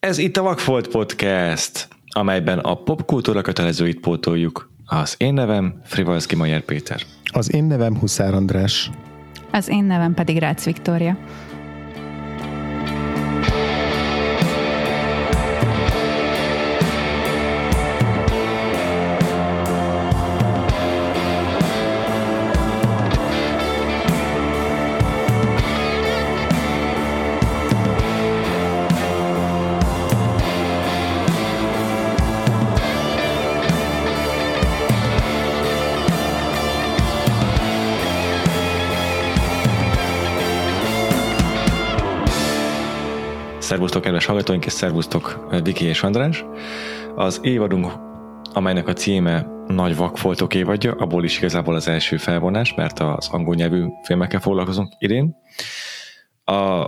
Ez itt a Vakfolt Podcast, amelyben a popkultúra kötelezőit pótoljuk. Az én nevem Frivalszki Majer Péter. Az én nevem Huszár András. Az én nevem pedig Rácz Viktória. Kedves hallgatóink, és szervusztok, Viki és András. Az évadunk, amelynek a címe Nagy Vakfoltok évadja, abból is igazából az első felvonás, mert az angol nyelvű filmekkel foglalkozunk idén. A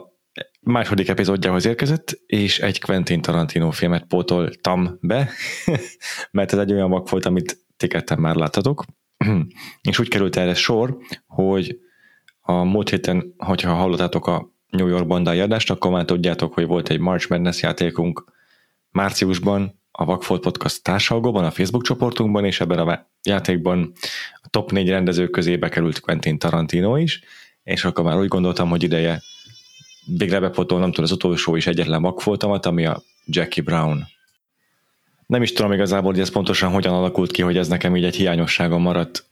második epizódjához érkezett, és egy Quentin Tarantino filmet pótoltam be, mert ez egy olyan vakfolt, amit ti már láttatok, és úgy került erre sor, hogy a múlt héten, hogyha hallottátok a New York bandai adást, akkor már tudjátok, hogy volt egy March Madness játékunk márciusban a Vagfolt Podcast társalgóban, a Facebook csoportunkban, és ebben a játékban a top négy rendezők közé bekerült Quentin Tarantino is, és akkor már úgy gondoltam, hogy ideje végre bepotolnom tudom az utolsó is egyetlen vakfoltamat, ami a Jackie Brown. Nem is tudom igazából, hogy ez pontosan hogyan alakult ki, hogy ez nekem így egy hiányosságom maradt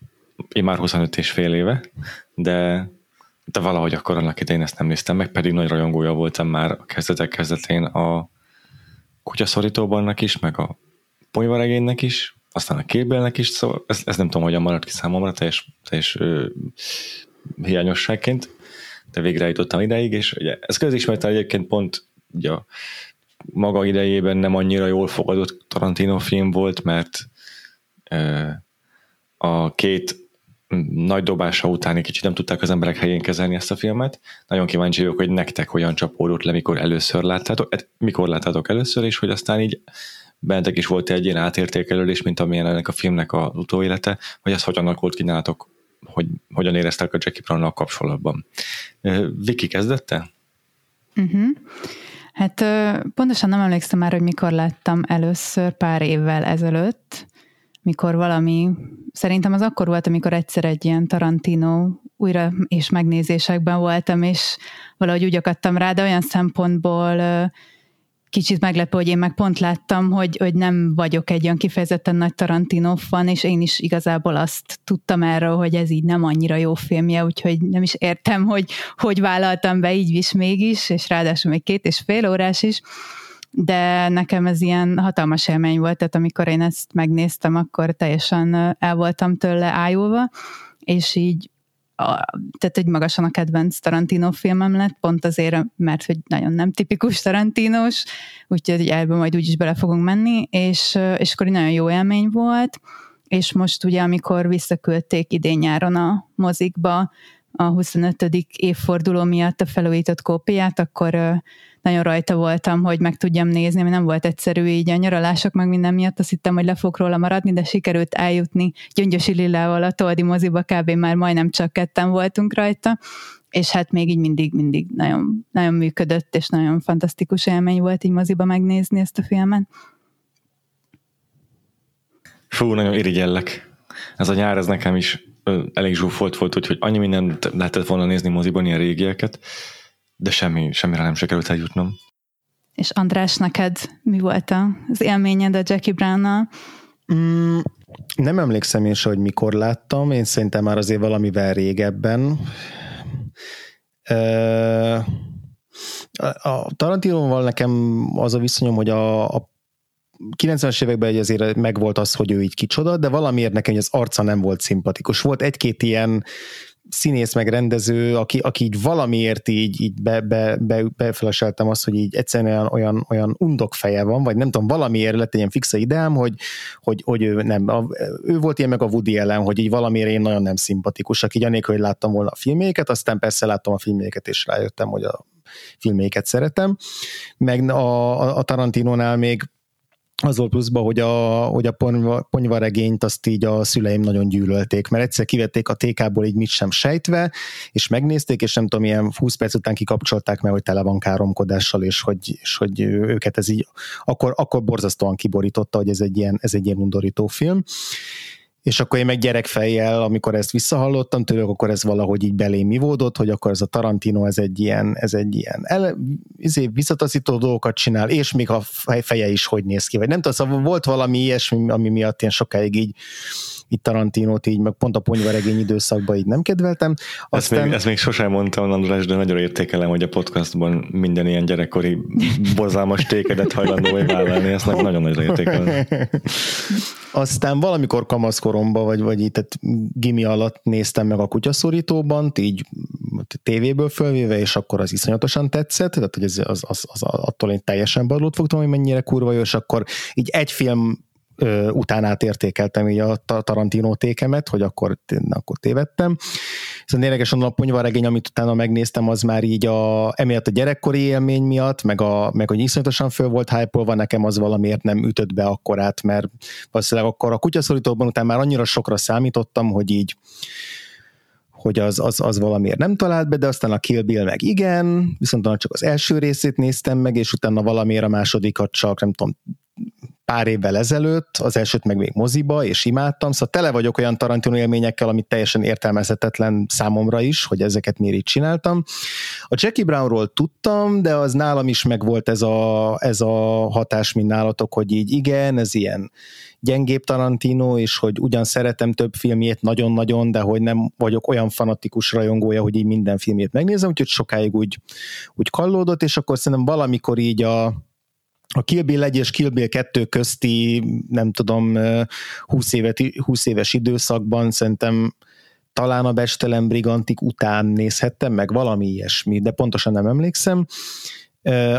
én már 25 és fél éve, de de valahogy akkor annak idején ezt nem néztem meg, pedig nagy rajongója voltam már a kezdetek kezdetén a kutyaszorítóbannak is, meg a ponyvaregénynek is, aztán a kébelnek is, szóval ez, ez nem tudom, hogyan maradt ki számomra, teljes, teljes ö, hiányosságként, de végre jutottam ideig, és ugye ez közismert egyébként pont ugye, maga idejében nem annyira jól fogadott Tarantino film volt, mert ö, a két nagy dobása után egy kicsit nem tudták az emberek helyén kezelni ezt a filmet. Nagyon kíváncsi vagyok, hogy nektek hogyan csapódott le, mikor először láttátok, hát mikor láttátok először, és hogy aztán így bentek is volt egy ilyen átértékelődés, mint amilyen ennek a filmnek a utóélete, vagy ez hogyan alakult ki nálatok, hogy hogyan éreztek a Jackie brown kapcsolatban. Viki kezdette? Uh-huh. Hát pontosan nem emlékszem már, hogy mikor láttam először, pár évvel ezelőtt, mikor valami, szerintem az akkor volt, amikor egyszer egy ilyen Tarantino újra és megnézésekben voltam, és valahogy úgy akadtam rá, de olyan szempontból kicsit meglepő, hogy én meg pont láttam, hogy, hogy nem vagyok egy olyan kifejezetten nagy Tarantino fan, és én is igazából azt tudtam erről, hogy ez így nem annyira jó filmje, úgyhogy nem is értem, hogy hogy vállaltam be így is mégis, és ráadásul még két és fél órás is, de nekem ez ilyen hatalmas élmény volt, tehát amikor én ezt megnéztem, akkor teljesen el voltam tőle ájulva, és így a, tehát egy magasan a kedvenc Tarantino filmem lett, pont azért, mert hogy nagyon nem tipikus Tarantinos, úgyhogy ebbe majd úgyis bele fogunk menni, és, és akkor nagyon jó élmény volt, és most ugye, amikor visszaküldték idén nyáron a mozikba a 25. évforduló miatt a felújított kópiát, akkor nagyon rajta voltam, hogy meg tudjam nézni, ami nem volt egyszerű így a nyaralások meg minden miatt, azt hittem, hogy le fog róla maradni, de sikerült eljutni Gyöngyösi Lillával a Toldi moziba, kb. már majdnem csak ketten voltunk rajta, és hát még így mindig, mindig nagyon, nagyon működött, és nagyon fantasztikus élmény volt így moziba megnézni ezt a filmet. Fú, nagyon irigyellek. Ez a nyár, ez nekem is elég zsúfolt volt, hogy, hogy annyi mindent lehetett volna nézni moziban, ilyen régieket, de semmi, semmire nem sikerült eljutnom. És András, neked mi volt az élményed a Jackie Brown-nal? Mm, nem emlékszem én se, hogy mikor láttam, én szerintem már azért valamivel régebben. A Tarantinoval nekem az a viszonyom, hogy a, a 90-es években azért megvolt az, hogy ő így kicsoda, de valamiért nekem az arca nem volt szimpatikus. Volt egy-két ilyen színész meg rendező, aki, aki így valamiért így, így be, be, be, befeleseltem azt, hogy így egyszerűen olyan, olyan, olyan undok feje van, vagy nem tudom, valamiért lett egy ilyen fixa ideám, hogy, hogy, hogy ő nem, a, ő volt ilyen meg a Woody ellen, hogy így valamiért én nagyon nem szimpatikus, aki anélkül, hogy láttam volna a filméket, aztán persze láttam a filméket, és rájöttem, hogy a filméket szeretem. Meg a, a Tarantinónál még az volt pluszban, hogy a, hogy a ponyva, ponyvaregényt azt így a szüleim nagyon gyűlölték, mert egyszer kivették a TK-ból így mit sem sejtve, és megnézték, és nem tudom, ilyen 20 perc után kikapcsolták meg, hogy tele van káromkodással, és hogy, és hogy őket ez így, akkor, akkor borzasztóan kiborította, hogy ez egy ilyen, ez egy ilyen undorító film és akkor én meg gyerekfejjel, amikor ezt visszahallottam tőlük, akkor ez valahogy így belém volt, hogy akkor ez a Tarantino, ez egy ilyen, ez egy ilyen el, izé, visszataszító dolgokat csinál, és még a feje is hogy néz ki, vagy nem tudom, szóval volt valami ilyesmi, ami miatt én sokáig így itt Tarantinót így, meg pont a ponyvaregény időszakban így nem kedveltem. Aztán... Ezt, még, ezt még sosem mondtam, András, de nagyon értékelem, hogy a podcastban minden ilyen gyerekkori borzalmas tékedet hajlandó vállalni, ezt nagyon nagyra értékelem. Aztán valamikor kamaszkoromban, vagy, vagy itt tehát gimi alatt néztem meg a kutyaszorítóban, így tévéből fölvéve, és akkor az iszonyatosan tetszett, tehát hogy ez, az, az, az, attól én teljesen balót fogtam, hogy mennyire kurva jó, és akkor így egy film ö, utánát értékeltem így a Tarantino tékemet, hogy akkor, akkor tévedtem. Szóval érdekes, a ponyvaregény, amit utána megnéztem, az már így a, emiatt a gyerekkori élmény miatt, meg, a, meg hogy iszonyatosan föl volt hype nekem az valamiért nem ütött be akkorát, mert valószínűleg akkor a kutyaszorítóban után már annyira sokra számítottam, hogy így hogy az, az, az valamiért nem talált be, de aztán a Kill Bill meg igen, viszont csak az első részét néztem meg, és utána valamiért a másodikat csak, nem tudom, pár évvel ezelőtt, az elsőt meg még moziba, és imádtam, szóval tele vagyok olyan Tarantino élményekkel, amit teljesen értelmezhetetlen számomra is, hogy ezeket miért így csináltam. A Jackie Brownról tudtam, de az nálam is megvolt ez a, ez a hatás, mint nálatok, hogy így igen, ez ilyen gyengébb Tarantino, és hogy ugyan szeretem több filmjét nagyon-nagyon, de hogy nem vagyok olyan fanatikus rajongója, hogy így minden filmjét megnézem, úgyhogy sokáig úgy, úgy kallódott, és akkor szerintem valamikor így a a Kill Bill 1 és Kill Bill 2 közti, nem tudom, 20, évet, 20 éves időszakban szerintem talán a Bestelem Brigantik után nézhettem meg, valami ilyesmi, de pontosan nem emlékszem.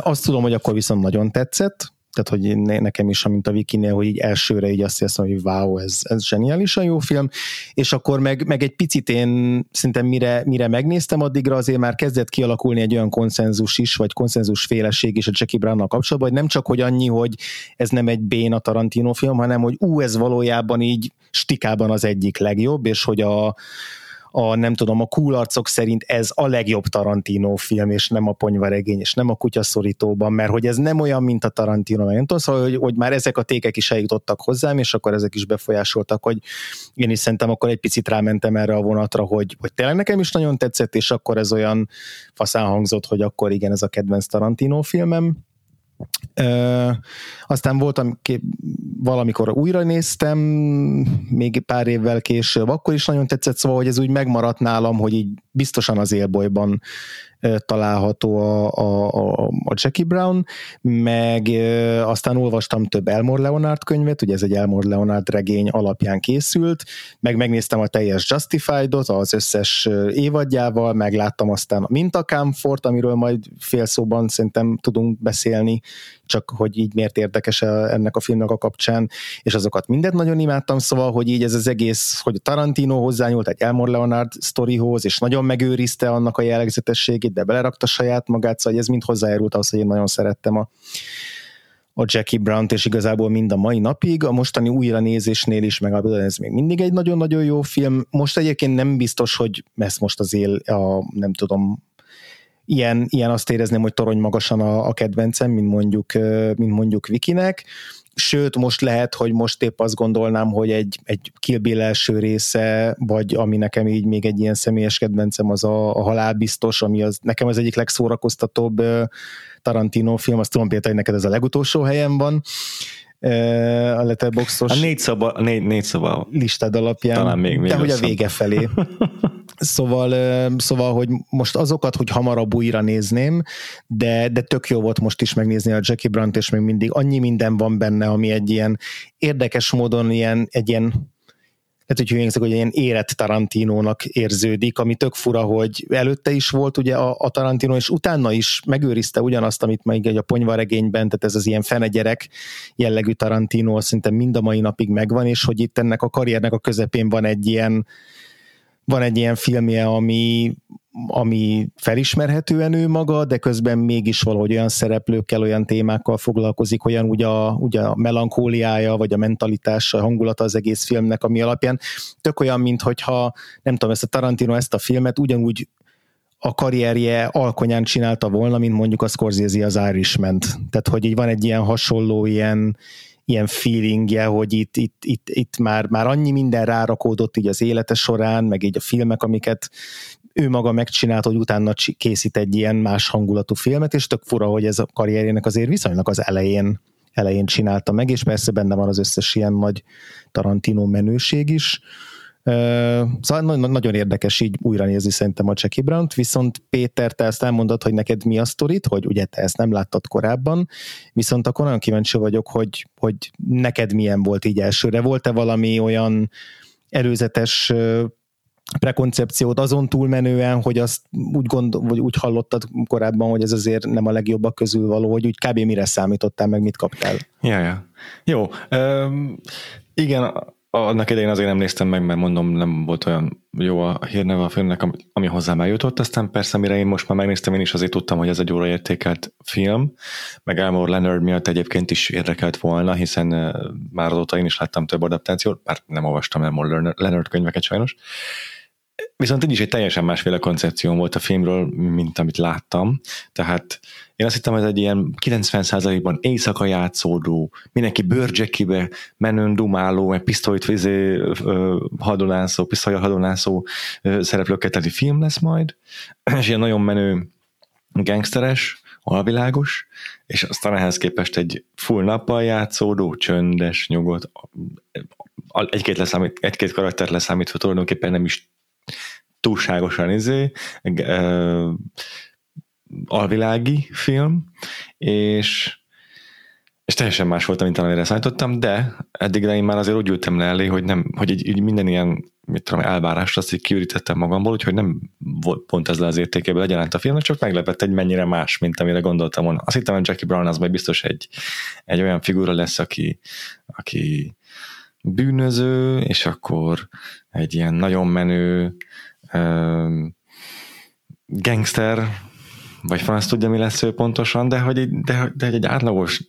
Azt tudom, hogy akkor viszont nagyon tetszett, tehát hogy nekem is, mint a Wikinél, hogy így elsőre így azt hiszem, hogy wow, ez, ez zseniálisan jó film, és akkor meg, meg egy picit én szerintem mire, mire megnéztem addigra, azért már kezdett kialakulni egy olyan konszenzus is, vagy konszenzus féleség is a Jackie Brown-nal kapcsolatban, hogy nem csak, hogy annyi, hogy ez nem egy béna Tarantino film, hanem, hogy ú, ez valójában így stikában az egyik legjobb, és hogy a, a nem tudom, a cool szerint ez a legjobb Tarantino film, és nem a ponyvaregény, és nem a kutyaszorítóban, mert hogy ez nem olyan, mint a Tarantino, meg nem tudom, szóval, hogy, hogy már ezek a tékek is eljutottak hozzám, és akkor ezek is befolyásoltak, hogy én is szerintem akkor egy picit rámentem erre a vonatra, hogy, hogy tényleg nekem is nagyon tetszett, és akkor ez olyan faszán hangzott, hogy akkor igen, ez a kedvenc Tarantino filmem. Ö, aztán voltam, valamikor újra néztem, még pár évvel később, akkor is nagyon tetszett, szóval, hogy ez úgy megmaradt nálam, hogy így biztosan az élbolyban található a, a, a Jackie Brown, meg aztán olvastam több Elmore Leonard könyvet, ugye ez egy Elmore Leonard regény alapján készült, meg megnéztem a teljes Justified-ot az összes évadjával, megláttam aztán a Mintakámfort, amiről majd fél szóban szerintem tudunk beszélni, csak hogy így miért érdekes ennek a filmnek a kapcsán, és azokat mindent nagyon imádtam, szóval, hogy így ez az egész, hogy Tarantino hozzányúlt egy Elmore Leonard sztorihoz, és nagyon megőrizte annak a jellegzetességét, de belerakta saját magát, szóval ez mind hozzájárult ahhoz, hogy én nagyon szerettem a, a Jackie Brown-t, és igazából mind a mai napig, a mostani újranézésnél is, meg ez még mindig egy nagyon-nagyon jó film. Most egyébként nem biztos, hogy ez most az él, a, nem tudom, ilyen, ilyen azt érezném, hogy torony magasan a, a kedvencem, mint mondjuk, mint mondjuk Vikinek, sőt, most lehet, hogy most épp azt gondolnám, hogy egy, egy Kill Bill első része, vagy ami nekem így még egy ilyen személyes kedvencem, az a, a halálbiztos, ami az nekem az egyik legszórakoztatóbb Tarantino film, azt tudom például, hogy neked ez a legutolsó helyen van, a letterboxos a négy szaba, négy, négy szaba listád alapján, talán még, még de hogy a vége felé. Szóval, szóval, hogy most azokat, hogy hamarabb újra nézném, de, de tök jó volt most is megnézni a Jackie Brandt, és még mindig annyi minden van benne, ami egy ilyen érdekes módon ilyen, egy ilyen lehet, hogy hülyénkszek, hogy ilyen érett Tarantinónak érződik, ami tök fura, hogy előtte is volt ugye a, a Tarantino, és utána is megőrizte ugyanazt, amit még egy a ponyvaregényben, tehát ez az ilyen fenegyerek jellegű Tarantino szinte mind a mai napig megvan, és hogy itt ennek a karriernek a közepén van egy ilyen van egy ilyen filmje, ami, ami felismerhetően ő maga, de közben mégis valahogy olyan szereplőkkel, olyan témákkal foglalkozik, olyan ugye a, ugye a melankóliája, vagy a mentalitása, a hangulata az egész filmnek, ami alapján. Tök olyan, mint hogyha nem tudom, ezt a Tarantino ezt a filmet ugyanúgy a karrierje alkonyán csinálta volna, mint mondjuk a Scorsese az irishman Tehát, hogy így van egy ilyen hasonló, ilyen, ilyen feelingje, hogy itt, itt, itt, itt már, már annyi minden rárakódott így az élete során, meg így a filmek, amiket ő maga megcsinált, hogy utána készít egy ilyen más hangulatú filmet, és tök fura, hogy ez a karrierjének azért viszonylag az elején, elején csinálta meg, és persze benne van az összes ilyen nagy Tarantino menőség is. Szóval nagyon érdekes így újra nézni szerintem a Jackie brown viszont Péter, te ezt elmondod, hogy neked mi a sztorit, hogy ugye te ezt nem láttad korábban, viszont akkor nagyon kíváncsi vagyok, hogy, hogy neked milyen volt így elsőre. Volt-e valami olyan előzetes prekoncepciót azon túlmenően, hogy azt úgy, gondol, vagy úgy hallottad korábban, hogy ez azért nem a legjobbak közül való, hogy úgy kb. mire számítottál, meg mit kaptál? Ja, ja. Jó. Um, igen, annak idején azért nem néztem meg, mert mondom, nem volt olyan jó a hírneve a filmnek, ami hozzám eljutott, aztán persze, mire én most már megnéztem, én is azért tudtam, hogy ez egy óra értékelt film, meg Elmore Leonard miatt egyébként is érdekelt volna, hiszen már azóta én is láttam több adaptációt, bár nem olvastam Elmore Leonard könyveket sajnos, Viszont így is egy teljesen másféle koncepció volt a filmről, mint amit láttam. Tehát én azt hittem, hogy ez egy ilyen 90%-ban éjszaka játszódó, mindenki bőrcsekibe menőn dumáló, egy pisztolyt vizé hadonászó, pisztolyra hadonászó szereplőket teli film lesz majd, és ilyen nagyon menő gangsteres, alvilágos, és aztán ehhez képest egy full nappal játszódó, csöndes, nyugodt, egy-két, leszámít, egy-két karakter leszámítva tulajdonképpen nem is túlságosan izé, alvilági film, és és teljesen más volt, mint amire szállítottam, de eddig én már azért úgy ültem le elé, hogy, nem, hogy így, így minden ilyen mit tudom, elvárást azt így kiürítettem magamból, úgyhogy nem volt pont ez le az értékéből egyaránt a filmnek, csak meglepett egy mennyire más, mint amire gondoltam volna. Azt hittem, hogy Jackie Brown az majd biztos egy, egy olyan figura lesz, aki, aki bűnöző, és akkor egy ilyen nagyon menő gangster, vagy franc tudja, mi lesz ő pontosan, de hogy, egy, de, de egy átlagos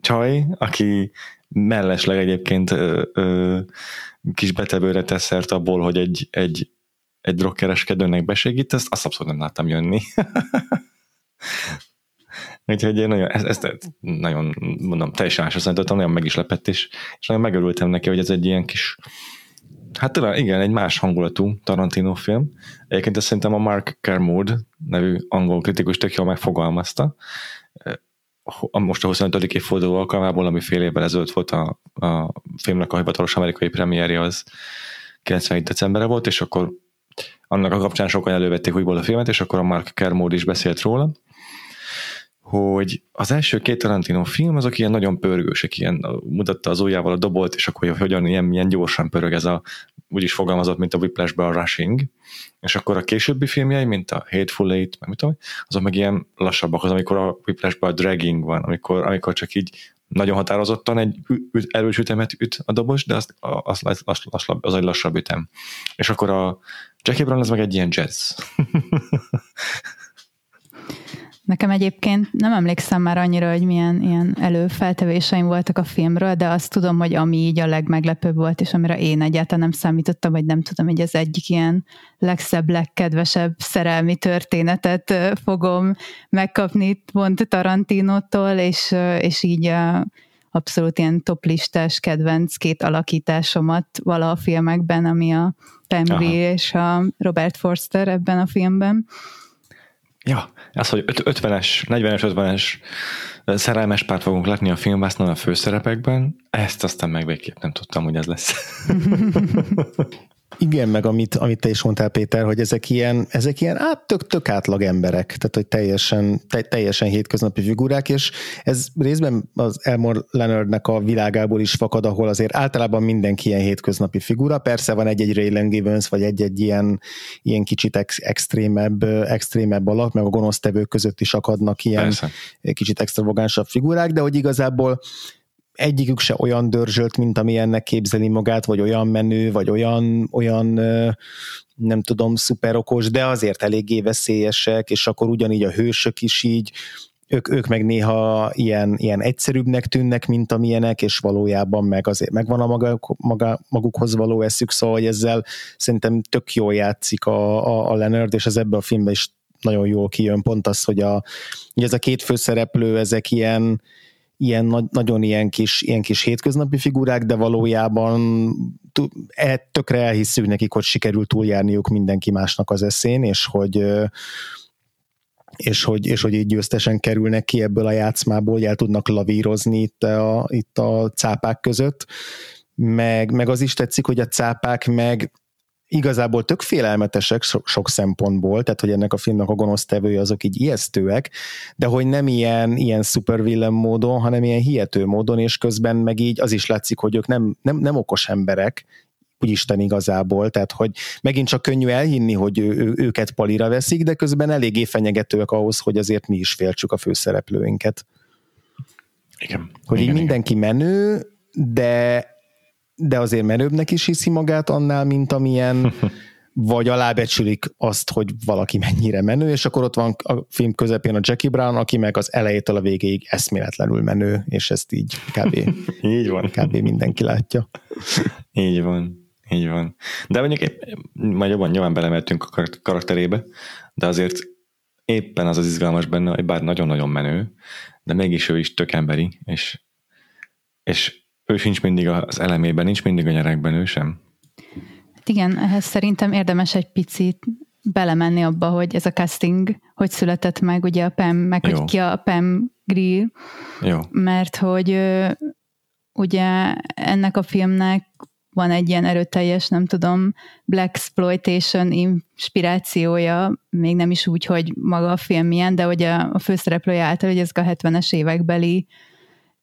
csaj, aki mellesleg egyébként ö, ö, kis betevőre tesz szert abból, hogy egy, egy, egy drogkereskedőnek besegít, ezt azt abszolút nem láttam jönni. Úgyhogy én nagyon, ezt, ezt nagyon, mondom, teljesen másra számítottam, nagyon meg is lepett, és, és nagyon megörültem neki, hogy ez egy ilyen kis, hát talán igen, egy más hangulatú Tarantino film. Egyébként ezt szerintem a Mark Kermode nevű angol kritikus tök jól megfogalmazta. Most a 25. évforduló alkalmából, ami fél évvel ezelőtt volt a, a filmnek a hivatalos amerikai premierje, az 91. decemberre volt, és akkor annak a kapcsán sokan elővették újból a filmet, és akkor a Mark Kermode is beszélt róla, hogy az első két Tarantino film azok ilyen nagyon pörgősek, ilyen mutatta az ujjával a dobolt, és akkor hogyan ilyen, ilyen gyorsan pörög ez a, úgy is fogalmazott, mint a whiplash a Rushing, és akkor a későbbi filmjei, mint a Hateful Eight, meg mit tudom, azok meg ilyen lassabbak, az amikor a whiplash a Dragging van, amikor, amikor csak így nagyon határozottan egy üt, erős ütemet üt a dobos, de az, az, az, az, az, az egy lassabb ütem. És akkor a Jackie Brown az meg egy ilyen jazz. Nekem egyébként nem emlékszem már annyira, hogy milyen ilyen előfeltevéseim voltak a filmről, de azt tudom, hogy ami így a legmeglepőbb volt, és amire én egyáltalán nem számítottam, hogy nem tudom, hogy az egyik ilyen legszebb, legkedvesebb szerelmi történetet fogom megkapni pont Tarantinótól, és, és így abszolút ilyen toplistás kedvenc két alakításomat vala a filmekben, ami a Pam és a Robert Forster ebben a filmben. Ja, az, hogy 50-es, 40-es, 50-es szerelmes párt fogunk látni a filmbásznon a főszerepekben, ezt aztán meg végképp nem tudtam, hogy ez lesz. Igen, meg amit, amit te is mondtál, Péter, hogy ezek ilyen, ezek ilyen át, tök, tök átlag emberek, tehát hogy teljesen, te, teljesen hétköznapi figurák, és ez részben az Elmore Leonardnek a világából is fakad, ahol azért általában mindenki ilyen hétköznapi figura, persze van egy-egy Raylan Givens, vagy egy-egy ilyen, ilyen kicsit ex, extrémebb, extrémebb alak, meg a gonosztevők között is akadnak ilyen persze. kicsit extravagánsabb figurák, de hogy igazából egyikük se olyan dörzsölt, mint ami ennek képzeli magát, vagy olyan menő, vagy olyan, olyan nem tudom, szuperokos, de azért eléggé veszélyesek, és akkor ugyanígy a hősök is így, ők, ők meg néha ilyen, ilyen egyszerűbbnek tűnnek, mint amilyenek, és valójában meg azért megvan a maga, maga, magukhoz való eszük, szóval hogy ezzel szerintem tök jól játszik a, a, a Leonard, és ez ebbe a filmben is nagyon jól kijön, pont az, hogy, a, hogy ez a két főszereplő, ezek ilyen, ilyen nagyon ilyen kis, ilyen kis hétköznapi figurák, de valójában e, tökre elhisszük nekik, hogy sikerült túljárniuk mindenki másnak az eszén, és hogy és hogy, és hogy így győztesen kerülnek ki ebből a játszmából, hogy el tudnak lavírozni itt a, itt a cápák között, meg, meg az is tetszik, hogy a cápák meg igazából tök félelmetesek sok, sok szempontból, tehát hogy ennek a filmnek a gonosz tevői azok így ijesztőek, de hogy nem ilyen, ilyen supervillain módon, hanem ilyen hihető módon, és közben meg így az is látszik, hogy ők nem, nem, nem okos emberek, úgy Isten igazából, tehát hogy megint csak könnyű elhinni, hogy ő, ő, őket palira veszik, de közben eléggé fenyegetőek ahhoz, hogy azért mi is féltsük a főszereplőinket. Igen. Hogy igen, így mindenki igen. menő, de de azért menőbbnek is hiszi magát annál, mint amilyen, vagy alábecsülik azt, hogy valaki mennyire menő, és akkor ott van a film közepén a Jackie Brown, aki meg az elejétől a végéig eszméletlenül menő, és ezt így kb. így van. Kb. mindenki látja. így van. Így van. De mondjuk épp, majd jobban nyilván belemeltünk a karakterébe, de azért éppen az az izgalmas benne, hogy bár nagyon-nagyon menő, de mégis ő is tök emberi, és, és ő sincs mindig az elemében, nincs mindig a nyerekben, ő sem. Hát igen, ehhez szerintem érdemes egy picit belemenni abba, hogy ez a casting, hogy született meg ugye a Pam, meg Jó. hogy ki a Pam Grill. Jó. Mert hogy ugye ennek a filmnek van egy ilyen erőteljes, nem tudom, Black Exploitation inspirációja, még nem is úgy, hogy maga a film milyen, de hogy a, főszereplője által, hogy ez a 70-es évekbeli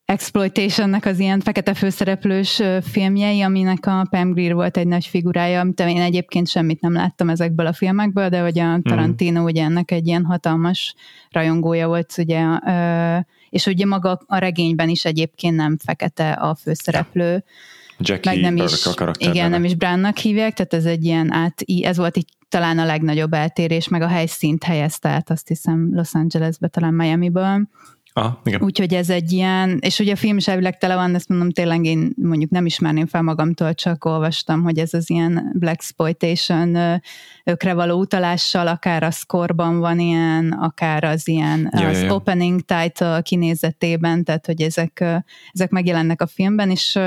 exploitationnek az ilyen fekete főszereplős filmjei, aminek a Pam Grier volt egy nagy figurája, amit én egyébként semmit nem láttam ezekből a filmekből, de hogy a mhm. Tarantino mm. ugye ennek egy ilyen hatalmas rajongója volt, ugye, és ugye maga a regényben is egyébként nem fekete a főszereplő. Jackie meg nem is, a Igen, nem is Brandnak hívják, tehát ez egy ilyen át, ez volt így talán a legnagyobb eltérés, meg a helyszínt helyezte át, azt hiszem Los Angelesbe, talán Miami-ből Aha, igen. Úgyhogy ez egy ilyen, és ugye a film is elvileg tele van, ezt mondom, tényleg én mondjuk nem ismerném fel magamtól, csak olvastam, hogy ez az ilyen Black Exploitation ökre való utalással, akár a skorban van ilyen, akár az ilyen ja, az ja, ja. opening title kinézetében, tehát hogy ezek, ezek megjelennek a filmben, és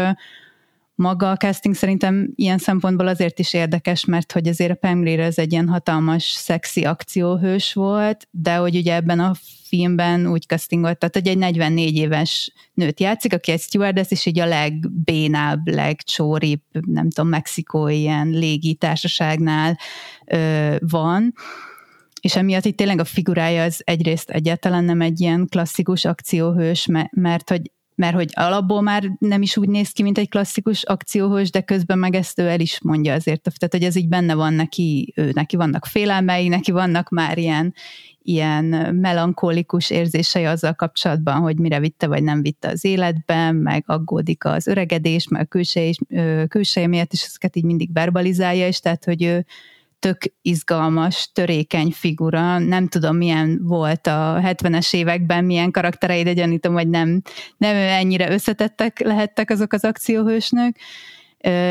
maga a casting szerintem ilyen szempontból azért is érdekes, mert hogy azért a Pam Grier ez egy ilyen hatalmas, szexi akcióhős volt, de hogy ugye ebben a filmben úgy castingolt, tehát hogy egy 44 éves nőt játszik, aki egy stewardess, és így a legbénább, legcsóribb, nem tudom, mexikói ilyen légitársaságnál ö, van, és emiatt itt tényleg a figurája az egyrészt egyáltalán nem egy ilyen klasszikus akcióhős, mert hogy mert hogy alapból már nem is úgy néz ki, mint egy klasszikus akcióhős, de közben meg ezt ő el is mondja azért, tehát hogy ez így benne van neki, ő, neki vannak félelmei, neki vannak már ilyen, ilyen melankolikus érzései azzal kapcsolatban, hogy mire vitte vagy nem vitte az életben, meg aggódik az öregedés, meg a külseje, külseje miatt is ezeket így mindig verbalizálja, és tehát, hogy ő tök izgalmas, törékeny figura. Nem tudom, milyen volt a 70-es években, milyen karakterei, de gyanítom, hogy nem, nem ennyire összetettek lehettek azok az akcióhősnök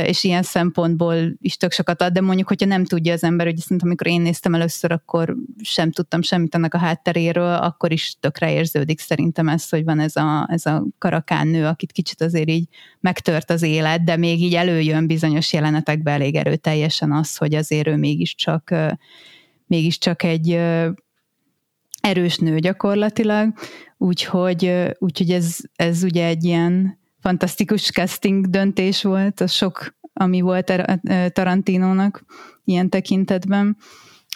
és ilyen szempontból is tök sokat ad, de mondjuk, hogyha nem tudja az ember, hogy szerintem amikor én néztem először, akkor sem tudtam semmit annak a hátteréről, akkor is tökre érződik szerintem ez, hogy van ez a, ez a karakán nő, akit kicsit azért így megtört az élet, de még így előjön bizonyos jelenetekben elég erőteljesen az, hogy azért ő mégiscsak mégiscsak egy erős nő gyakorlatilag, úgyhogy, úgyhogy ez, ez ugye egy ilyen fantasztikus casting döntés volt, az sok, ami volt Tarantinónak ilyen tekintetben.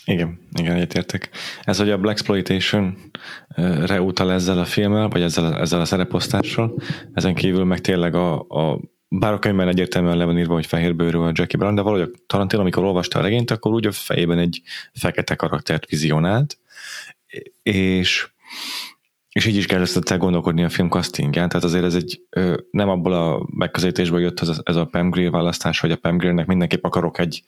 Igen, igen, egyetértek. Ez, hogy a Black Exploitation-re utal ezzel a filmmel, vagy ezzel, a, ezzel a szereposztással, ezen kívül meg tényleg a, a bár a könyvben egyértelműen le van írva, hogy fehérbőrű a Jackie Brown, de valahogy a Tarantino, amikor olvasta a regényt, akkor úgy a fejében egy fekete karaktert vizionált, és és így is kell ezt gondolkodni a film castingján, tehát azért ez egy nem abból a megközelítésből jött ez a, ez a Pam Grier választás, hogy a Pam Griernek mindenképp akarok egy,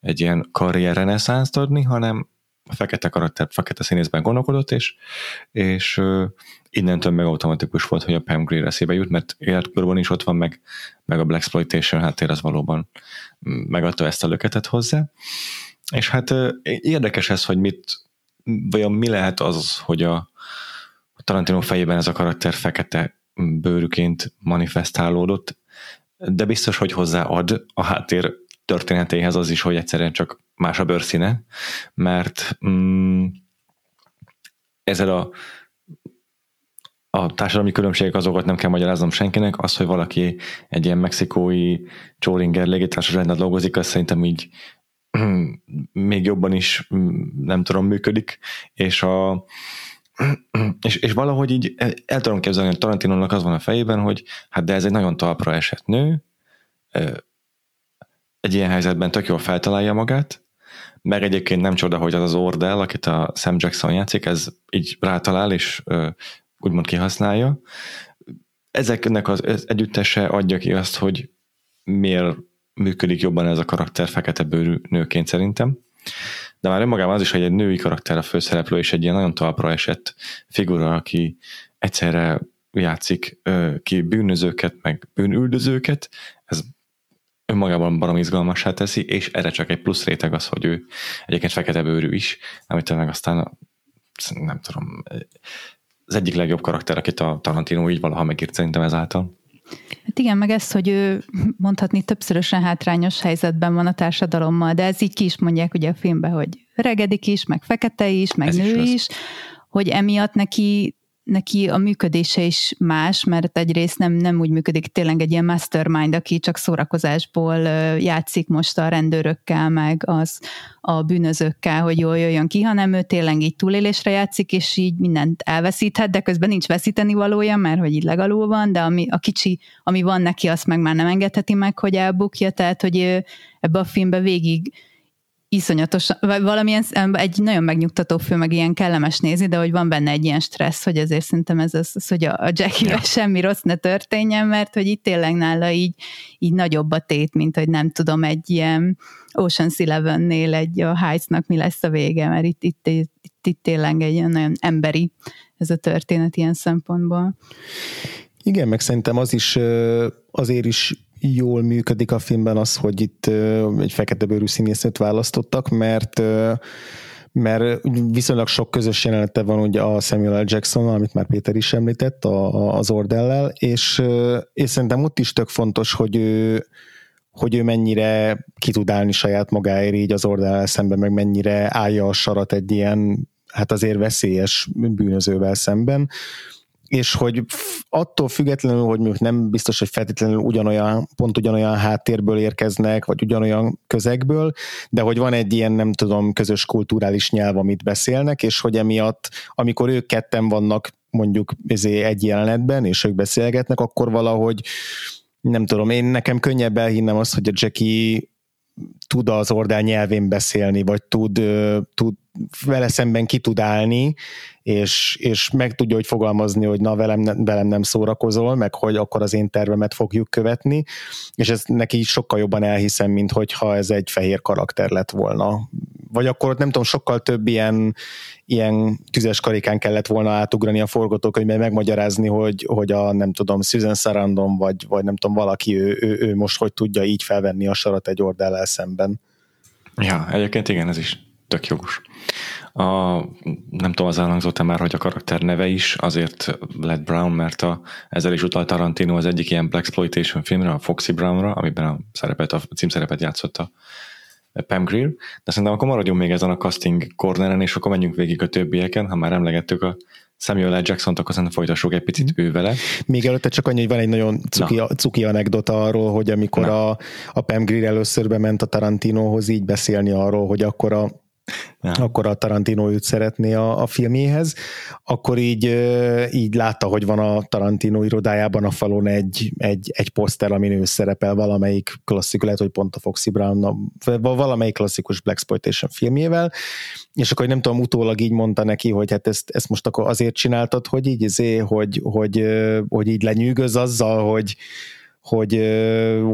egy ilyen karrier reneszánszt adni, hanem a fekete karakter, fekete színészben gondolkodott, és, és innentől meg automatikus volt, hogy a Pam Grier eszébe jut, mert életkorban is ott van, meg, meg a Black Exploitation háttér az valóban megadta ezt a löketet hozzá. És hát érdekes ez, hogy mit, vajon mi lehet az, hogy a, Tarantino fejében ez a karakter fekete bőrűként manifestálódott, de biztos, hogy hozzáad a háttér történetéhez az is, hogy egyszerűen csak más a bőrszíne, mert mm, ezzel a a társadalmi különbségek azokat nem kell magyaráznom senkinek, az, hogy valaki egy ilyen mexikói Csóringer légitársaságnál dolgozik, az szerintem így még jobban is mm, nem tudom, működik, és a, és, és valahogy így el, el tudom képzelni, hogy Tarantinónak az van a fejében, hogy hát de ez egy nagyon talpra esett nő, egy ilyen helyzetben tök jól feltalálja magát, meg egyébként nem csoda, hogy az az Ordell, akit a Sam Jackson játszik, ez így rátalál, és úgymond kihasználja. Ezeknek az együttese adja ki azt, hogy miért működik jobban ez a karakter fekete bőrű nőként szerintem de már önmagában az is, hogy egy női karakter a főszereplő, és egy ilyen nagyon talpra esett figura, aki egyszerre játszik ki bűnözőket, meg bűnüldözőket, ez önmagában barom izgalmassá teszi, és erre csak egy plusz réteg az, hogy ő egyébként fekete bőrű is, amit meg aztán nem tudom, az egyik legjobb karakter, akit a Tarantino így valaha megírt szerintem ezáltal. Hát igen, meg ez, hogy ő mondhatni többszörösen hátrányos helyzetben van a társadalommal, de ez így ki is mondják ugye a filmben, hogy regedik is, meg fekete is, meg ez nő is, is, hogy emiatt neki neki a működése is más, mert egyrészt nem, nem úgy működik tényleg egy ilyen mastermind, aki csak szórakozásból játszik most a rendőrökkel, meg az a bűnözőkkel, hogy jól jöjjön ki, hanem ő tényleg így túlélésre játszik, és így mindent elveszíthet, de közben nincs veszíteni valója, mert hogy így legalul van, de ami, a kicsi, ami van neki, azt meg már nem engedheti meg, hogy elbukja, tehát hogy ebbe a filmbe végig iszonyatos, vagy valamilyen, egy nagyon megnyugtató film, meg ilyen kellemes nézni, de hogy van benne egy ilyen stressz, hogy azért szerintem ez az, az hogy a, a Jackie ja. semmi rossz ne történjen, mert hogy itt tényleg nála így, így nagyobb a tét, mint hogy nem tudom, egy ilyen Ocean's Eleven-nél egy a Heights-nak mi lesz a vége, mert itt, itt, itt, itt, itt tényleg egy ilyen nagyon emberi ez a történet ilyen szempontból. Igen, meg szerintem az is azért is jól működik a filmben az, hogy itt egy fekete bőrű színésznőt választottak, mert mert viszonylag sok közös jelenete van ugye a Samuel L. Jackson, amit már Péter is említett, a, az Ordellel, és, és szerintem ott is tök fontos, hogy ő, hogy ő mennyire ki tud állni saját magáért így az Ordellel szemben, meg mennyire állja a sarat egy ilyen hát azért veszélyes bűnözővel szemben, és hogy attól függetlenül, hogy mondjuk nem biztos, hogy feltétlenül ugyanolyan, pont ugyanolyan háttérből érkeznek, vagy ugyanolyan közegből, de hogy van egy ilyen, nem tudom, közös kulturális nyelv, amit beszélnek, és hogy emiatt, amikor ők ketten vannak mondjuk egy jelenetben, és ők beszélgetnek, akkor valahogy nem tudom, én nekem könnyebb elhinnem azt, hogy a Jackie tud az ordál nyelvén beszélni, vagy tud, tud vele szemben ki tud állni, és, és meg tudja, hogy fogalmazni, hogy na velem, velem nem szórakozol, meg hogy akkor az én tervemet fogjuk követni, és ez neki sokkal jobban elhiszem, mint hogyha ez egy fehér karakter lett volna. Vagy akkor nem tudom, sokkal több ilyen, ilyen tüzes karikán kellett volna átugrani a forgatókönyvben, megmagyarázni, hogy, hogy a nem tudom, Susan Sarandon, vagy, vagy nem tudom, valaki, ő, ő, ő most hogy tudja így felvenni a sarat egy ordellel szemben. Ja, egyébként igen, ez is tök jogos. A, nem tudom, az elhangzott már, hogy a karakter neve is azért lett Brown, mert a, ezzel is utalt Tarantino az egyik ilyen Black Exploitation filmre, a Foxy Brownra, amiben a, szerepet, a címszerepet játszotta Pam Grier, de szerintem akkor maradjunk még ezen a casting corneren, és akkor menjünk végig a többieken, ha már emlegettük a Samuel L. Jackson-t, akkor szerintem folytassuk egy picit ő vele. Még előtte csak annyi, hogy van egy nagyon cuki, cuki anekdota arról, hogy amikor a, a Pam Grier először bement a Tarantinohoz így beszélni arról, hogy akkor a ja. akkor a Tarantino őt szeretné a, a filmjéhez, akkor így, így látta, hogy van a Tarantino irodájában a falon egy, egy, egy poszter, amin ő szerepel valamelyik klasszikus, lehet, hogy pont a Foxy Brown, valamelyik klasszikus Black Exploitation filmjével, és akkor nem tudom, utólag így mondta neki, hogy hát ezt, ezt most akkor azért csináltad, hogy így, izé, hogy, hogy, hogy így lenyűgöz azzal, hogy, hogy,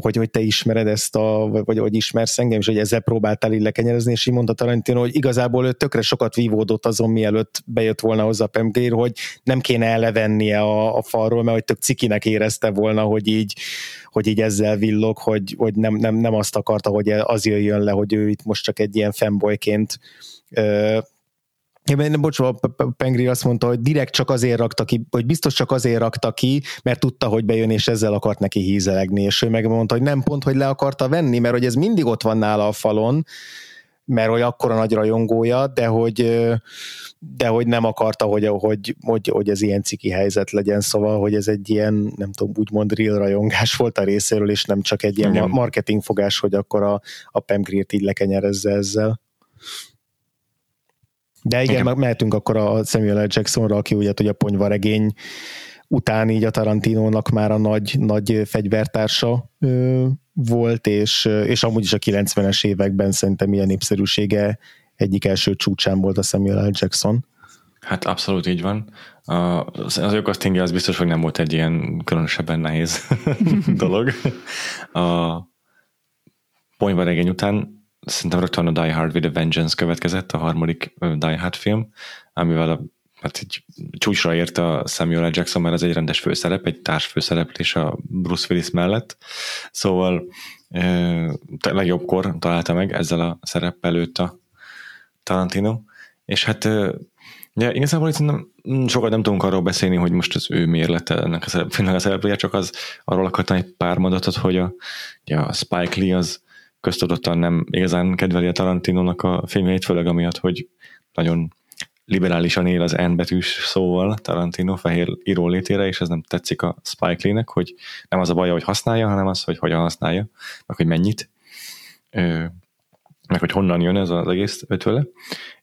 hogy, hogy te ismered ezt a, vagy hogy ismersz engem, és hogy ezzel próbáltál így lekenyerezni, és így mondta Tarantino, hogy igazából ő tökre sokat vívódott azon, mielőtt bejött volna hozzá a Pemgrér, hogy nem kéne elevennie a, a falról, mert hogy tök cikinek érezte volna, hogy így, hogy így ezzel villog, hogy, hogy nem, nem, nem azt akarta, hogy az jöjjön le, hogy ő itt most csak egy ilyen fanboyként én, bocs, a Pengri azt mondta, hogy direkt csak azért rakta ki, hogy biztos csak azért rakta ki, mert tudta, hogy bejön, és ezzel akart neki hízelegni, és ő megmondta, hogy nem pont, hogy le akarta venni, mert hogy ez mindig ott van nála a falon, mert hogy akkora nagy rajongója, de hogy, de hogy nem akarta, hogy, hogy, hogy, hogy ez ilyen ciki helyzet legyen, szóval, hogy ez egy ilyen, nem tudom, úgymond real rajongás volt a részéről, és nem csak egy ilyen marketingfogás, hogy akkor a, a Pam Greer-t így lekenyerezze ezzel. De igen, igen. mehetünk akkor a Samuel L. Jacksonra, aki ugye hogy a ponyvaregény után így a Tarantinónak már a nagy, nagy fegyvertársa ö, volt, és, és amúgy is a 90-es években szerintem ilyen népszerűsége egyik első csúcsán volt a Samuel L. Jackson. Hát abszolút így van. Az, ökasztingja az biztos, hogy nem volt egy ilyen különösebben nehéz dolog. A ponyvaregény után szerintem rögtön a Die Hard with a Vengeance következett, a harmadik Die Hard film, amivel a, hát így csúcsra ért a Samuel L. Jackson, mert ez egy rendes főszerep, egy társ főszereplés a Bruce Willis mellett. Szóval e, legjobbkor találta meg ezzel a szereppel őt a Tarantino, és hát Ja, igazából itt nem, sokat nem tudunk arról beszélni, hogy most az ő miért lett ennek a filmnek a szereplője, csak az arról akartam egy pár mondatot, hogy a, a Spike Lee az köztudottan nem igazán kedveli a Tarantinónak a filmjeit, főleg amiatt, hogy nagyon liberálisan él az N betűs szóval Tarantino fehér író létére, és ez nem tetszik a Spike Lee-nek, hogy nem az a baja, hogy használja, hanem az, hogy hogyan használja, meg hogy mennyit, meg hogy honnan jön ez az egész tőle.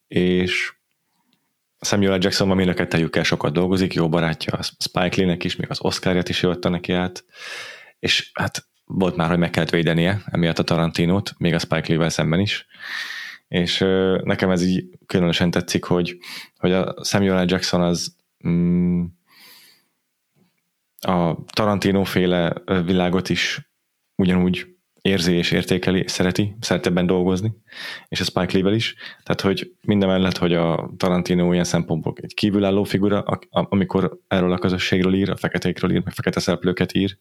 És Samuel L. Jackson mind a kettejükkel sokat dolgozik, jó barátja a Spike Lee-nek is, még az Oscarját is jötte neki át, és hát volt már, hogy meg kellett védenie emiatt a Tarantinót, még a Spike Lee-vel szemben is. És nekem ez így különösen tetszik, hogy, hogy a Samuel L. Jackson az mm, a Tarantino féle világot is ugyanúgy érzi és értékeli, szereti, szeret ebben dolgozni, és a Spike Lee-vel is. Tehát, hogy mindemellett, hogy a Tarantino ilyen szempontból egy kívülálló figura, amikor erről a közösségről ír, a feketékről ír, meg fekete szereplőket ír,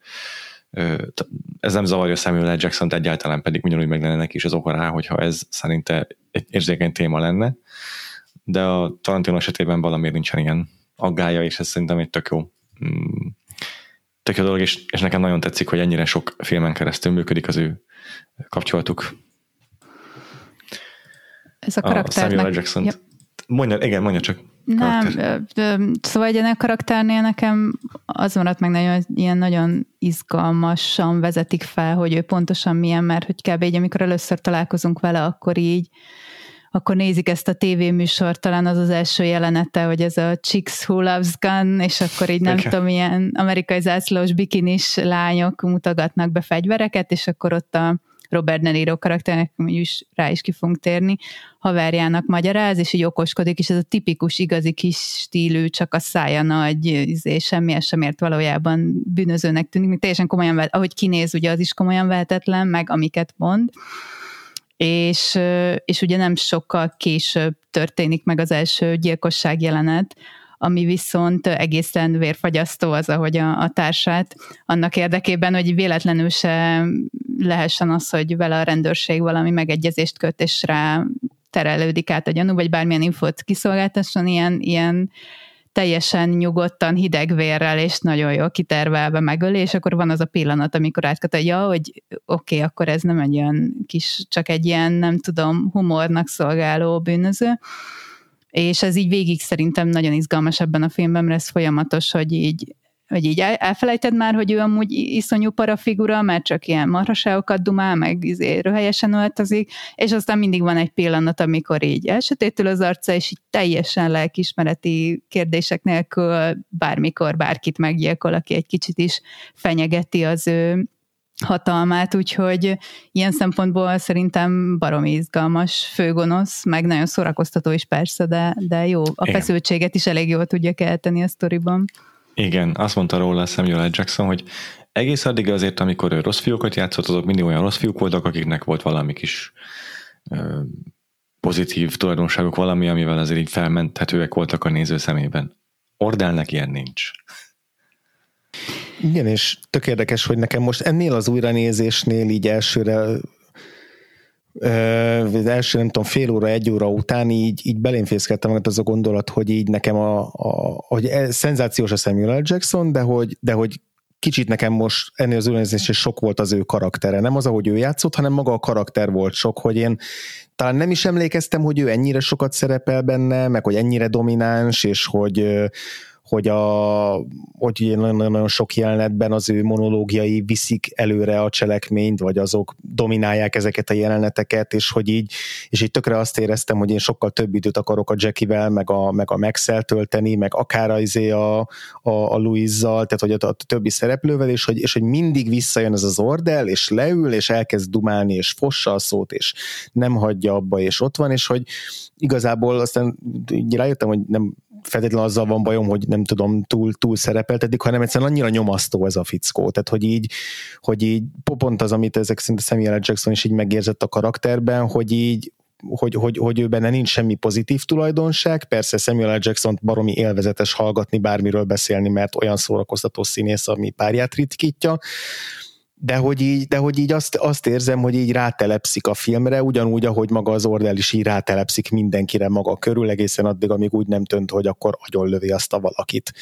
ez nem zavarja Samuel L. Jackson-t, egyáltalán pedig ugyanúgy meg lenne neki is az oka rá, hogyha ez szerinte egy érzékeny téma lenne, de a Tarantino esetében valamiért nincsen ilyen aggája, és ez szerintem egy tök jó mm, tök jó dolog, és, és nekem nagyon tetszik, hogy ennyire sok filmen keresztül működik az ő kapcsolatuk. Ez a karakternek... A Samuel L. Jackson. Yep. Mondja, igen, mondja csak. Nem, szóval egy ennek karakternél nekem az maradt meg nagyon, ilyen nagyon izgalmasan vezetik fel, hogy ő pontosan milyen, mert hogy kb. így, amikor először találkozunk vele, akkor így akkor nézik ezt a tévéműsort, talán az az első jelenete, hogy ez a Chicks Who Loves Gun, és akkor így nem okay. tudom, ilyen amerikai zászlós bikinis lányok mutogatnak be fegyvereket, és akkor ott a Robert De Niro karakternek, is rá is ki fogunk térni, haverjának magyaráz, és így okoskodik, és ez a tipikus igazi kis stílű, csak a szája nagy, izé, semmi sem ért valójában bűnözőnek tűnik, még teljesen komolyan, ahogy kinéz, ugye az is komolyan vehetetlen, meg amiket mond, és, és ugye nem sokkal később történik meg az első gyilkosság jelenet, ami viszont egészen vérfagyasztó az, ahogy a, a társát, annak érdekében, hogy véletlenül se lehessen az, hogy vele a rendőrség valami megegyezést köt, és rá terelődik át a gyanú, vagy bármilyen infót kiszolgáltasson, ilyen, ilyen teljesen nyugodtan, hideg vérrel, és nagyon jól kitervelve megöli, és akkor van az a pillanat, amikor átkatalja, hogy oké, okay, akkor ez nem egy olyan kis, csak egy ilyen, nem tudom, humornak szolgáló bűnöző, és ez így végig szerintem nagyon izgalmas ebben a filmben, mert ez folyamatos, hogy így hogy így elfelejted már, hogy ő amúgy iszonyú parafigura, mert csak ilyen marhaságokat dumál, meg izé röhelyesen öltözik, és aztán mindig van egy pillanat, amikor így elsötétül az arca, és így teljesen lelkismereti kérdések nélkül bármikor bárkit meggyilkol, aki egy kicsit is fenyegeti az ő hatalmát, úgyhogy ilyen szempontból szerintem baromi izgalmas főgonosz, meg nagyon szórakoztató is persze, de, de jó, a Igen. feszültséget is elég jól tudja kelteni a sztoriban. Igen, azt mondta róla Samuel L. Jackson, hogy egész addig azért, amikor ő rossz fiúkat játszott, azok mindig olyan rossz fiúk voltak, akiknek volt valami kis ö, pozitív tulajdonságok, valami, amivel azért így felmenthetőek voltak a néző szemében. Ordelnek ilyen nincs. Igen, és tök érdekes, hogy nekem most ennél az újranézésnél így elsőre az első, nem tudom, fél óra, egy óra után így, így belém fészkeltem meg az a gondolat, hogy így nekem a, a hogy ez, szenzációs a Samuel L. Jackson, de hogy, de hogy kicsit nekem most ennél az újranézésnél sok volt az ő karaktere. Nem az, ahogy ő játszott, hanem maga a karakter volt sok, hogy én talán nem is emlékeztem, hogy ő ennyire sokat szerepel benne, meg hogy ennyire domináns, és hogy, hogy, a, hogy nagyon-nagyon sok jelenetben az ő monológiai viszik előre a cselekményt, vagy azok dominálják ezeket a jeleneteket, és hogy így, és így tökre azt éreztem, hogy én sokkal több időt akarok a Jackie-vel, meg a, meg a max tölteni, meg akár az izé a, a, a Louise-zal, tehát hogy a, a többi szereplővel, és hogy, és hogy mindig visszajön ez az ordel, és leül, és elkezd dumálni, és fossa a szót, és nem hagyja abba, és ott van, és hogy igazából aztán rájöttem, hogy nem feltétlenül azzal van bajom, hogy nem tudom, túl, túl szerepeltetik, hanem egyszerűen annyira nyomasztó ez a fickó. Tehát, hogy így, hogy így pont az, amit ezek szerint Samuel L. Jackson is így megérzett a karakterben, hogy így, hogy, hogy, hogy ő benne nincs semmi pozitív tulajdonság. Persze Samuel L. Jackson baromi élvezetes hallgatni, bármiről beszélni, mert olyan szórakoztató színész, ami párját ritkítja, de hogy így, de hogy így azt, azt érzem, hogy így rátelepszik a filmre, ugyanúgy, ahogy maga az Ordel is így rátelepszik mindenkire maga körül, egészen addig, amíg úgy nem tönt, hogy akkor lövi azt a valakit.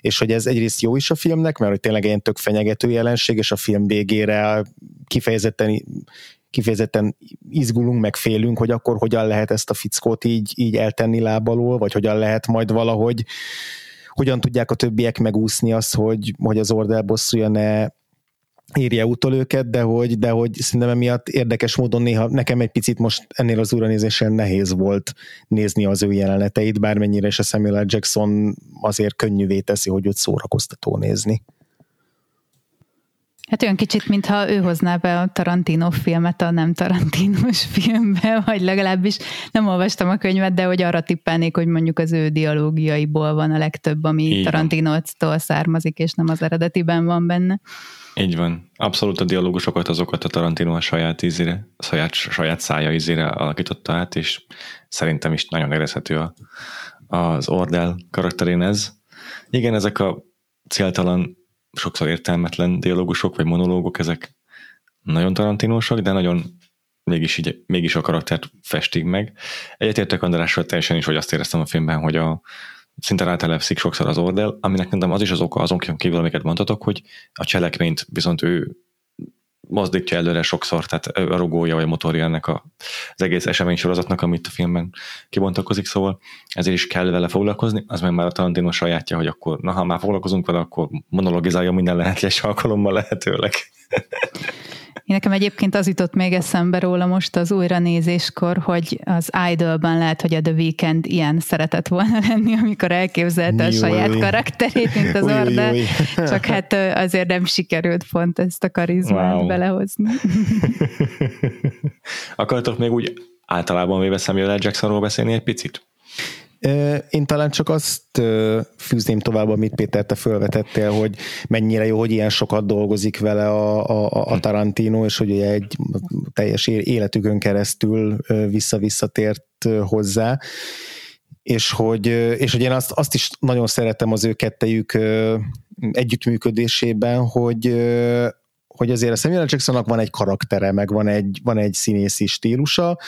És hogy ez egyrészt jó is a filmnek, mert hogy tényleg ilyen tök fenyegető jelenség, és a film végére kifejezetten kifejezetten izgulunk, meg félünk, hogy akkor hogyan lehet ezt a fickót így, így eltenni lábalól, vagy hogyan lehet majd valahogy hogyan tudják a többiek megúszni azt, hogy, hogy az Ordel bosszúja ne, írja utol őket, de hogy, de hogy szerintem emiatt érdekes módon néha nekem egy picit most ennél az újranézésen nehéz volt nézni az ő jeleneteit, bármennyire is a Samuel L. Jackson azért könnyűvé teszi, hogy őt szórakoztató nézni. Hát olyan kicsit, mintha ő hozná be a Tarantino filmet a nem Tarantinos filmbe, vagy legalábbis nem olvastam a könyvet, de hogy arra tippelnék, hogy mondjuk az ő dialógiaiból van a legtöbb, ami Tarantino-tól származik, és nem az eredetiben van benne. Így van. Abszolút a dialógusokat azokat a Tarantino a saját ízére, a saját, saját szája ízére alakította át, és szerintem is nagyon érezhető a, az Ordel karakterén ez. Igen, ezek a céltalan, sokszor értelmetlen dialógusok vagy monológok, ezek nagyon tarantinósak, de nagyon mégis, így, mégis a karaktert festik meg. Egyetértek Andrással teljesen is, hogy azt éreztem a filmben, hogy a, szinte rátelepszik sokszor az ordel, aminek nem az is az oka azon kívül, amiket mondtatok, hogy a cselekményt viszont ő mozdítja előre sokszor, tehát a rugója vagy motorja ennek a, az egész esemény sorozatnak, amit a filmben kibontakozik, szóval ezért is kell vele foglalkozni, az meg már a Tarantino sajátja, hogy akkor, na ha már foglalkozunk vele, akkor monologizálja minden lehetős alkalommal lehetőleg. Én nekem egyébként az jutott még eszembe róla most az újranézéskor, hogy az Idolban lehet, hogy a The Weeknd ilyen szeretett volna lenni, amikor elképzelte a saját karakterét, mint az Orda, csak hát azért nem sikerült pont ezt a karizmát wow. belehozni. Akartok még úgy általában véve Samuel L. Jacksonról beszélni egy picit? Én talán csak azt fűzném tovább, amit Péter, te felvetettél, hogy mennyire jó, hogy ilyen sokat dolgozik vele a, a, a Tarantino, és hogy egy teljes életükön keresztül vissza-visszatért hozzá, és hogy, és hogy én azt, azt is nagyon szeretem az ő kettejük együttműködésében, hogy, hogy azért a Samuel Jacksonnak van egy karaktere, meg van egy, van egy színészi stílusa,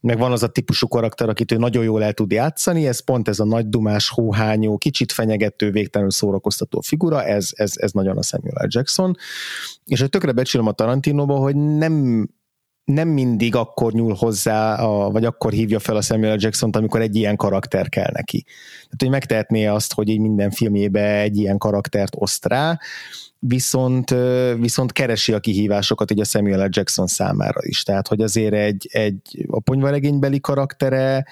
meg van az a típusú karakter, akit ő nagyon jól el tud játszani, ez pont ez a nagy dumás, hóhányó, kicsit fenyegető, végtelenül szórakoztató figura, ez, ez, ez nagyon a Samuel. Jackson, és hogy tökre becsülöm a Tarantinoba, hogy nem nem mindig akkor nyúl hozzá, a, vagy akkor hívja fel a Samuel Jackson-t, amikor egy ilyen karakter kell neki. Tehát, hogy megtehetné azt, hogy így minden filmjébe egy ilyen karaktert oszt rá, viszont, viszont keresi a kihívásokat így Samuel L. Jackson számára is. Tehát, hogy azért egy, egy a ponyvaregénybeli karaktere,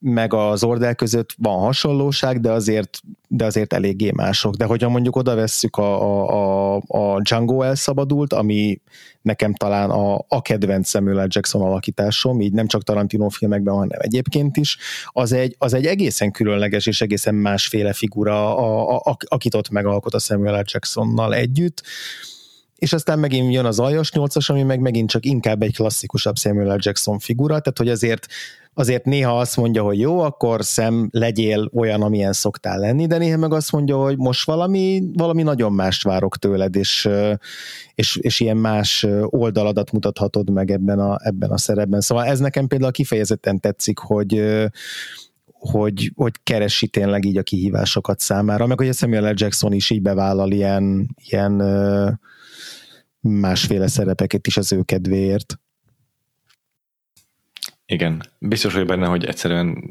meg az Ordel között van hasonlóság, de azért, de azért eléggé mások. De hogyha mondjuk oda vesszük a, a, a, a Django elszabadult, ami nekem talán a, a kedvenc Samuel L. Jackson alakításom, így nem csak Tarantino filmekben, hanem egyébként is, az egy, az egy egészen különleges és egészen másféle figura, a, a, a, akit ott megalkot a Samuel L. Jacksonnal együtt és aztán megint jön az aljas nyolcas, ami meg megint csak inkább egy klasszikusabb Samuel L. Jackson figura, tehát hogy azért azért néha azt mondja, hogy jó, akkor szem legyél olyan, amilyen szoktál lenni, de néha meg azt mondja, hogy most valami, valami nagyon mást várok tőled, és, és, és ilyen más oldaladat mutathatod meg ebben a, ebben a szerepben. Szóval ez nekem például kifejezetten tetszik, hogy hogy, hogy keresi tényleg így a kihívásokat számára, meg hogy a Samuel L. Jackson is így bevállal ilyen, ilyen másféle szerepeket is az ő kedvéért. Igen, biztos vagyok benne, hogy egyszerűen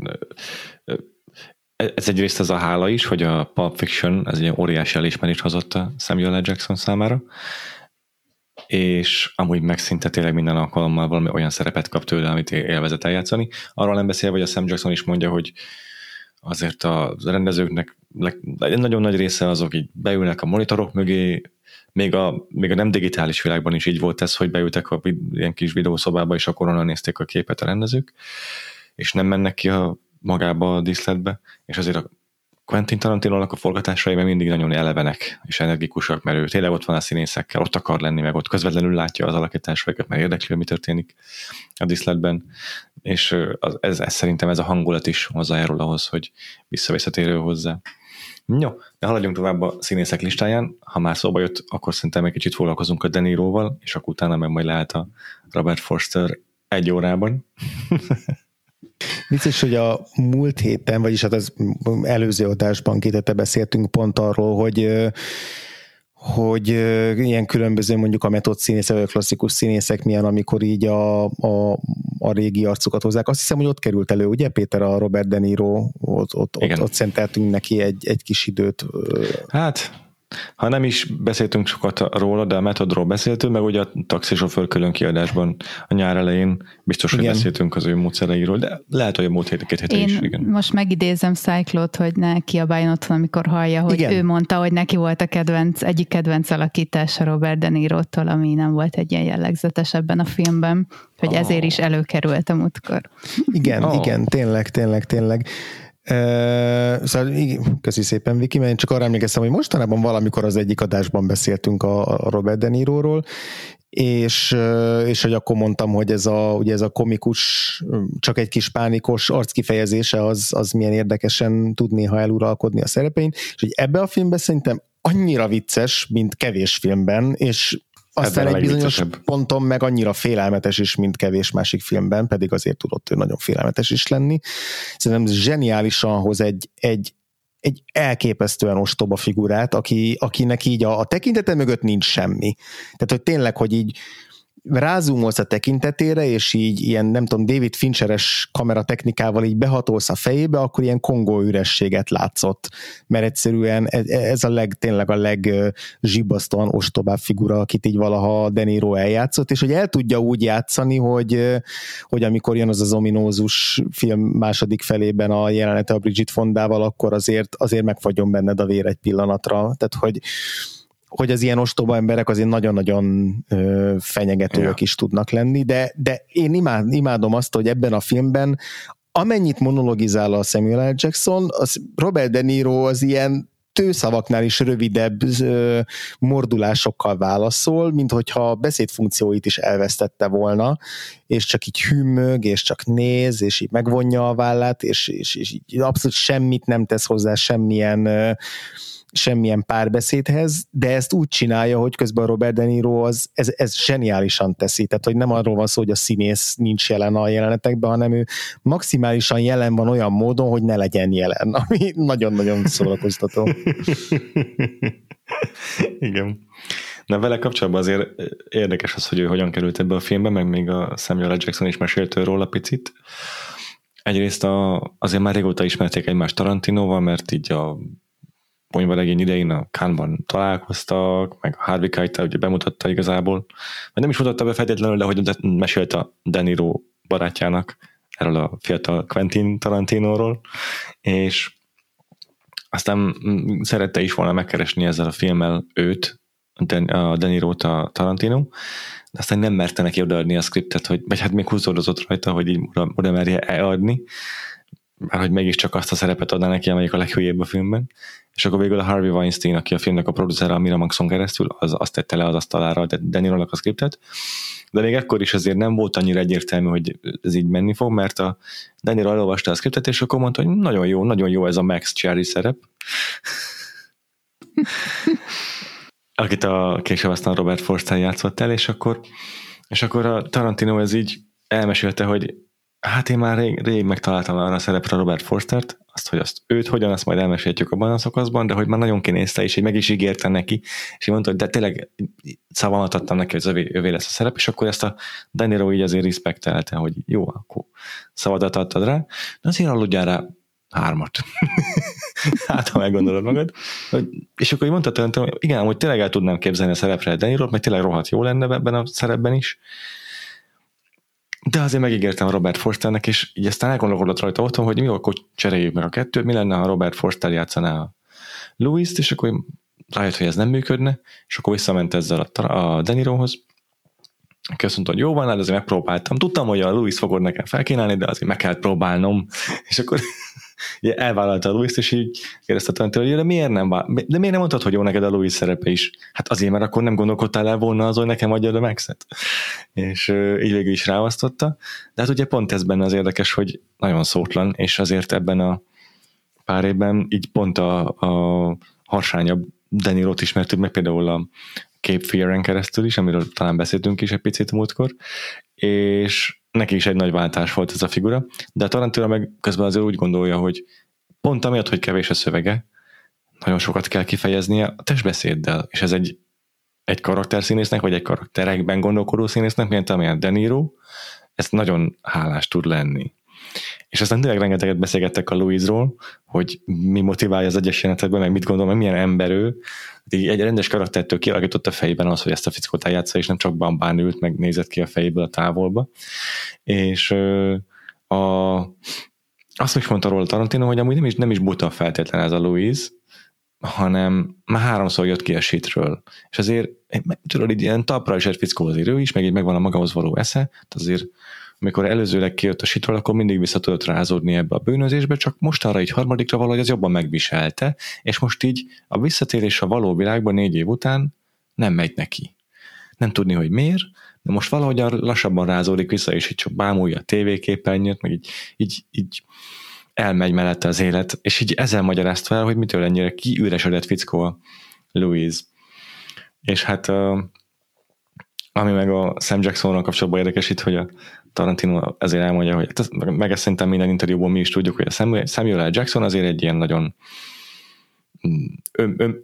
ez egyrészt az a hála is, hogy a Pulp Fiction ez egy óriási elismerést hozott a Samuel L. Jackson számára, és amúgy meg szinte tényleg minden alkalommal valami olyan szerepet kap tőle, amit élvezett eljátszani. Arról nem beszélve, hogy a Sam Jackson is mondja, hogy azért a rendezőknek nagyon nagy része azok így beülnek a monitorok mögé, még a, még a nem digitális világban is így volt ez, hogy beültek a ilyen kis videószobába, és akkor onnan nézték a képet a rendezők, és nem mennek ki a magába a diszletbe, és azért a Quentin tarantino a forgatásai mindig nagyon elevenek és energikusak, mert ő tényleg ott van a színészekkel, ott akar lenni, meg ott közvetlenül látja az alakításaikat, mert érdekli, mi történik a diszletben, és ez, ez, szerintem ez a hangulat is hozzájárul ahhoz, hogy visszavisszatérő hozzá. Jó, de haladjunk tovább a színészek listáján. Ha már szóba jött, akkor szerintem egy kicsit foglalkozunk a Deniróval, és akkor utána meg majd lehet a Robert Forster egy órában. Vicces, hogy a múlt héten, vagyis hát az előző adásban két beszéltünk pont arról, hogy hogy ilyen különböző mondjuk a metód színészek, vagy a klasszikus színészek milyen, amikor így a, a, a régi arcokat hozzák. Azt hiszem, hogy ott került elő, ugye Péter, a Robert De Niro, ott, ott, ott, ott szenteltünk neki egy, egy kis időt. Hát ha nem is beszéltünk sokat róla, de a metodról beszéltünk, meg ugye a taxisofőr külön kiadásban a nyár elején biztos, hogy igen. beszéltünk az ő módszereiről, de lehet, hogy a múlt hét, két héten is. Igen. most megidézem Cyclot, hogy ne kiabáljon otthon, amikor hallja, hogy igen. ő mondta, hogy neki volt a kedvenc, egyik kedvenc alakítása Robert De Niro-tól, ami nem volt egy ilyen jellegzetes ebben a filmben, hogy oh. ezért is előkerült a múltkor. Igen, oh. igen, tényleg, tényleg, tényleg. Uh, szóval köszi szépen, Viki, mert én csak arra emlékeztem, hogy mostanában valamikor az egyik adásban beszéltünk a, a Robert De Niro-ról, és, és hogy akkor mondtam, hogy ez a, ugye ez a komikus, csak egy kis pánikos arckifejezése az, az milyen érdekesen tud néha eluralkodni a szerepein, és hogy ebbe a filmben szerintem annyira vicces, mint kevés filmben, és aztán egy bizonyos ponton meg annyira félelmetes is, mint kevés másik filmben, pedig azért tudott ő nagyon félelmetes is lenni. Szerintem zseniálisan hoz egy, egy, egy elképesztően ostoba figurát, aki, akinek így a, a tekintete mögött nincs semmi. Tehát, hogy tényleg, hogy így rázumolsz a tekintetére, és így ilyen, nem tudom, David Fincheres kameratechnikával így behatolsz a fejébe, akkor ilyen kongó ürességet látszott, mert egyszerűen ez, ez a leg, tényleg a legzsibasztóan ostobább figura, akit így valaha De Niro eljátszott, és hogy el tudja úgy játszani, hogy, hogy amikor jön az az ominózus film második felében a jelenete a Bridget Fondával, akkor azért, azért megfagyom benned a vér egy pillanatra. Tehát, hogy hogy az ilyen ostoba emberek azért nagyon-nagyon ö, fenyegetőek ja. is tudnak lenni, de, de én imád, imádom azt, hogy ebben a filmben amennyit monologizál a Samuel L. Jackson, az Robert De Niro az ilyen tőszavaknál is rövidebb ö, mordulásokkal válaszol, mint hogyha a beszédfunkcióit is elvesztette volna, és csak így hűmög, és csak néz, és így megvonja a vállát, és, és, és így abszolút semmit nem tesz hozzá, semmilyen ö, semmilyen párbeszédhez, de ezt úgy csinálja, hogy közben Robert De Niro az, ez, ez zseniálisan teszi, tehát hogy nem arról van szó, hogy a színész nincs jelen a jelenetekben, hanem ő maximálisan jelen van olyan módon, hogy ne legyen jelen, ami nagyon-nagyon szórakoztató. Igen. Na vele kapcsolatban azért érdekes az, hogy ő hogyan került ebbe a filmbe, meg még a Samuel L. Jackson is mesélt róla picit. Egyrészt a, azért már régóta ismerték egymást Tarantinoval, mert így a regény idején a Kánban találkoztak, meg a Harvey Keitel ugye bemutatta igazából, vagy nem is mutatta be feltétlenül, de hogy mesélt a Deniro barátjának erről a fiatal Quentin Tarantinóról, és aztán szerette is volna megkeresni ezzel a filmmel őt, a Deniro-t a Tarantino, de aztán nem merte neki odaadni a skriptet, hogy, vagy hát még húzódozott rajta, hogy így oda, oda merje eladni, mert hogy mégiscsak azt a szerepet adná neki, amelyik a leghülyébb a filmben. És akkor végül a Harvey Weinstein, aki a filmnek a producere a Miramaxon keresztül, az azt tette le az asztalára a Deniro-nak a skriptet, de még ekkor is azért nem volt annyira egyértelmű, hogy ez így menni fog, mert a Daniel elolvasta a skriptet, és akkor mondta, hogy nagyon jó, nagyon jó ez a Max Cherry szerep. akit a később aztán Robert Forster játszott el, és akkor, és akkor a Tarantino ez így elmesélte, hogy hát én már rég, rég megtaláltam arra a szerepre Robert Forstert, azt, hogy azt őt hogyan, azt majd elmeséltjük abban a szakaszban, de hogy már nagyon kinézte, és így meg is ígérte neki, és így mondta, hogy de tényleg szavamat adtam neki, hogy övé, övé lesz a szerep, és akkor ezt a Danilo így azért respektelte, hogy jó, akkor szavadat adtad rá, de azért aludjál rá hármat. hát, ha meggondolod magad. És akkor így mondta hogy igen, hogy tényleg el tudnám képzelni a szerepre Danilo, mert tényleg rohadt jó lenne ebben a szerepben is, de azért megígértem Robert Forsternek, és így aztán elgondolkodott rajta otthon, hogy mi akkor cseréljük meg a kettőt, mi lenne, ha Robert Forster játszaná a Louis-t, és akkor rájött, hogy ez nem működne, és akkor visszament ezzel a, a Denirohoz, aki azt hogy jó van, hát azért megpróbáltam. Tudtam, hogy a Louis fogod nekem felkínálni, de azért meg kell próbálnom. És akkor elvállalta a Louis-t, és így kérdezte tanító, hogy de miért nem, de miért nem mondtad, hogy jó neked a Louis szerepe is? Hát azért, mert akkor nem gondolkodtál el volna azon, hogy nekem adja a Maxet. És így végül is ráasztotta. De hát ugye pont ez benne az érdekes, hogy nagyon szótlan, és azért ebben a pár évben így pont a, a harsányabb Denirot ismertük meg például a Cape Fear-en keresztül is, amiről talán beszéltünk is egy picit múltkor, és neki is egy nagy váltás volt ez a figura, de a Tarantino meg közben azért úgy gondolja, hogy pont amiatt, hogy kevés a szövege, nagyon sokat kell kifejeznie a testbeszéddel, és ez egy, egy karakterszínésznek, vagy egy karakterekben gondolkodó színésznek, mint amilyen De Niro, ez nagyon hálás tud lenni. És aztán tényleg rengeteget beszélgettek a Louise-ról, hogy mi motiválja az egyes jelenetekben, meg mit gondol, meg milyen ember ő. Így egy rendes karaktertől kialakított a fejében az, hogy ezt a fickót eljátsza, és nem csak bambán ült, meg nézett ki a fejéből a távolba. És a, azt is mondta róla Tarantino, hogy amúgy nem is, nem is buta feltétlen ez a Louise, hanem már háromszor jött ki a shitről. És azért, tudod, így ilyen tapra is egy fickó azért ő is, meg így megvan a magához való esze, tehát azért amikor előzőleg kijött a sitról, akkor mindig vissza tudott rázódni ebbe a bűnözésbe, csak most arra így harmadikra valahogy az jobban megviselte, és most így a visszatérés a való világban négy év után nem megy neki. Nem tudni, hogy miért, de most valahogy lassabban rázódik vissza, és így csak bámulja a tévéképernyőt, meg így, így, így elmegy mellette az élet, és így ezzel magyarázt fel, hogy mitől ennyire kiüresedett fickó a Louise. És hát ami meg a Sam Jacksonnal kapcsolatban érdekes itt, hogy a Tarantino ezért elmondja, hogy hát meg ezt szerintem minden interjúból mi is tudjuk, hogy a Samuel L. Jackson azért egy ilyen nagyon mm, ön, ön,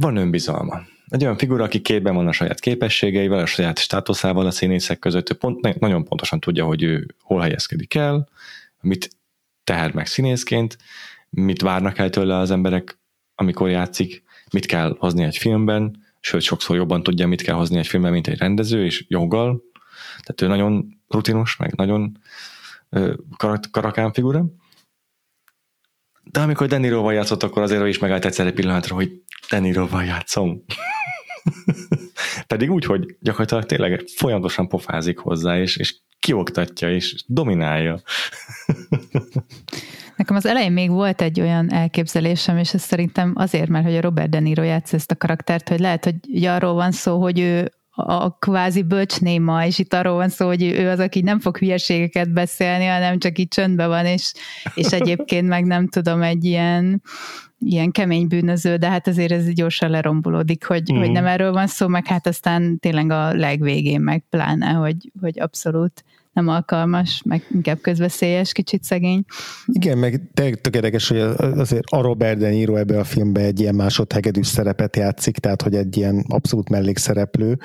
van önbizalma. Egy olyan figura, aki képben van a saját képességeivel, a saját státuszával a színészek között, ő pont, nagyon pontosan tudja, hogy ő hol helyezkedik el, mit teher meg színészként, mit várnak el tőle az emberek, amikor játszik, mit kell hozni egy filmben, sőt, sokszor jobban tudja, mit kell hozni egy filmben, mint egy rendező, és joggal. Tehát ő nagyon rutinos, meg nagyon karak- karakán figura. De amikor Deniroval játszott, akkor azért is megállt egyszer egy pillanatra, hogy Deniroval játszom. Pedig úgy, hogy gyakorlatilag tényleg folyamatosan pofázik hozzá, és, és kioktatja, és dominálja. Nekem az elején még volt egy olyan elképzelésem, és ez szerintem azért, mert hogy a Robert De Niro játsz ezt a karaktert, hogy lehet, hogy arról van szó, hogy ő a kvázi bölcsnéma, és itt arról van szó, hogy ő az, aki nem fog hülyeségeket beszélni, hanem csak így csöndben van, és, és egyébként meg nem tudom, egy ilyen, ilyen kemény bűnöző, de hát azért ez gyorsan lerombolódik, hogy, mm. hogy nem erről van szó, meg hát aztán tényleg a legvégén meg pláne, hogy, hogy abszolút nem alkalmas, meg inkább közveszélyes, kicsit szegény. Igen, meg tökéletes, hogy azért a Robert De Niro ebbe a filmbe egy ilyen másodhegedűs szerepet játszik, tehát hogy egy ilyen abszolút mellékszereplő,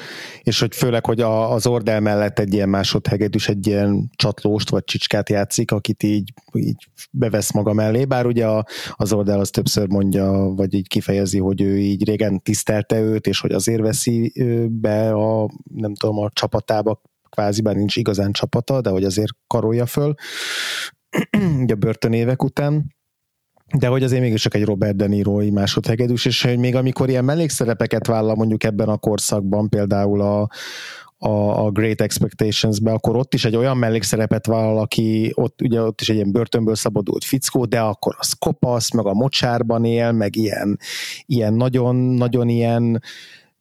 és hogy főleg, hogy a, az Ordel mellett egy ilyen másodhegedűs, egy ilyen csatlóst vagy csicskát játszik, akit így, így bevesz maga mellé, bár ugye az Ordel az többször mondja, vagy így kifejezi, hogy ő így régen tisztelte őt, és hogy azért veszi be a, nem tudom, a csapatába, kvázi, bár nincs igazán csapata, de hogy azért karolja föl, ugye börtönévek után, de hogy azért mégis csak egy Robert De Niro másodhegedűs, és hogy még amikor ilyen mellékszerepeket vállal mondjuk ebben a korszakban, például a, a, a Great Expectations-be, akkor ott is egy olyan mellékszerepet vállal, aki ott, ugye ott is egy ilyen börtönből szabadult fickó, de akkor az kopasz, meg a mocsárban él, meg ilyen, ilyen nagyon, nagyon ilyen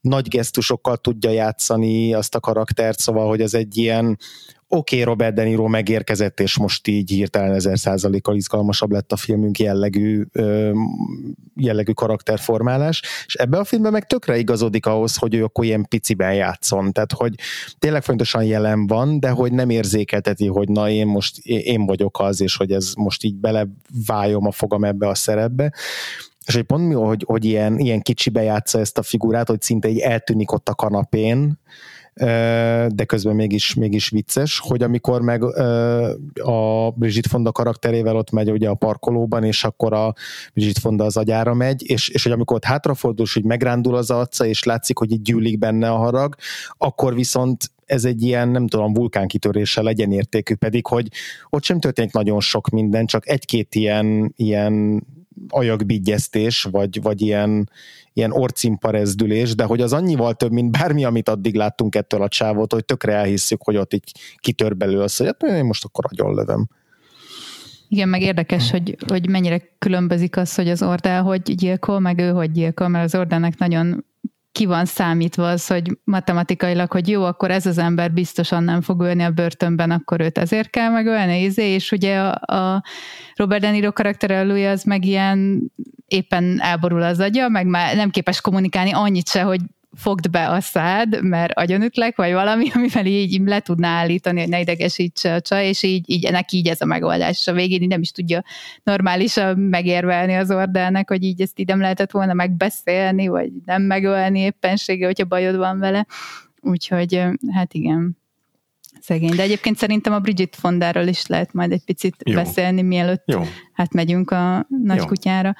nagy gesztusokkal tudja játszani azt a karaktert, szóval, hogy ez egy ilyen oké, okay, Robert De Niro megérkezett, és most így hirtelen ezer százalékkal izgalmasabb lett a filmünk jellegű, jellegű karakterformálás, és ebbe a filmben meg tökre igazodik ahhoz, hogy ő akkor ilyen piciben játszon, tehát hogy tényleg fontosan jelen van, de hogy nem érzékelteti, hogy na én most én vagyok az, és hogy ez most így beleváljom a fogam ebbe a szerepbe, és hogy pont mi, hogy, hogy ilyen, ilyen kicsibe játsza ezt a figurát, hogy szinte így eltűnik ott a kanapén, de közben mégis, mégis vicces, hogy amikor meg a Bridget Fonda karakterével ott megy ugye a parkolóban, és akkor a Bridget Fonda az agyára megy, és, és hogy amikor ott hátrafordul, hogy megrándul az arca, és látszik, hogy így gyűlik benne a harag, akkor viszont ez egy ilyen, nem tudom, vulkánkitöréssel legyen értékű, pedig, hogy ott sem történik nagyon sok minden, csak egy-két ilyen, ilyen ajakbigyeztés, vagy, vagy ilyen, ilyen orcimpa de hogy az annyival több, mint bármi, amit addig láttunk ettől a csávot, hogy tökre elhisszük, hogy ott így kitör belőle az, hogy hát én most akkor agyon lövöm. Igen, meg érdekes, hogy, hogy mennyire különbözik az, hogy az Ordel hogy gyilkol, meg ő hogy gyilkol, mert az Ordelnek nagyon ki van számítva az, hogy matematikailag, hogy jó, akkor ez az ember biztosan nem fog ölni a börtönben, akkor őt ezért kell megölni, izé, és ugye a, a Robert De Niro karakter az meg ilyen éppen elborul az agya, meg már nem képes kommunikálni annyit se, hogy fogd be a szád, mert agyonütlek, vagy valami, amivel így le tudná állítani, hogy ne idegesítse a csaj, és így, így neki így ez a megoldás. És a végén így nem is tudja normálisan megérvelni az ordának, hogy így ezt így nem lehetett volna megbeszélni, vagy nem megölni éppensége, hogyha bajod van vele. Úgyhogy hát igen, szegény. De egyébként szerintem a Bridget Fondáról is lehet majd egy picit jó. beszélni, mielőtt jó. hát megyünk a nagy jó. kutyára.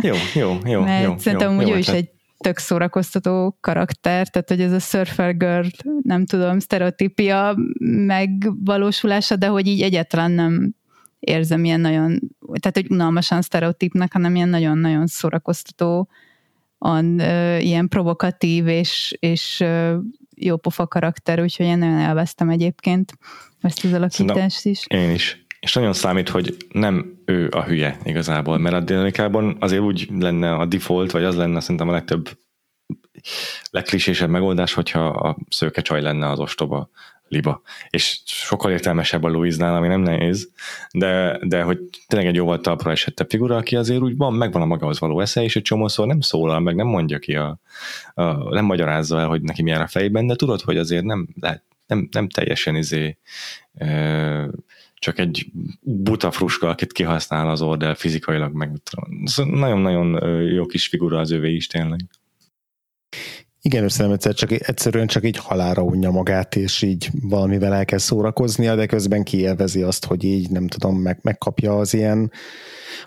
Jó, jó, jó. Mert jó, szerintem jó, úgy jó, ő is egy tök szórakoztató karakter, tehát hogy ez a surfer girl, nem tudom, sztereotípia megvalósulása, de hogy így egyáltalán nem érzem ilyen nagyon, tehát hogy unalmasan sztereotípnek, hanem ilyen nagyon-nagyon szórakoztató, an, ö, ilyen provokatív és, és ö, jó pofa karakter, úgyhogy én nagyon elvesztem egyébként ezt az alakítást is. Én is és nagyon számít, hogy nem ő a hülye igazából, mert a dinamikában azért úgy lenne a default, vagy az lenne szerintem a legtöbb legklisésebb megoldás, hogyha a szőke csaj lenne az ostoba liba. És sokkal értelmesebb a Louise-nál, ami nem nehéz, de, de hogy tényleg egy jóval talpra esettebb figura, aki azért úgy van, megvan a magához való esze, és egy csomószor nem szólal, meg nem mondja ki a, a, nem magyarázza el, hogy neki milyen a fejében, de tudod, hogy azért nem, nem, nem teljesen izé, e, csak egy buta fruska, akit kihasznál az Ordel fizikailag, meg nagyon-nagyon jó kis figura az övé is tényleg. Igen, összem egyszer csak, egyszerűen csak így halára unja magát, és így valamivel el kell szórakoznia, de közben kielvezi azt, hogy így nem tudom, meg, megkapja az ilyen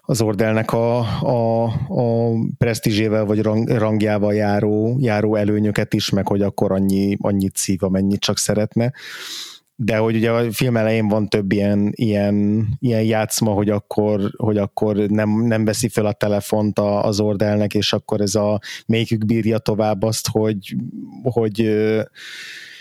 az ordelnek a, a, a presztízsével vagy rang, rangjával járó, járó előnyöket is, meg hogy akkor annyi, annyit szív, amennyit csak szeretne de hogy ugye a film elején van több ilyen, ilyen, ilyen játszma, hogy akkor, hogy akkor nem, nem veszi fel a telefont az ordelnek, és akkor ez a melyikük bírja tovább azt, hogy, hogy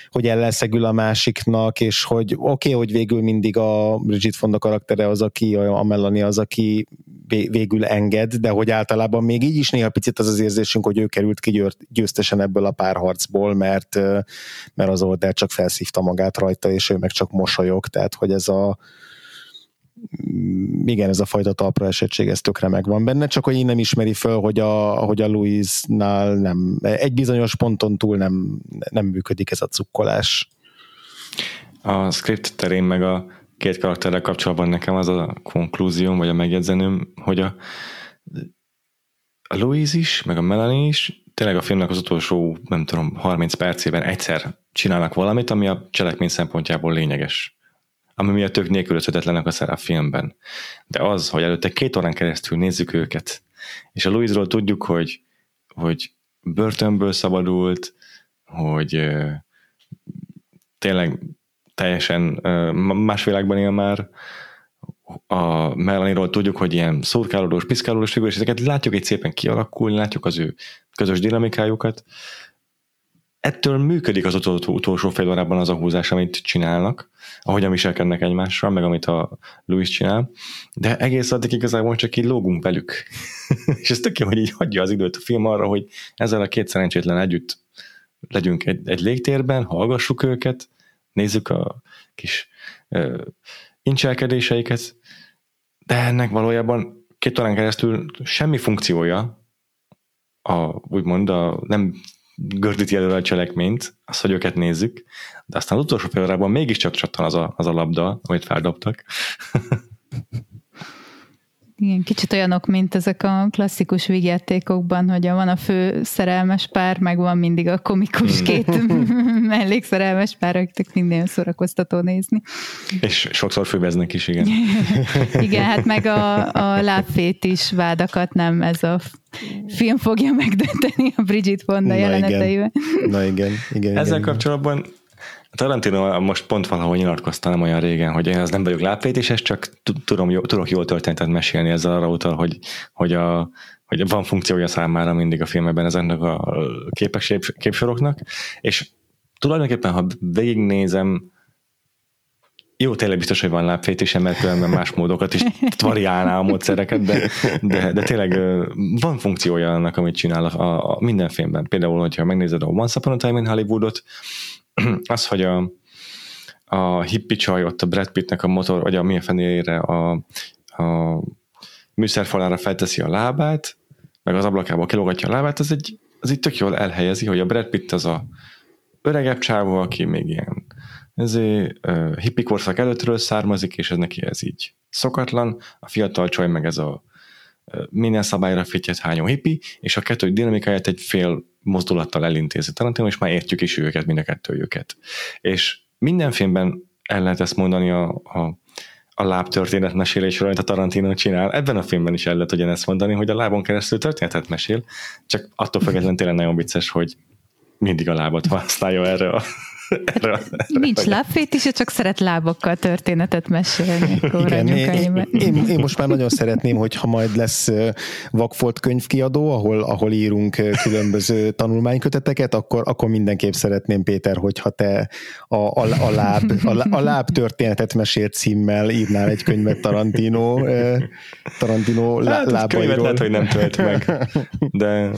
hogy ellenszegül a másiknak, és hogy oké, okay, hogy végül mindig a Bridget Fonda karaktere az, aki, a Melanie az, aki végül enged, de hogy általában még így is néha picit az az érzésünk, hogy ő került ki győztesen ebből a párharcból, mert, mert az Order csak felszívta magát rajta, és ő meg csak mosolyog, tehát hogy ez a igen, ez a fajta talpra esettség, ez tökre megvan benne, csak hogy így nem ismeri föl, hogy a, hogy a Louise-nál nem, egy bizonyos ponton túl nem, nem működik ez a cukkolás. a script terén meg a két karakterrel kapcsolatban nekem az a konklúzióm, vagy a megjegyzenőm, hogy a, a Louise is, meg a Melanie is tényleg a filmnek az utolsó, nem tudom, 30 percében egyszer csinálnak valamit, ami a cselekmény szempontjából lényeges. Ami miatt ők nélkülözhetetlenek a a filmben. De az, hogy előtte két órán keresztül nézzük őket, és a Louise-ról tudjuk, hogy, hogy börtönből szabadult, hogy tényleg teljesen más világban él már, a Melanie-ról tudjuk, hogy ilyen szurkálódós, piszkálódós figura, és ezeket látjuk egy szépen kialakulni, látjuk az ő közös dinamikájukat. Ettől működik az utolsó, utolsó fél órában az a húzás, amit csinálnak, ahogyan viselkednek egymással, meg amit a Louis csinál, de egész addig igazából csak így lógunk velük. és ez tök jó, hogy így hagyja az időt a film arra, hogy ezzel a két szerencsétlen együtt legyünk egy, egy légtérben, hallgassuk őket, nézzük a kis uh, incselkedéseiket, de ennek valójában két órán keresztül semmi funkciója, a, úgymond a, nem gördíti előre a cselekményt, az, hogy őket nézzük, de aztán az utolsó fél órában mégiscsak csattan az a, az a labda, amit feldobtak. Igen, kicsit olyanok, mint ezek a klasszikus vígjátékokban, hogy van a fő szerelmes pár, meg van mindig a komikus hmm. két mellékszerelmes pár, akik minden szórakoztató nézni. És sokszor főveznek is, igen. igen, hát meg a, a lábfét is vádakat nem ez a film fogja megdönteni a Bridget Fonda jeleneteivel. Na igen, igen. Ezzel igen. kapcsolatban Tarantino most pont valahol nyilatkozta nem olyan régen, hogy én az nem vagyok lápvétéses, csak tudom, jó, tudok jól történetet mesélni, ezzel arra utal, hogy, hogy, a, hogy van funkciója számára mindig a filmben ezeknek a képes, képsoroknak, és tulajdonképpen, ha végignézem, jó, tényleg biztos, hogy van lábfétésem, mert különben más módokat is variálná a módszereket, de, de, de tényleg van funkciója annak, amit csinál a, a minden filmben. Például, hogyha megnézed a Once Upon a Time in Hollywoodot, az, hogy a, a hippie csaj ott a Brad Pittnek a motor, vagy a milyen fenére a, a műszerfalára felteszi a lábát, meg az ablakából kilógatja a lábát, az egy, az itt tök jól elhelyezi, hogy a Brad Pitt az a öregebb csávó, aki még ilyen ezért uh, hippi korszak előttről származik, és ez neki ez így szokatlan, a fiatal csaj meg ez a uh, minden szabályra fittyet hányó hippi, és a kettő dinamikáját egy fél mozdulattal elintézi Tarantino, és már értjük is őket, mind a kettőjüket. És minden filmben el lehet ezt mondani a, a, a lábtörténet mesélésről, amit a Tarantino csinál. Ebben a filmben is el lehet ugyanezt mondani, hogy a lábon keresztül történetet mesél, csak attól függetlenül tényleg nagyon vicces, hogy mindig a lábat használja erre a erre, erre Nincs lábfét is, csak szeret lábokkal történetet mesélni. Igen, én, én, én, most már nagyon szeretném, hogyha majd lesz Vakfolt könyvkiadó, ahol, ahol írunk különböző tanulmányköteteket, akkor, akkor mindenképp szeretném, Péter, hogyha te a, a, a, láb, a, a láb történetet mesélt címmel írnál egy könyvet Tarantino, Tarantino lá, hát, lábairól. Könyvet lehet, hogy nem tölt meg, de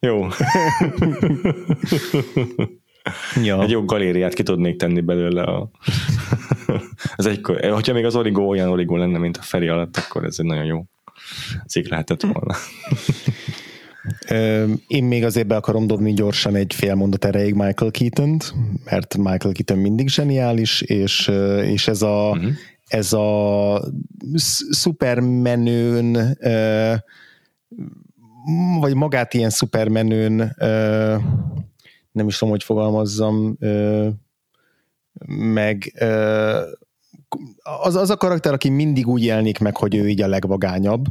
jó. Ja. Egy jó galériát ki tudnék tenni belőle. A... ez egy, hogyha még az origó olyan origó lenne, mint a Feri alatt, akkor ez egy nagyon jó cikk lehetett volna. Én még azért be akarom dobni gyorsan egy fél mondat erejéig Michael keaton mert Michael Keaton mindig zseniális, és, és ez a, uh-huh. ez a szupermenőn vagy magát ilyen szupermenőn nem is tudom, hogy fogalmazzam, meg az, az a karakter, aki mindig úgy jelenik meg, hogy ő így a legvagányabb.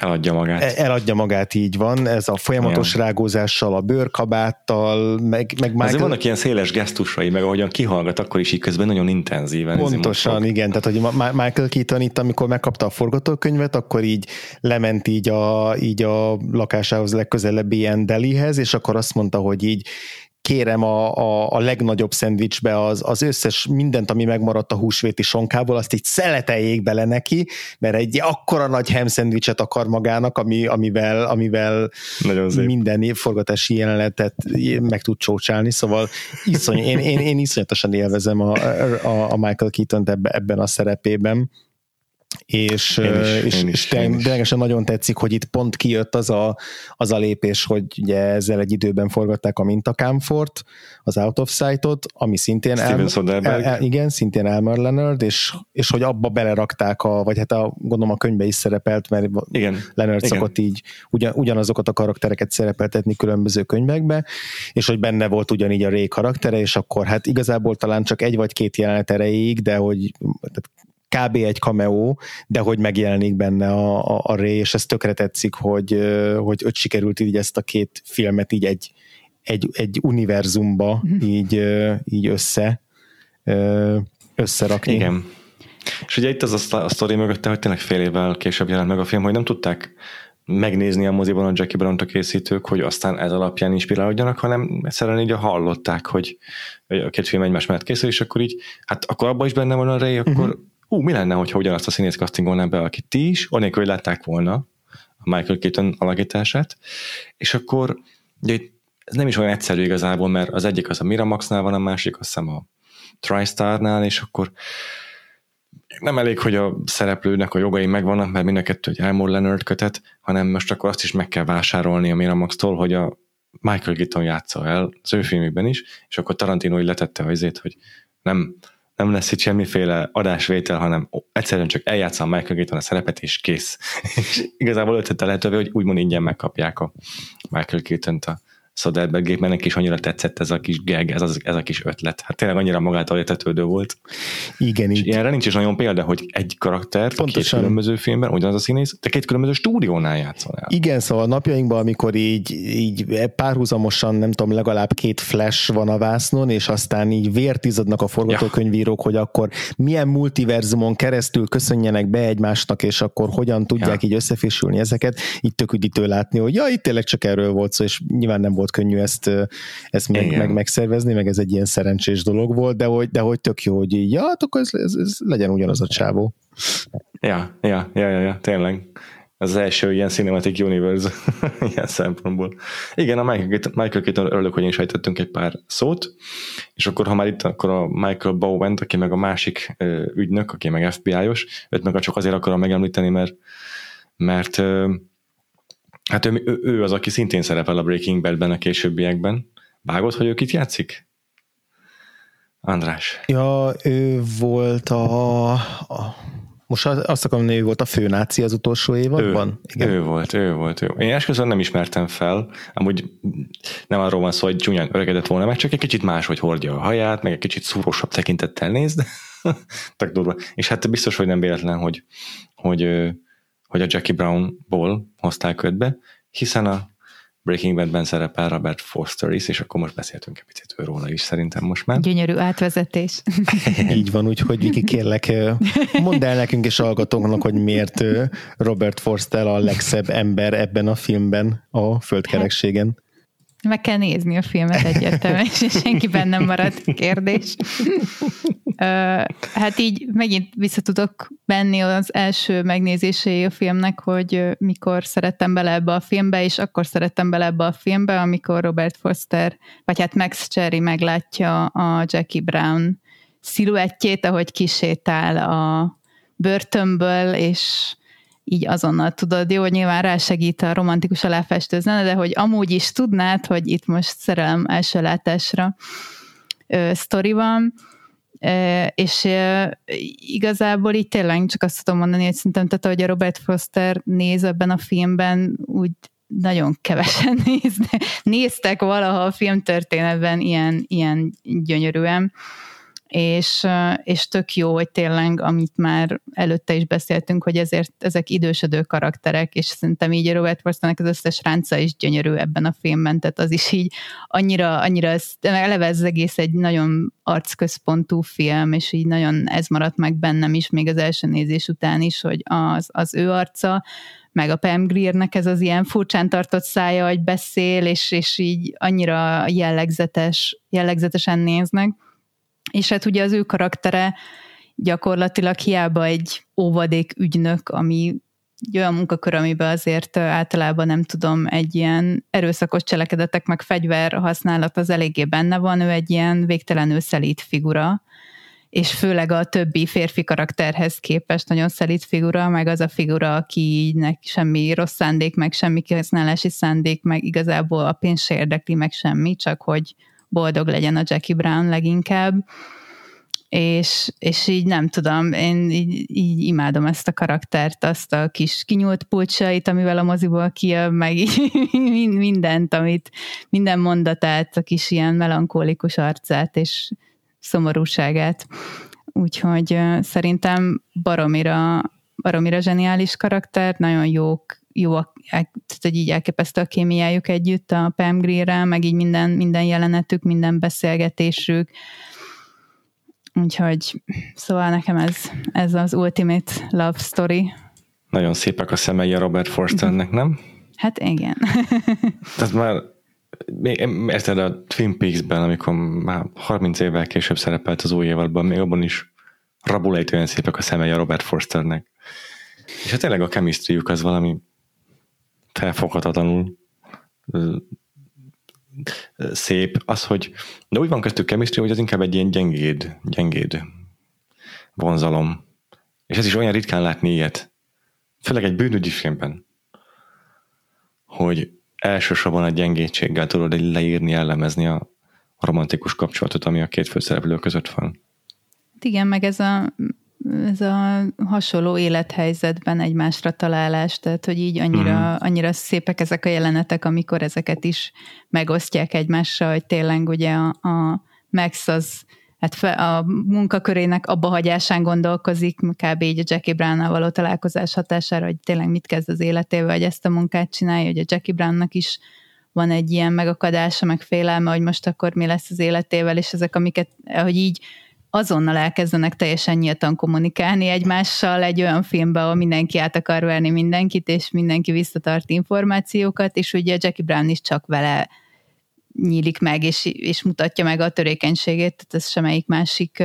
Eladja magát. E, eladja magát, így van. Ez a folyamatos Olyan. rágózással, a bőrkabáttal, meg, meg Michael... Azért vannak ilyen széles gesztusai, meg ahogyan kihallgat, akkor is így közben nagyon intenzíven. Pontosan, igen. Tehát, hogy Michael Keaton itt, amikor megkapta a forgatókönyvet, akkor így lement így a, így a lakásához legközelebbi ilyen delihez, és akkor azt mondta, hogy így kérem a, a, a legnagyobb szendvicsbe az, az összes mindent, ami megmaradt a húsvéti sonkából, azt így szeleteljék bele neki, mert egy akkora nagy ham szendvicset akar magának, ami, amivel, amivel minden forgatási jelenetet meg tud csócsálni, szóval iszony, én, én, én iszonyatosan élvezem a, a, a Michael Keaton-t ebben a szerepében és, is, és, és ténylegesen nagyon tetszik, hogy itt pont kijött az a, az a lépés, hogy ugye ezzel egy időben forgatták a Mintakámfort, az Out of Sight-ot, ami szintén Steven El, el, el, igen, szintén Elmer Leonard, és, és hogy abba belerakták, a, vagy hát a, gondolom a könyvbe is szerepelt, mert igen, Leonard igen. szokott így ugyan, ugyanazokat a karaktereket szerepeltetni különböző könyvekbe, és hogy benne volt ugyanígy a Ray karaktere, és akkor hát igazából talán csak egy vagy két jelenet erejéig, de hogy tehát kb. egy cameo, de hogy megjelenik benne a, a, a Ray, és ez tökre tetszik, hogy, hogy öt sikerült így ezt a két filmet így egy, egy, egy univerzumba mm-hmm. így, így össze összerakni. Igen. És ugye itt az a, a sztori mögötte, hogy tényleg fél évvel később jelent meg a film, hogy nem tudták megnézni a moziban a Jackie brown a készítők, hogy aztán ez alapján inspirálódjanak, hanem egyszerűen így hallották, hogy a két film egymás mellett készül, és akkor így, hát akkor abban is benne van a Ray, akkor uh-huh hú, mi lenne, hogyha ugyanazt a színész castingolnám be, akit ti is, anélkül, hogy látták volna a Michael Keaton alakítását, és akkor ugye ez nem is olyan egyszerű igazából, mert az egyik az a Miramaxnál van, a másik azt hiszem a TriStar-nál, és akkor nem elég, hogy a szereplőnek a jogai megvannak, mert mind a kettő egy Elmore Leonard kötet, hanem most akkor azt is meg kell vásárolni a Miramax-tól, hogy a Michael Keaton játsza el az ő filmükben is, és akkor Tarantino így letette azért, hogy nem nem lesz itt semmiféle adásvétel, hanem egyszerűen csak eljátszom Michael Keaton a szerepet, és kész. és igazából ötette lehetővé, hogy úgymond ingyen megkapják a Michael Keaton-t a Soderbergh gép, mert neki is annyira tetszett ez a kis gag, ez, az, ez a kis ötlet. Hát tényleg annyira magától értetődő volt. Igen, és így. ilyenre nincs is nagyon példa, hogy egy karakter Pontosan. két különböző filmben, ugyanaz a színész, de két különböző stúdiónál játszol el. Igen, szóval napjainkban, amikor így, így párhuzamosan, nem tudom, legalább két flash van a vásznon, és aztán így vértizadnak a forgatókönyvírók, ja. hogy akkor milyen multiverzumon keresztül köszönjenek be egymásnak, és akkor hogyan tudják ja. így összefésülni ezeket, így tök üdítő látni, hogy ja, itt tényleg csak erről volt szó, és nyilván nem volt könnyű ezt, ezt meg, meg, megszervezni, meg ez egy ilyen szerencsés dolog volt, de hogy, de hogy tök jó, hogy így, ja, hát akkor ez, ez, ez legyen ugyanaz a csávó. Ja, ja, ja, ja, ja tényleg. Ez az első ilyen Cinematic Universe ilyen szempontból. Igen, a Michael, Michael Keaton örülök, hogy én sejtettünk egy pár szót, és akkor, ha már itt, akkor a Michael Bowen, aki meg a másik ügynök, aki meg FBI-os, őt meg csak azért akarom megemlíteni, mert mert Hát ő, ő, ő az, aki szintén szerepel a Breaking Badben a későbbiekben. Vágod, hogy ő kit játszik? András. Ja, ő volt a, a most azt akarom, hogy ő volt a főnáci az utolsó évadban? Ő, Igen. ő volt, ő volt. Ő. Én esküszön nem ismertem fel, amúgy nem arról van szó, hogy csúnyán öregedett volna meg, csak egy kicsit máshogy hordja a haját, meg egy kicsit szúrósabb tekintettel néz, de durva. És hát biztos, hogy nem véletlen, hogy, hogy hogy a Jackie Brownból hozták ködbe, hiszen a Breaking Badben szerepel Robert Foster is, és akkor most beszéltünk egy picit róla is szerintem most már. Gyönyörű átvezetés. Így van, úgyhogy Viki kérlek, mondd el nekünk és hallgatóknak, hogy miért Robert Forster a legszebb ember ebben a filmben a földkerekségen. Meg kell nézni a filmet egyértelműen, és senkiben nem marad kérdés. Hát így megint vissza tudok menni az első megnézésé a filmnek, hogy mikor szerettem bele ebbe a filmbe, és akkor szerettem bele ebbe a filmbe, amikor Robert Foster, vagy hát Max Cherry meglátja a Jackie Brown sziluettjét, ahogy kisétál a börtönből, és így azonnal tudod, jó, hogy nyilván rásegít a romantikus aláfestő zene, de hogy amúgy is tudnád, hogy itt most szerelem első látásra ö, sztori van, ö, és ö, igazából így tényleg csak azt tudom mondani, hogy szerintem, tehát, hogy a Robert Foster néz ebben a filmben, úgy nagyon kevesen nézne, néztek valaha a filmtörténetben ilyen, ilyen gyönyörűen és, és tök jó, hogy tényleg, amit már előtte is beszéltünk, hogy ezért ezek idősödő karakterek, és szerintem így Robert Forsternek az összes ránca is gyönyörű ebben a filmben, tehát az is így annyira, annyira ez, eleve ez egész egy nagyon arcközpontú film, és így nagyon ez maradt meg bennem is, még az első nézés után is, hogy az, az ő arca, meg a Pam Greernek ez az ilyen furcsán tartott szája, hogy beszél, és, és így annyira jellegzetes, jellegzetesen néznek és hát ugye az ő karaktere gyakorlatilag hiába egy óvadék ügynök, ami egy olyan munkakör, amiben azért általában nem tudom, egy ilyen erőszakos cselekedetek, meg fegyver használat az eléggé benne van, ő egy ilyen végtelenül szelít figura, és főleg a többi férfi karakterhez képest nagyon szelít figura, meg az a figura, akinek semmi rossz szándék, meg semmi kihasználási szándék, meg igazából a pénz se érdekli, meg semmi, csak hogy boldog legyen a Jackie Brown leginkább és, és így nem tudom, én így, így imádom ezt a karaktert, azt a kis kinyúlt pulcsait, amivel a moziból kijön, meg mindent, amit, minden mondatát, a kis ilyen melankólikus arcát és szomorúságát. Úgyhogy szerintem baromira, baromira zseniális karakter, nagyon jók, jó, tehát hogy így elképesztő a kémiájuk együtt a Pam Grier-rel, meg így minden, minden jelenetük, minden beszélgetésük, Úgyhogy szóval nekem ez, ez az ultimate love story. Nagyon szépek a szemei a Robert Forsternek, nem? Hát igen. Tehát már érted a Twin Peaks-ben, amikor már 30 évvel később szerepelt az új évadban, még abban is rabulejt olyan szépek a szemei a Robert Forsternek. És hát tényleg a chemistryük az valami felfoghatatlanul szép, az, hogy de úgy van köztük chemistry, hogy az inkább egy ilyen gyengéd, gyengéd vonzalom. És ez is olyan ritkán látni ilyet, főleg egy bűnügyi filmben, hogy elsősorban a gyengétséggel tudod leírni, elemezni a romantikus kapcsolatot, ami a két főszereplő között van. Igen, meg ez a ez a hasonló élethelyzetben egymásra találás, tehát hogy így annyira, mm. annyira szépek ezek a jelenetek, amikor ezeket is megosztják egymással, hogy tényleg ugye a, a Max az hát fe, a munkakörének abba hagyásán gondolkozik, kb. így a Jackie brown való találkozás hatására, hogy tényleg mit kezd az életével, hogy ezt a munkát csinálja, hogy a Jackie Brownnak is van egy ilyen megakadása, meg félelme, hogy most akkor mi lesz az életével, és ezek, amiket, hogy így azonnal elkezdenek teljesen nyíltan kommunikálni egymással egy olyan filmben, ahol mindenki át akar verni mindenkit, és mindenki visszatart információkat, és ugye Jackie Brown is csak vele nyílik meg, és, és mutatja meg a törékenységét, tehát ez semmelyik másik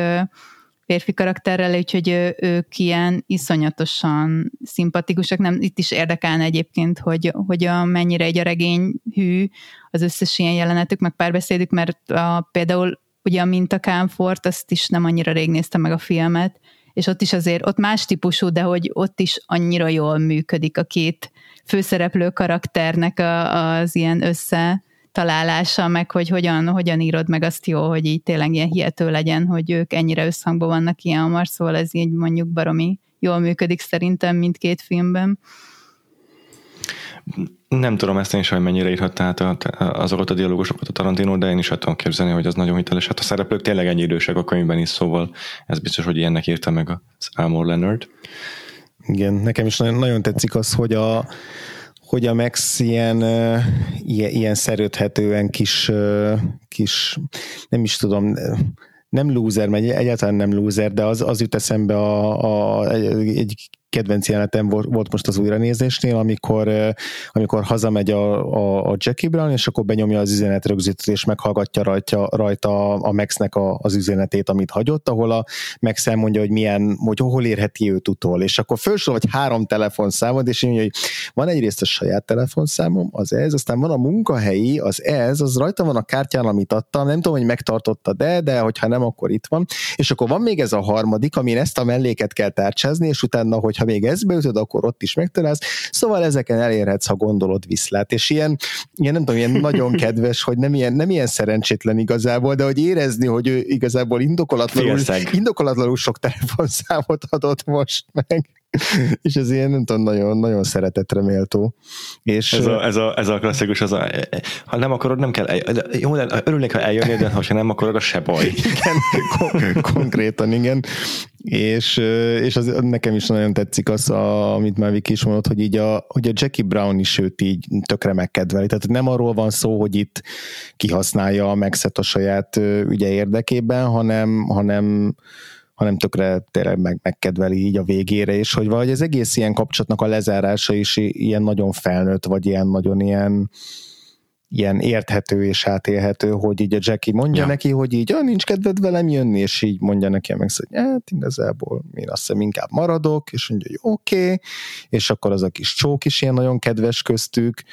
férfi karakterrel, úgyhogy ők ilyen iszonyatosan szimpatikusak. Nem, itt is érdekelne egyébként, hogy, hogy a, mennyire egy a regény hű az összes ilyen jelenetük, meg párbeszédük, mert a, például ugye a Mintakánfort, azt is nem annyira rég néztem meg a filmet, és ott is azért, ott más típusú, de hogy ott is annyira jól működik a két főszereplő karakternek a, az ilyen össze találása, meg hogy hogyan, hogyan írod meg azt jó, hogy így tényleg ilyen hihető legyen, hogy ők ennyire összhangban vannak ilyen hamar, szóval ez így mondjuk baromi jól működik szerintem mindkét filmben nem tudom ezt én is, hogy mennyire írhatta át azokat a dialógusokat a Tarantino, de én is tudom képzelni, hogy az nagyon hiteles. Hát a szereplők tényleg ennyi idősek a könyvben is, szóval ez biztos, hogy ilyennek írta meg az Almor Leonard. Igen, nekem is nagyon, nagyon tetszik az, hogy a, hogy a Max ilyen, ilyen, szerődhetően kis, kis, nem is tudom, nem loser, mert egyáltalán nem loser, de az, az jut eszembe a, a, egy kedvenc jelenetem volt most az újranézésnél, amikor, amikor hazamegy a, a, a Jackie Brown, és akkor benyomja az üzenet rögzítőt, és meghallgatja rajta, rajta a Maxnek a, az üzenetét, amit hagyott, ahol a Max elmondja, hogy milyen, hogy hol érheti őt utol, és akkor felsorol, vagy három telefonszámot, és mondja, hogy van egyrészt a saját telefonszámom, az ez, aztán van a munkahelyi, az ez, az rajta van a kártyán, amit adtam, nem tudom, hogy megtartotta, de, de hogyha nem, akkor itt van. És akkor van még ez a harmadik, amin ezt a melléket kell tárcsázni, és utána, hogyha még ezt beütöd, akkor ott is megtalálsz. Szóval ezeken elérhetsz, ha gondolod viszlát. És ilyen, ilyen nem tudom, ilyen nagyon kedves, hogy nem ilyen, nem ilyen szerencsétlen igazából, de hogy érezni, hogy ő igazából indokolatlanul, indokolatlanul sok telefonszámot adott most meg. És ez ilyen, nem tudom, nagyon, nagyon szeretetre méltó. És, ez, a, ez, a, ez a klasszikus, az a, ha nem akarod, nem kell, el, jó, örülnék, ha eljönnél, de ha nem akarod, az se baj. Igen, kon- konkrétan, igen. És, és az, nekem is nagyon tetszik az, a, amit már Viki is mondott, hogy így a, hogy a Jackie Brown is őt így tökre megkedveli. Tehát nem arról van szó, hogy itt kihasználja a Maxet a saját ügye érdekében, hanem, hanem hanem tökre tényleg meg, megkedveli így a végére, és hogy vagy az egész ilyen kapcsolatnak a lezárása is ilyen nagyon felnőtt, vagy ilyen nagyon ilyen, ilyen érthető és átélhető, hogy így a Jackie mondja ja. neki, hogy így, ah, nincs kedved velem jönni, és így mondja neki meg, hogy hát igazából én azt hiszem inkább maradok, és mondja, hogy oké, okay, és akkor az a kis csók is ilyen nagyon kedves köztük,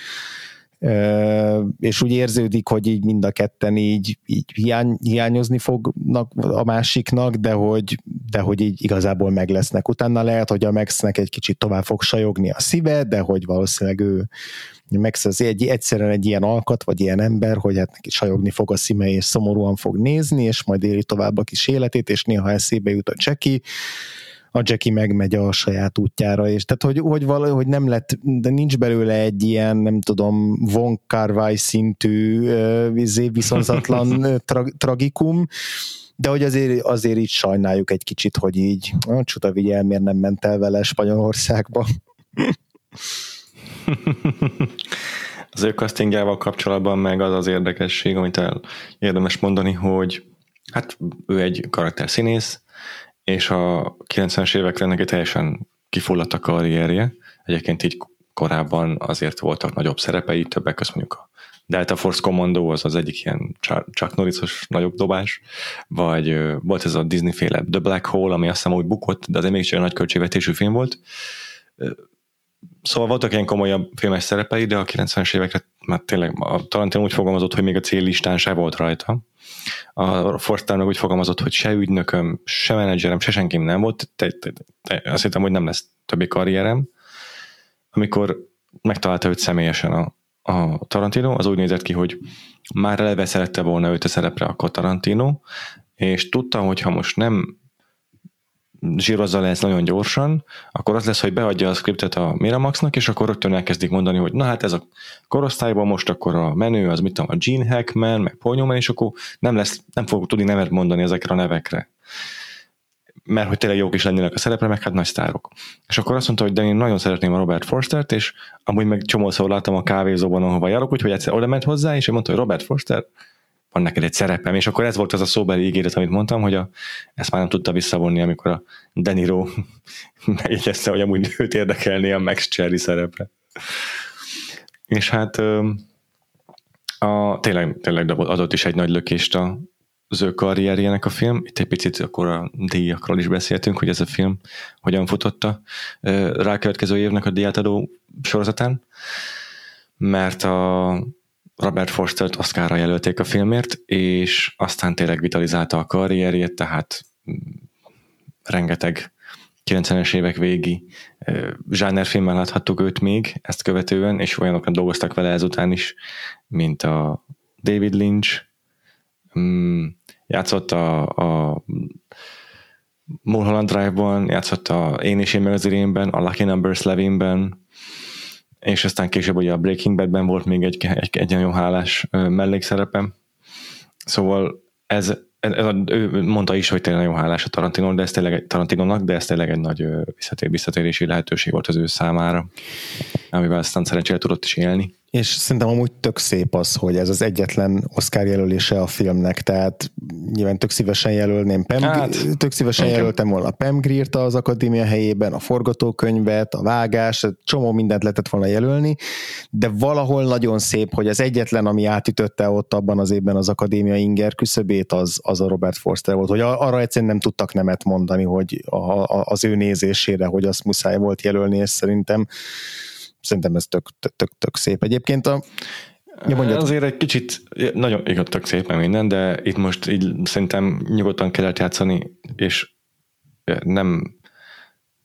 és úgy érződik, hogy így mind a ketten így, így hiány, hiányozni fognak a másiknak, de hogy, de hogy így igazából meg lesznek. Utána lehet, hogy a Maxnek egy kicsit tovább fog sajogni a szíve, de hogy valószínűleg ő Max az egy, egyszerűen egy ilyen alkat, vagy ilyen ember, hogy hát neki sajogni fog a szíve, és szomorúan fog nézni, és majd éli tovább a kis életét, és néha eszébe jut a Jackie, a Jackie megmegy a saját útjára, és tehát hogy, hogy valahogy nem lett, de nincs belőle egy ilyen, nem tudom, Von Carvai szintű uh, viszonzatlan tra, tragikum, de hogy azért, azért így sajnáljuk egy kicsit, hogy így a csuda vigyel, miért nem ment el vele Spanyolországba. az ő castingjával kapcsolatban meg az az érdekesség, amit el érdemes mondani, hogy hát ő egy karakter színész, és a 90-es évekre neki teljesen kifulladt a karrierje. Egyébként így korábban azért voltak nagyobb szerepei, többek között mondjuk a Delta Force Commando az az egyik ilyen Chuck Norrisos nagyobb dobás, vagy volt ez a Disney-féle The Black Hole, ami azt hiszem úgy bukott, de azért mégis egy nagy költségvetésű film volt. Szóval voltak ilyen komolyabb filmes szerepei, de a 90-es évekre már tényleg a Tarantino úgy fogalmazott, hogy még a céllistán se volt rajta. A Forster meg úgy fogalmazott, hogy se ügynököm, se menedzserem, se senkim nem volt. Te, te, te, azt hittem, hogy nem lesz többi karrierem. Amikor megtalálta őt személyesen a, a Tarantino, az úgy nézett ki, hogy már eleve szerette volna őt a szerepre akkor Tarantino, és tudta, hogy ha most nem zsírozza le ezt nagyon gyorsan, akkor az lesz, hogy beadja a skriptet a Miramaxnak, és akkor rögtön elkezdik mondani, hogy na hát ez a korosztályban most akkor a menő, az mit tudom, a Gene Hackman, meg Paul Newman, és akkor nem lesz, nem fog tudni nevet mondani ezekre a nevekre. Mert hogy tényleg jók is lennének a szerepre, meg hát nagy sztárok. És akkor azt mondta, hogy de én nagyon szeretném a Robert Forstert, és amúgy meg csomószor láttam a kávézóban, ahova járok, úgyhogy egyszer oda ment hozzá, és mondta, hogy Robert Forster, van neked egy szerepem, és akkor ez volt az a szóbeli ígéret, amit mondtam, hogy a, ezt már nem tudta visszavonni, amikor a Deniro megjegyezte, hogy amúgy őt érdekelné a Max Cherry szerepre. És hát a, tényleg, tényleg adott is egy nagy lökést a, az ő karrierjének a film. Itt egy picit akkor a díjakról is beszéltünk, hogy ez a film hogyan futotta rákövetkező évnek a díjátadó sorozatán, mert a Robert Forstert Oscarra jelölték a filmért, és aztán tényleg vitalizálta a karrierjét, tehát mm, rengeteg 90-es évek végi zsánerfilmmel láthattuk őt még ezt követően, és olyanokra dolgoztak vele ezután is, mint a David Lynch, mm, játszott a, a Mulholland Drive-ban, játszott a Én és én meg az irénben, a Lucky Numbers Levinben, és aztán később ugye a Breaking Badben volt még egy, egy, egy nagyon hálás mellékszerepem. Szóval ez, ez a, ő mondta is, hogy tényleg nagyon hálás a Tarantino, de ez tényleg Tarantinónak, de ez tényleg egy nagy visszatér, visszatérési lehetőség volt az ő számára, amivel aztán szerencsére tudott is élni és szerintem amúgy tök szép az, hogy ez az egyetlen Oscar jelölése a filmnek, tehát nyilván tök szívesen jelölném Pam, hát, tök szívesen igen. jelöltem volna Pam Greer-t az akadémia helyében, a forgatókönyvet, a vágás, csomó mindent lehetett volna jelölni, de valahol nagyon szép, hogy az egyetlen, ami átütötte ott abban az évben az akadémia inger küszöbét, az, az a Robert Forster volt, hogy arra egyszerűen nem tudtak nemet mondani, hogy a, a, az ő nézésére, hogy azt muszáj volt jelölni, és szerintem szerintem ez tök, tök, tök, tök szép. Egyébként a Ja, mondjad. Azért egy kicsit, nagyon igaz, tök szép minden, de itt most így szerintem nyugodtan kellett játszani, és nem,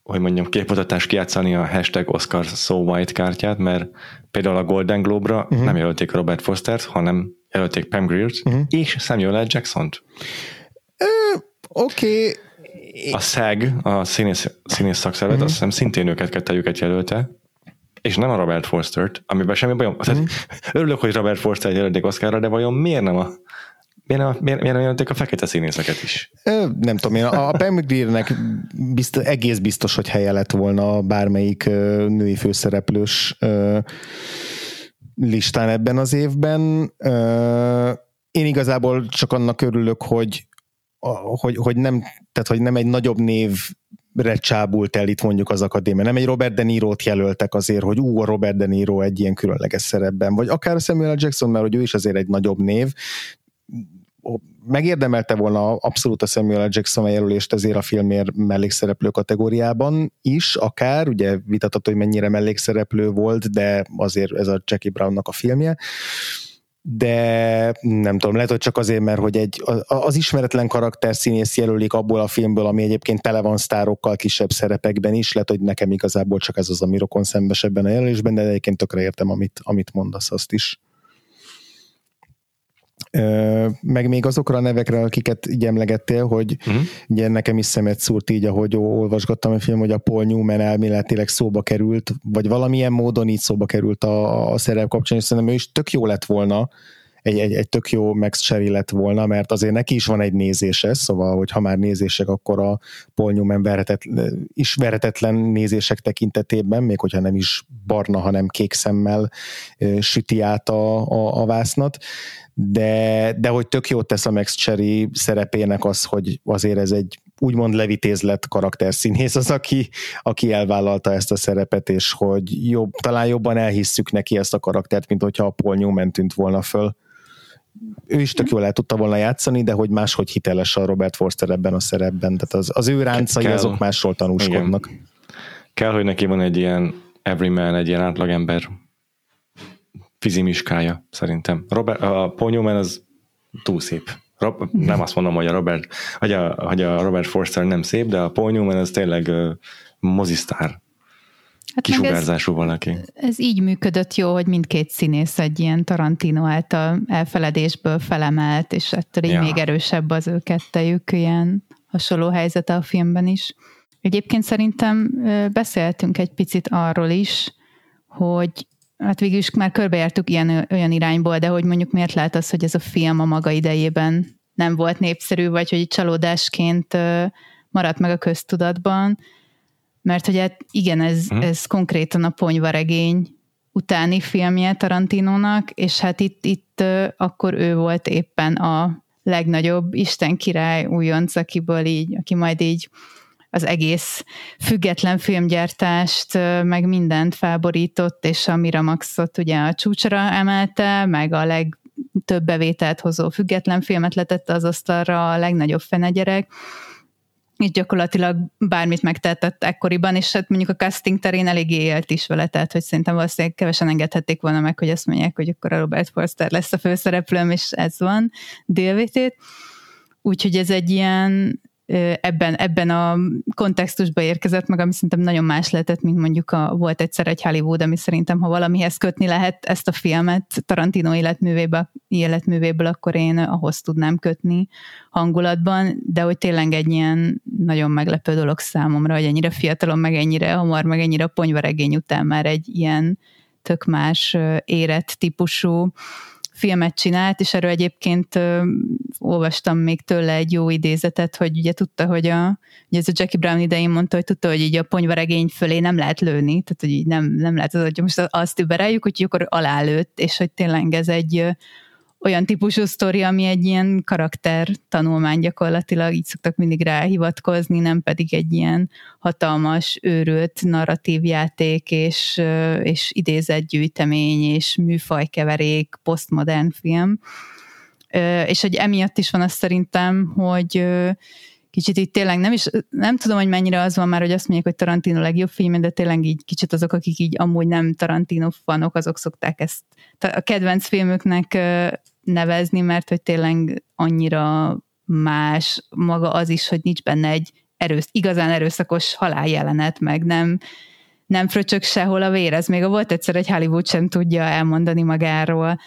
hogy mondjam, képmutatás kijátszani a hashtag Oscar So White kártyát, mert például a Golden Globe-ra uh-huh. nem jelölték Robert Fostert, hanem jelölték Pam Greer-t uh-huh. és Samuel L. Jackson-t. Oké. Okay. A SAG, a színész, színész szakszervet, uh-huh. azt hiszem szintén őket kettőjüket jelölte, és nem a Robert Forstert, amiben semmi bajom. Mm. Tehát, örülök, hogy Robert Forster jelölték Oscarra, de vajon miért nem a Miért nem, miért, miért nem jelenték a fekete színészeket is? Ö, nem tudom én, a, a Pam Grier-nek biztos, egész biztos, hogy helye lett volna bármelyik ö, női főszereplős ö, listán ebben az évben. Ö, én igazából csak annak örülök, hogy, hogy, hogy, nem, tehát, hogy nem egy nagyobb név csábult el itt mondjuk az akadémia. Nem egy Robert De Niro-t jelöltek azért, hogy ú, a Robert De Niro egy ilyen különleges szerepben, vagy akár Samuel L. Jackson, mert hogy ő is azért egy nagyobb név, megérdemelte volna abszolút a Samuel L. Jackson jelölést ezért a filmért mellékszereplő kategóriában is, akár, ugye vitatható, hogy mennyire mellékszereplő volt, de azért ez a Jackie Brownnak a filmje de nem tudom, lehet, hogy csak azért, mert hogy egy, az ismeretlen karakter színész jelölik abból a filmből, ami egyébként tele van sztárokkal kisebb szerepekben is, lehet, hogy nekem igazából csak ez az, ami rokon szembesebben a jelölésben, de egyébként tökre értem, amit, amit mondasz azt is meg még azokra a nevekre, akiket így emlegettél, hogy uh-huh. ugye nekem is szemet szúrt így, ahogy olvasgattam a film, hogy a Paul Newman elméletileg szóba került, vagy valamilyen módon így szóba került a, a szerep kapcsán, és szerintem ő is tök jó lett volna, egy, egy, egy tök jó Max Cherry lett volna, mert azért neki is van egy nézése, szóval, hogy ha már nézések, akkor a Paul Newman verhetetlen, is verhetetlen nézések tekintetében, még hogyha nem is barna, hanem kék szemmel süti át a, a, a vásznat, de, de hogy tök jót tesz a Max Cherry szerepének az, hogy azért ez egy úgymond levitézlet karakterszínész az, aki, aki elvállalta ezt a szerepet, és hogy jobb, talán jobban elhisszük neki ezt a karaktert, mint hogyha a Paul Newman tűnt volna föl. Ő is tök jól el tudta volna játszani, de hogy máshogy hiteles a Robert Forster ebben a szerepben. Tehát az, az ő ráncai Kell. azok másról tanúskodnak. Igen. Kell, hogy neki van egy ilyen everyman, egy ilyen átlagember fizimiskája, szerintem. Robert, a Paul Newman az túl szép. Rob, nem azt mondom, hogy a Robert, hogy a, hogy a Robert Forster nem szép, de a Paul Newman az tényleg uh, mozisztár. Hát Kisugárzású ez, valaki. Ez így működött jó, hogy mindkét színész egy ilyen Tarantino által elfeledésből felemelt, és ettől így ja. még erősebb az ő kettejük, ilyen hasonló helyzete a filmben is. Egyébként szerintem beszéltünk egy picit arról is, hogy hát végül is már körbejártuk ilyen olyan irányból, de hogy mondjuk miért lehet az, hogy ez a film a maga idejében nem volt népszerű, vagy hogy csalódásként maradt meg a köztudatban, mert hogy hát igen, ez, hmm. ez konkrétan a ponyvaregény utáni filmje Tarantinónak, és hát itt, itt akkor ő volt éppen a legnagyobb Isten király újonc, akiből így, aki majd így az egész független filmgyártást, meg mindent felborított, és a Miramaxot ugye a csúcsra emelte, meg a legtöbb bevételt hozó független filmet letette az asztalra a legnagyobb fenegyerek, és gyakorlatilag bármit megtehetett ekkoriban, és hát mondjuk a casting terén eléggé élt is vele, tehát hogy szerintem valószínűleg kevesen engedhették volna meg, hogy azt mondják, hogy akkor a Robert Forster lesz a főszereplőm, és ez van délvétét. Úgyhogy ez egy ilyen ebben, ebben a kontextusban érkezett meg, ami szerintem nagyon más lehetett, mint mondjuk a, volt egyszer egy Hollywood, ami szerintem, ha valamihez kötni lehet ezt a filmet Tarantino életművébe, életművéből, akkor én ahhoz tudnám kötni hangulatban, de hogy tényleg egy ilyen nagyon meglepő dolog számomra, hogy ennyire fiatalon, meg ennyire hamar, meg ennyire ponyvaregény után már egy ilyen tök más érett típusú filmet csinált, és erről egyébként ö, olvastam még tőle egy jó idézetet, hogy ugye tudta, hogy a, ugye ez a Jackie Brown idején mondta, hogy tudta, hogy így a ponyvaregény fölé nem lehet lőni, tehát hogy így nem, nem lehet, az, hogy most azt übereljük, hogy akkor alálőtt, és hogy tényleg ez egy olyan típusú sztori, ami egy ilyen karakter tanulmány gyakorlatilag, így szoktak mindig rá hivatkozni, nem pedig egy ilyen hatalmas, őrült narratív játék és, és idézetgyűjtemény és műfajkeverék, posztmodern film. És hogy emiatt is van azt szerintem, hogy kicsit itt tényleg nem is, nem tudom, hogy mennyire az van már, hogy azt mondják, hogy Tarantino legjobb film, de tényleg így kicsit azok, akik így amúgy nem Tarantino fanok, azok szokták ezt a kedvenc filmüknek nevezni, mert hogy tényleg annyira más maga az is, hogy nincs benne egy erősz, igazán erőszakos haláljelenet, meg nem, nem fröcsök sehol a vér. Ez még a volt egyszer egy Hollywood sem tudja elmondani magáról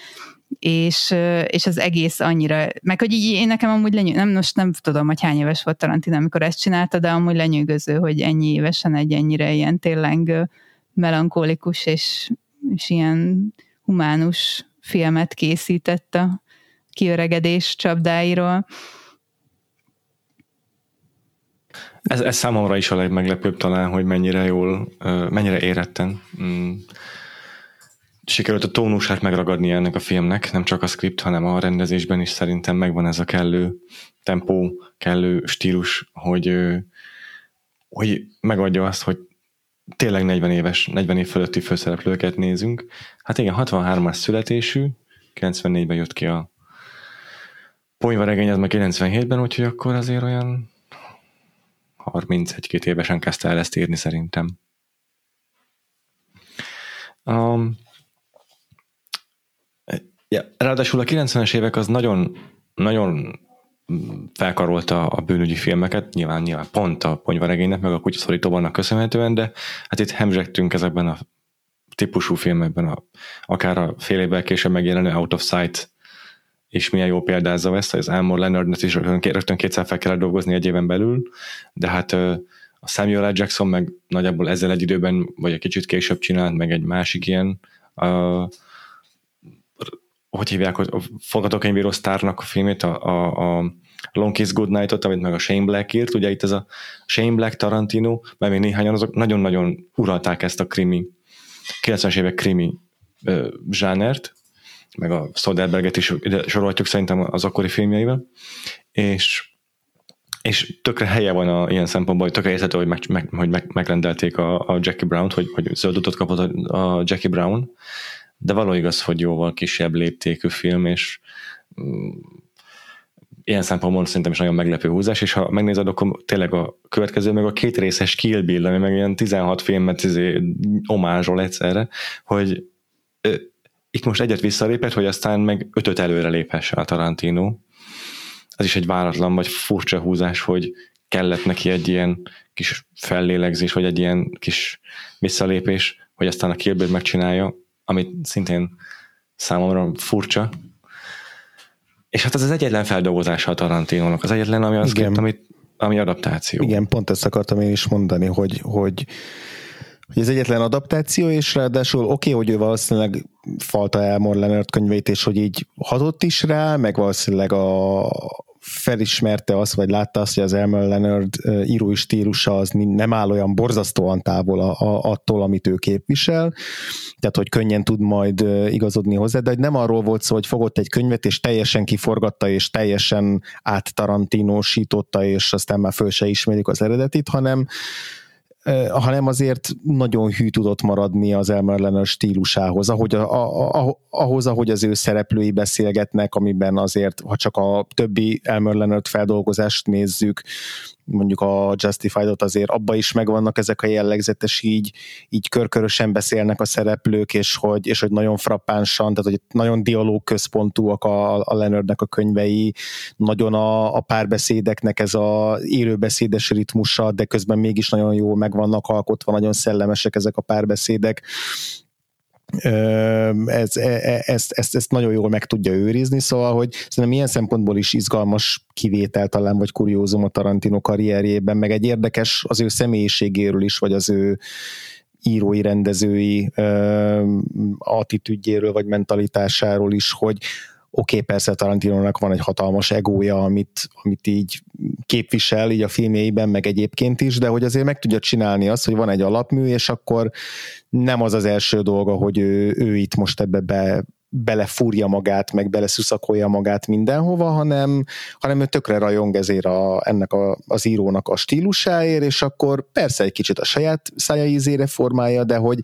és, és az egész annyira, meg hogy így én nekem amúgy lenyű, nem, most nem tudom, hogy hány éves volt Tarantino, amikor ezt csinálta, de amúgy lenyűgöző, hogy ennyi évesen egy ennyire ilyen tényleg melankolikus és, és ilyen humánus filmet készített a kiöregedés csapdáiról. Ez, ez számomra is a legmeglepőbb talán, hogy mennyire jól, mennyire éretten mm, sikerült a tónusát megragadni ennek a filmnek, nem csak a script, hanem a rendezésben is szerintem megvan ez a kellő tempó, kellő stílus, hogy, hogy megadja azt, hogy tényleg 40 éves, 40 év fölötti főszereplőket nézünk. Hát igen, 63-as születésű, 94-ben jött ki a ponyvaregény az meg 97-ben, úgyhogy akkor azért olyan 31-2 évesen kezdte el ezt írni szerintem. Um, ja, ráadásul a 90-es évek az nagyon, nagyon felkarolta a bűnügyi filmeket, nyilván, nyilván pont a ponyvaregénynek, meg a kutyaszorítóbannak köszönhetően, de hát itt hemzsegtünk ezekben a típusú filmekben, a, akár a fél évvel később megjelenő Out of Sight és milyen jó példázza ezt, az Elmore Leonardnet is rögtön, kétszer fel kellett dolgozni egy éven belül, de hát a Samuel L. Jackson meg nagyjából ezzel egy időben, vagy egy kicsit később csinált meg egy másik ilyen uh, hogy hívják, a forgatókönyvíró sztárnak a filmét, a, a, a Long Kiss Goodnight-ot, amit meg a Shane Black írt, ugye itt ez a Shane Black, Tarantino, mert még néhányan azok nagyon-nagyon uralták ezt a krimi, 90-es évek krimi ö, zsánert, meg a Soderberget is ide sorolhatjuk szerintem az akkori filmjeivel, és és tökre helye van a, ilyen szempontból, hogy tökre érthető, hogy, meg, meg, hogy meg, megrendelték a, a Jackie Brown-t, hogy, hogy zöld utat kapott a, a Jackie Brown, de való igaz, hogy jóval kisebb léptékű film, és mm, ilyen szempontból szerintem is nagyon meglepő húzás, és ha megnézed, akkor tényleg a következő, meg a két részes Kill Bill, ami meg ilyen 16 filmet izé, omázsol egyszerre, hogy ö, itt most egyet visszalépett, hogy aztán meg ötöt előre léphesse a Tarantino. Ez is egy váratlan vagy furcsa húzás, hogy kellett neki egy ilyen kis fellélegzés, vagy egy ilyen kis visszalépés, hogy aztán a Kill Bill megcsinálja, amit szintén számomra furcsa. És hát ez az egyetlen feldolgozása a Tarantinónak, az egyetlen, ami az kért, amit, ami adaptáció. Igen, pont ezt akartam én is mondani, hogy, hogy, hogy ez egyetlen adaptáció, és ráadásul oké, okay, hogy ő valószínűleg falta el Leonard könyveit, és hogy így hatott is rá, meg valószínűleg a, felismerte azt, vagy látta azt, hogy az Elmer Leonard írói stílusa az nem áll olyan borzasztóan távol a, a, attól, amit ő képvisel, tehát hogy könnyen tud majd igazodni hozzá, de nem arról volt szó, hogy fogott egy könyvet, és teljesen kiforgatta, és teljesen áttarantinósította, és aztán már föl se ismerik az eredetit, hanem hanem azért nagyon hű tudott maradni az Elmer Leonard stílusához, ahogy a, a, a, ahhoz, ahogy az ő szereplői beszélgetnek, amiben azért, ha csak a többi Elmer Leonard feldolgozást nézzük, mondjuk a Justified-ot azért abba is megvannak ezek a jellegzetes így, így körkörösen beszélnek a szereplők, és hogy, és hogy nagyon frappánsan, tehát hogy nagyon dialóg központúak a, a Leonardnek a könyvei, nagyon a, a párbeszédeknek ez a élőbeszédes ritmusa, de közben mégis nagyon jól meg vannak alkotva, nagyon szellemesek ezek a párbeszédek, ez, e, e, ezt, ezt, ezt nagyon jól meg tudja őrizni, szóval, hogy szerintem ilyen szempontból is izgalmas kivétel talán, vagy kuriózum a Tarantino karrierjében, meg egy érdekes az ő személyiségéről is, vagy az ő írói, rendezői attitűdjéről, vagy mentalitásáról is, hogy oké, okay, persze Tarantinónak van egy hatalmas egója, amit, amit így képvisel így a filmjeiben, meg egyébként is, de hogy azért meg tudja csinálni azt, hogy van egy alapmű, és akkor nem az az első dolga, hogy ő, ő itt most ebbe be, belefúrja magát, meg beleszuszakolja magát mindenhova, hanem, hanem ő tökre rajong ezért a, ennek a, az írónak a stílusáért, és akkor persze egy kicsit a saját szája ízére formálja, de hogy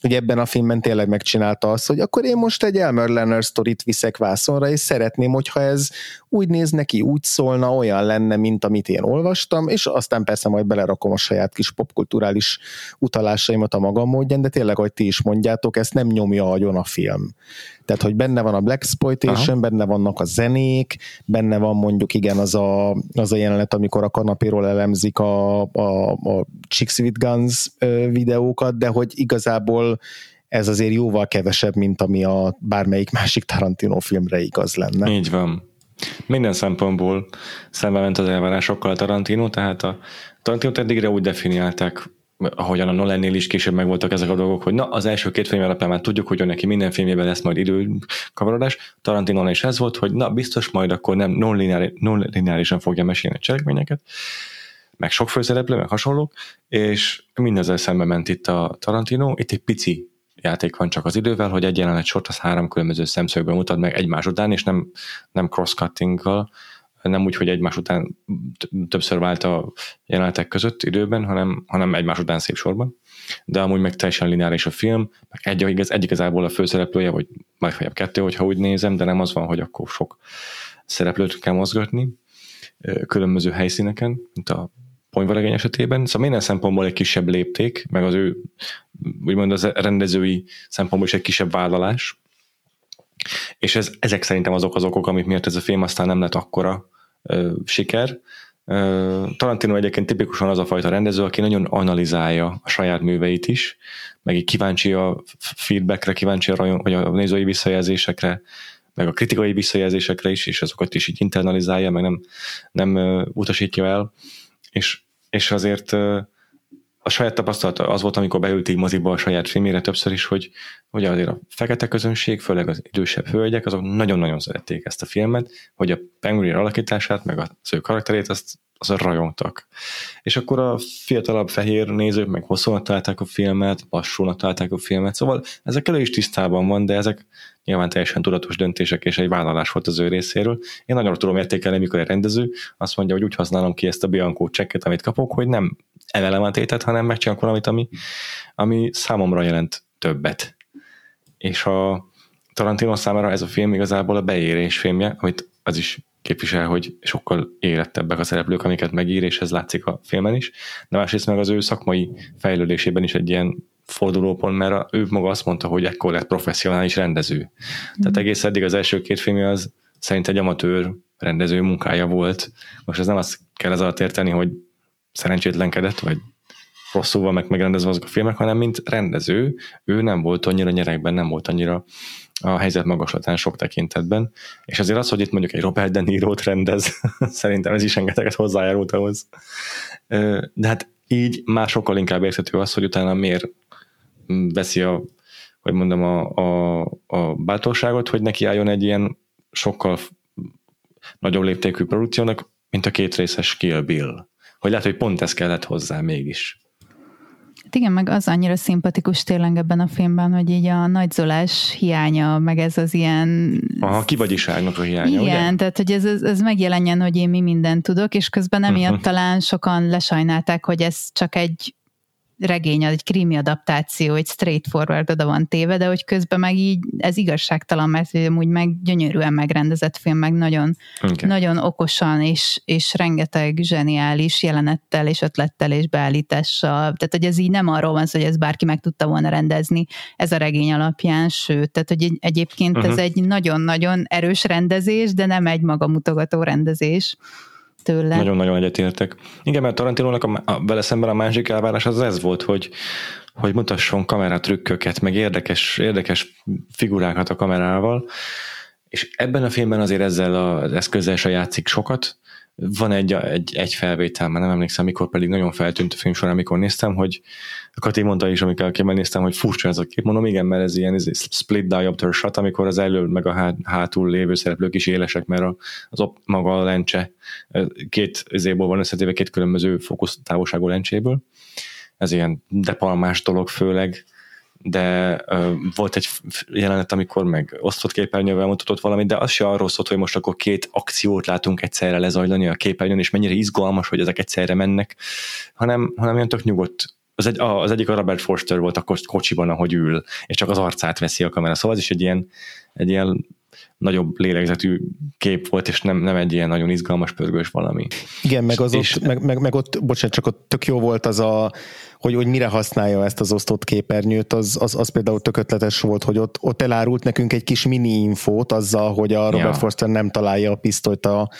hogy ebben a filmben tényleg megcsinálta azt, hogy akkor én most egy Elmer Leonard sztorit viszek vászonra, és szeretném, hogyha ez úgy néz neki, úgy szólna, olyan lenne, mint amit én olvastam, és aztán persze majd belerakom a saját kis popkulturális utalásaimat a magam módján, de tényleg, hogy ti is mondjátok, ezt nem nyomja agyon a film. Tehát, hogy benne van a Black Exploitation, Aha. benne vannak a zenék, benne van mondjuk igen az a, az a jelenet, amikor a kanapéról elemzik a, a, a Chicks with Guns videókat, de hogy igazából ez azért jóval kevesebb, mint ami a bármelyik másik Tarantino filmre igaz lenne. Így van. Minden szempontból szembe ment az elvárásokkal a Tarantino, tehát a Tarantino eddigre úgy definiálták ahogyan a Nolannél is később megvoltak ezek a dolgok, hogy na, az első két film alapján már tudjuk, hogy neki minden filmjében lesz majd időkavarodás. Tarantino is ez volt, hogy na, biztos majd akkor nem non-lineárisan fogja mesélni a cselekményeket, meg sok főszereplő, meg hasonlók, és mindezzel szembe ment itt a Tarantino, itt egy pici játék van csak az idővel, hogy egy jelenet sort az három különböző szemszögben mutat meg egymás után, és nem, nem cross-cuttinggal, nem úgy, hogy egymás után többször vált a jelenetek között időben, hanem, hanem egymás után szép sorban. De amúgy meg teljesen lineáris a film, meg egy, egy, egy igazából a főszereplője, vagy legfeljebb kettő, hogyha úgy nézem, de nem az van, hogy akkor sok szereplőt kell mozgatni különböző helyszíneken, mint a ponyvaregény esetében, szóval minden szempontból egy kisebb lépték, meg az ő, úgymond az rendezői szempontból is egy kisebb vállalás, és ez, ezek szerintem azok az okok, amik miatt ez a film aztán nem lett akkora ö, siker. Ö, Tarantino egyébként tipikusan az a fajta rendező, aki nagyon analizálja a saját műveit is, meg így kíváncsi a feedbackre, kíváncsi a, vagy a nézői visszajelzésekre, meg a kritikai visszajelzésekre is, és azokat is így internalizálja, meg nem, nem utasítja el, és, és azért a saját tapasztalata az volt, amikor beült így moziba a saját filmére többször is, hogy, hogy azért a fekete közönség, főleg az idősebb hölgyek, azok nagyon-nagyon szerették ezt a filmet, hogy a Penguin alakítását, meg az ő karakterét, azt, azt rajongtak. És akkor a fiatalabb fehér nézők meg hosszúnak találták a filmet, lassúnak találták a filmet, szóval ezek elő is tisztában van, de ezek nyilván teljesen tudatos döntések és egy vállalás volt az ő részéről. Én nagyon tudom értékelni, mikor egy rendező azt mondja, hogy úgy használom ki ezt a Bianco csekket, amit kapok, hogy nem emelem a tétet, hanem megcsinálok valamit, ami, ami számomra jelent többet. És a Tarantino számára ez a film igazából a beérés filmje, amit az is képvisel, hogy sokkal érettebbek a szereplők, amiket megír, és ez látszik a filmen is, de másrészt meg az ő szakmai fejlődésében is egy ilyen fordulópont, mert ő maga azt mondta, hogy ekkor lett professzionális rendező. Mm. Tehát egész eddig az első két filmje az szerint egy amatőr rendező munkája volt. Most ez nem azt kell ez alatt érteni, hogy szerencsétlenkedett, vagy rosszul van meg megrendezve azok a filmek, hanem mint rendező, ő nem volt annyira nyerekben, nem volt annyira a helyzet magaslatán sok tekintetben, és azért az, hogy itt mondjuk egy Robert De Niro-t rendez, szerintem ez is rengeteget hozzájárult ahhoz. De hát így már sokkal inkább érthető az, hogy utána miért veszi a, hogy mondom, a, a, a bátorságot, hogy neki álljon egy ilyen sokkal nagyobb léptékű produkciónak, mint a két részes Kill Bill. Hogy lehet, hogy pont ez kellett hozzá mégis. Hát igen, meg az annyira szimpatikus tényleg ebben a filmben, hogy így a nagyzolás hiánya, meg ez az ilyen... Aha, kivagyiságnak a hiánya, Igen, ugye? tehát hogy ez, ez, ez megjelenjen, hogy én mi mindent tudok, és közben emiatt uh-huh. talán sokan lesajnálták, hogy ez csak egy regény, egy krimi adaptáció, egy straightforward oda van téve, de hogy közben meg így ez igazságtalan, mert amúgy meg gyönyörűen megrendezett film, meg nagyon, okay. nagyon okosan, és, és rengeteg zseniális jelenettel, és ötlettel, és beállítással. Tehát, hogy ez így nem arról van hogy ez bárki meg tudta volna rendezni ez a regény alapján, sőt, tehát, hogy egyébként uh-huh. ez mhm. egy nagyon-nagyon erős rendezés, de nem egy magamutogató rendezés tőle. Nagyon-nagyon egyetértek. Igen, mert Tarantinónak a, a, vele szemben a másik elvárás az ez volt, hogy, hogy mutasson kameratrükköket, meg érdekes, érdekes figurákat a kamerával, és ebben a filmben azért ezzel az eszközzel se játszik sokat, van egy, egy, egy felvétel, már nem emlékszem, mikor pedig nagyon feltűnt a film során, amikor néztem, hogy Kati mondta is, amikor képben néztem, hogy furcsa ez a kép, mondom, igen, mert ez ilyen ez split diopter shot, amikor az elő meg a hát, hátul lévő szereplők is élesek, mert az op, maga a lencse két izéból van összetéve két különböző fókusz távolságú lencséből. Ez ilyen depalmás dolog főleg, de uh, volt egy jelenet, amikor meg osztott képernyővel mutatott valamit, de az se arról szólt, hogy most akkor két akciót látunk egyszerre lezajlani a képernyőn, és mennyire izgalmas, hogy ezek egyszerre mennek, hanem, hanem ilyen tök nyugodt az, egy, az egyik a Robert Forster volt a kocsiban, ahogy ül, és csak az arcát veszi a kamera. Szóval ez is egy ilyen, egy ilyen nagyobb lélegzetű kép volt, és nem, nem egy ilyen nagyon izgalmas, pörgős valami. Igen, meg, az és, ott, meg, meg, meg ott, bocsánat, csak ott tök jó volt az a, hogy, hogy mire használja ezt az osztott képernyőt, az, az, az például tök ötletes volt, hogy ott, ott elárult nekünk egy kis mini infót azzal, hogy a Robert ja. Forster nem találja a pisztolyt a,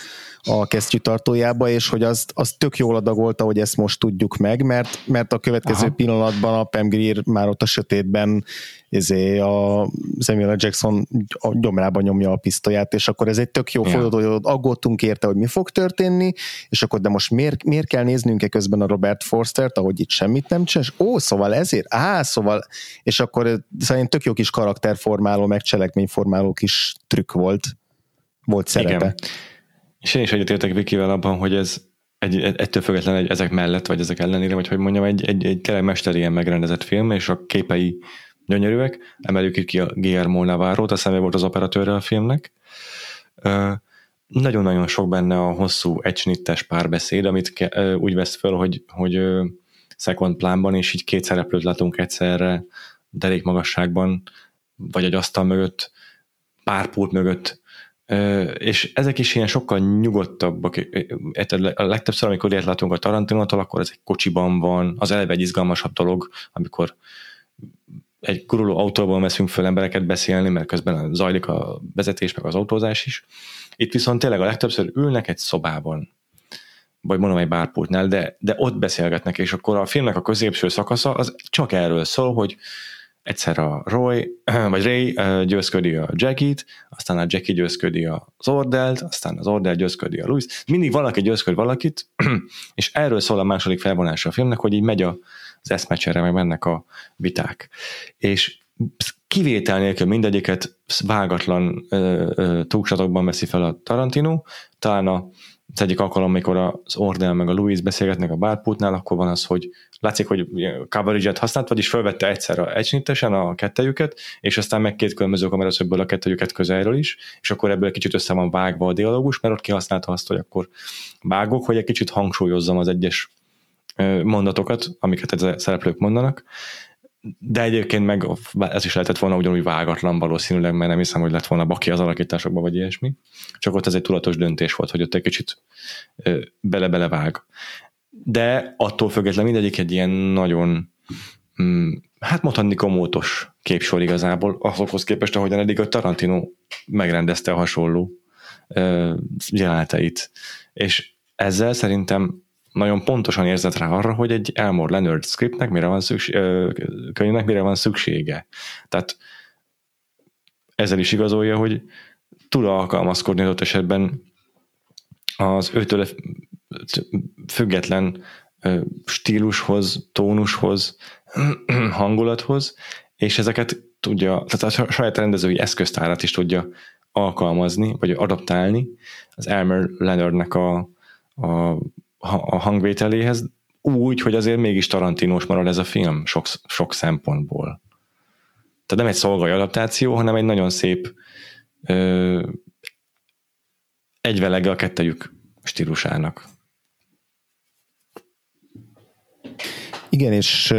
a kesztyűtartójába, és hogy azt, azt tök jól adagolta, hogy ezt most tudjuk meg, mert, mert a következő Aha. pillanatban a Pam Grier már ott a sötétben izé, a Samuel Jackson a gyomrában nyomja a pisztolyát, és akkor ez egy tök jó ja. forduló, hogy aggódtunk érte, hogy mi fog történni, és akkor de most miért, miért kell néznünk-e közben a Robert Forstert, ahogy itt semmit nem csinál, ó, szóval ezért, á, szóval, és akkor szerintem tök jó kis karakterformáló, meg cselekményformáló kis trükk volt, volt szerepe. Igen. És én is egyetértek Vikivel abban, hogy ez egy, ettől függetlenül egy, ezek mellett, vagy ezek ellenére, vagy hogy mondjam, egy, egy, egy tényleg mesterien megrendezett film, és a képei gyönyörűek. Emeljük ki a Guillermo Navarro-t, a volt az operatőre a filmnek. Nagyon-nagyon sok benne a hosszú egysnittes párbeszéd, amit ke, úgy vesz föl, hogy, hogy uh, second plánban, és így két szereplőt látunk egyszerre derék magasságban, vagy egy asztal mögött, pár pult mögött és ezek is ilyen sokkal nyugodtabbak. A legtöbbször, amikor ilyet látunk a Tarantinótól, akkor ez egy kocsiban van, az eleve egy izgalmasabb dolog, amikor egy guruló autóban veszünk föl embereket beszélni, mert közben zajlik a vezetés, meg az autózás is. Itt viszont tényleg a legtöbbször ülnek egy szobában, vagy mondom egy bárpultnál, de, de ott beszélgetnek, és akkor a filmnek a középső szakasza az csak erről szól, hogy egyszer a Roy, vagy Ray győzködi a Jackie-t, aztán a Jackie győzködi az Ordelt, aztán az Ordel győzködi a Louis. Mindig valaki győzköd valakit, és erről szól a második felvonása a filmnek, hogy így megy az eszmecsere, meg mennek a viták. És kivétel nélkül mindegyiket vágatlan túlsatokban veszi fel a Tarantino, talán a az egyik alkalom, amikor az Ordel meg a Louis beszélgetnek a bárpultnál, akkor van az, hogy látszik, hogy coverage-et használt, vagyis felvette egyszerre egysnittesen a kettejüket, és aztán meg két különböző kameraszögből a kettejüket közelről is, és akkor ebből kicsit össze van vágva a dialógus, mert ott kihasználta azt, hogy akkor vágok, hogy egy kicsit hangsúlyozzam az egyes mondatokat, amiket a szereplők mondanak, de egyébként meg ez is lehetett volna ugyanúgy vágatlan valószínűleg, mert nem hiszem, hogy lett volna baki az alakításokban, vagy ilyesmi. Csak ott ez egy tudatos döntés volt, hogy ott egy kicsit bele-bele vág. De attól függetlenül mindegyik egy ilyen nagyon mm, hát mondhatni komótos képsor igazából, azokhoz képest, ahogyan eddig a Tarantino megrendezte a hasonló jeleneteit. És ezzel szerintem nagyon pontosan érzett rá arra, hogy egy Elmore Leonard scriptnek mire van szükség, könyvnek mire van szüksége. Tehát ezzel is igazolja, hogy tud alkalmazkodni adott esetben az őtől független stílushoz, tónushoz, hangulathoz, és ezeket tudja, tehát a saját rendezői eszköztárat is tudja alkalmazni, vagy adaptálni az Elmer Leonardnek a, a a hangvételéhez, úgy, hogy azért mégis Tarantinos marad ez a film sok, sok szempontból. Tehát nem egy szolgai adaptáció, hanem egy nagyon szép ö, egyvelege a kettejük stílusának. Igen, és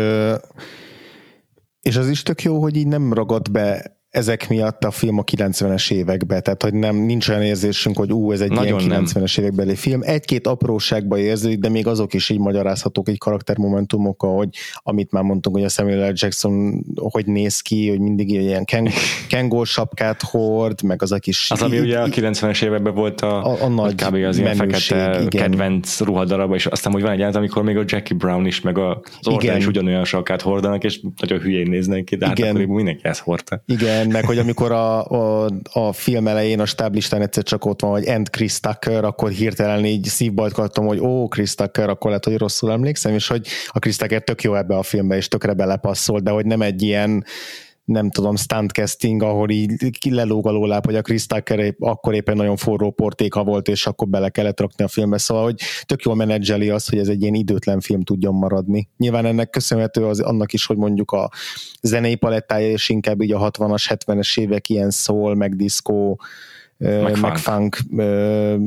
és az is tök jó, hogy így nem ragad be ezek miatt a film a 90-es évekbe, tehát hogy nem, nincs olyan érzésünk, hogy ú, ez egy Nagyon ilyen 90-es évekbeli film. Egy-két apróságba érződik, de még azok is így magyarázhatók egy karaktermomentumok, hogy amit már mondtunk, hogy a Samuel L. Jackson hogy néz ki, hogy mindig ilyen ken, kengol sapkát hord, meg az a kis... Az, ami ugye a 90-es években volt a, a, a nagy kb. az ilyen menőség, fekete igen. kedvenc ruhadarab, és aztán hogy van egy amikor még a Jackie Brown is, meg az Orton is ugyanolyan sapkát hordanak, és nagyon hülyén néznek ki, de hát igen. akkor mindenki ezt hordta. Igen, igen, meg hogy amikor a, a, a film elején a stáblistán egyszer csak ott van, hogy End Chris Tucker, akkor hirtelen így szívbajt kaptam, hogy ó, Chris Tucker, akkor lehet, hogy rosszul emlékszem, és hogy a Chris Tucker tök jó ebbe a filmbe, és tökre belepasszol, de hogy nem egy ilyen nem tudom, stuntcasting, ahol így lelóg a lóláp, hogy a Chris Tucker épp, akkor éppen nagyon forró portéka volt, és akkor bele kellett rakni a filmbe, szóval, hogy tök jól menedzseli azt, hogy ez egy ilyen időtlen film tudjon maradni. Nyilván ennek köszönhető az, annak is, hogy mondjuk a zenei palettája, és inkább így a 60-as, 70-es évek ilyen szól, meg diszkó, meg, meg funk,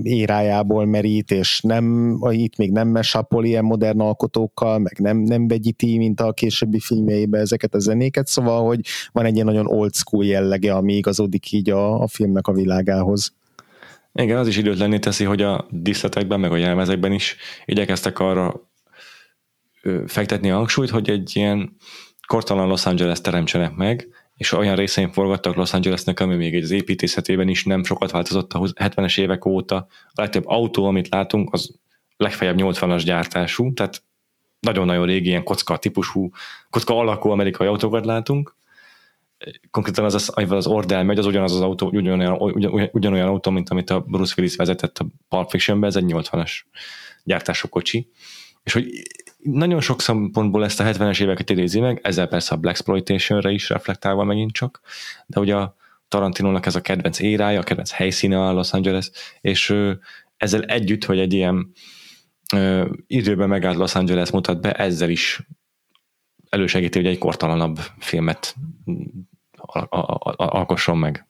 érájából merít, és nem, itt még nem mesapol ilyen modern alkotókkal, meg nem, nem vegyíti, mint a későbbi filmjeiben ezeket a zenéket, szóval, hogy van egy ilyen nagyon old school jellege, ami igazodik így a, a filmnek a világához. Igen, az is időtlenné teszi, hogy a díszletekben, meg a jelmezekben is igyekeztek arra fektetni a hangsúlyt, hogy egy ilyen kortalan Los Angeles teremtsenek meg, és olyan részein forgattak Los Angelesnek, ami még az építészetében is nem sokat változott a 70-es évek óta. A legtöbb autó, amit látunk, az legfeljebb 80-as gyártású, tehát nagyon-nagyon régi, ilyen kocka típusú, kocka alakú amerikai autókat látunk. Konkrétan az, az, az Ordel megy, az ugyanaz az autó, ugyanolyan, ugyan, ugyanolyan autó, mint amit a Bruce Willis vezetett a Pulp Fiction-ben, ez egy 80-as gyártású kocsi. És hogy nagyon sok szempontból ezt a 70-es éveket idézi meg, ezzel persze a Black Exploitation-re is reflektálva megint csak, de ugye a Tarantinónak ez a kedvenc érája, a kedvenc helyszíne a Los Angeles, és ezzel együtt, hogy egy ilyen időben megállt Los Angeles mutat be, ezzel is elősegíti, hogy egy kortalanabb filmet alkosson meg.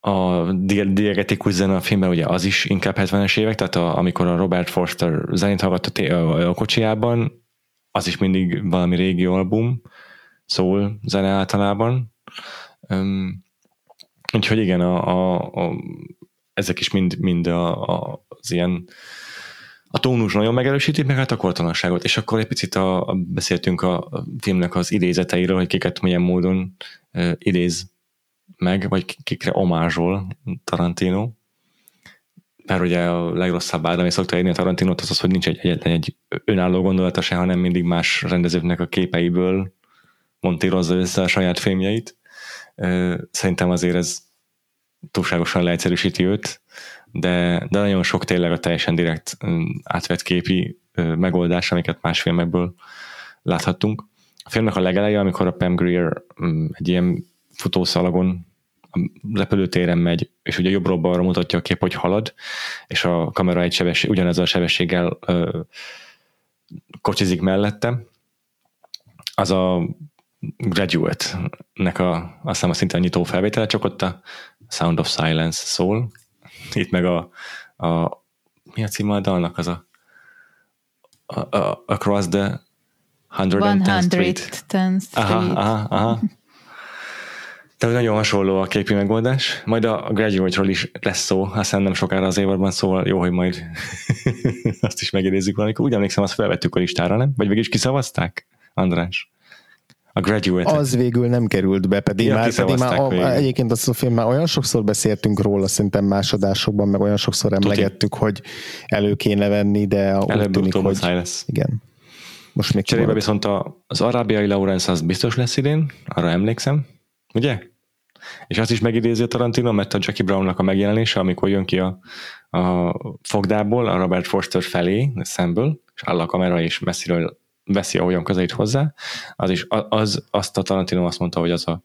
A diegetikus zene a filmben ugye az is inkább 70-es évek, tehát a, amikor a Robert Forster zenét hallgatott a, a kocsiában, az is mindig valami régi album, szól zene általában. Um, úgyhogy igen, a, a, a, ezek is mind, mind a, a, az ilyen a tónus nagyon megerősíti, meg hát a kortalanságot. És akkor egy picit a, a, beszéltünk a filmnek az idézeteiről, hogy kiket milyen módon uh, idéz meg, vagy kikre omázsol Tarantino. Mert ugye a legrosszabb ára, ami szokta írni a Tarantinot, az az, hogy nincs egy, egyetlen egy önálló gondolata se, hanem mindig más rendezőknek a képeiből montírozza össze a saját filmjeit. Szerintem azért ez túlságosan leegyszerűsíti őt, de, de nagyon sok tényleg a teljesen direkt átvett képi megoldás, amiket más filmekből láthattunk. A filmnek a legeleje, amikor a Pam Grier egy ilyen futószalagon a repülőtéren megy, és ugye jobbról balra mutatja a kép, hogy halad, és a kamera egy sebesség, ugyanezzel a sebességgel ö, kocsizik mellette, az a Graduate-nek a, azt hiszem a szinte a nyitó felvétele, csak ott a Sound of Silence szól. Itt meg a, a mi a címe a dalnak? Az a, a, a Across the 110th Street. Street. Aha, aha, aha. Tehát nagyon hasonló a képi megoldás. Majd a Graduate-ról is lesz szó, aztán nem sokára az évadban, szóval jó, hogy majd azt is megidézzük valamikor. Úgy emlékszem, azt felvettük a listára, nem? Vagy végig is kiszavazták, András? A Graduate. Az végül nem került be, pedig ja, már, pedig már a, egyébként azt a film már olyan sokszor beszéltünk róla, szerintem másodásokban, meg olyan sokszor emlegettük, Tuti. hogy elő kéne venni, de Előbb úgy tűnik, hogy lesz. igen. Most még Cserébe viszont a, az arábiai Lawrence az biztos lesz idén, arra emlékszem, ugye? És azt is megidézi a Tarantino, mert a Jackie Brownnak a megjelenése, amikor jön ki a, a fogdából, a Robert Forster felé, szemből, és áll a kamera, és messziről veszi, ahogyan közelít hozzá, az is, az, azt a Tarantino azt mondta, hogy az a,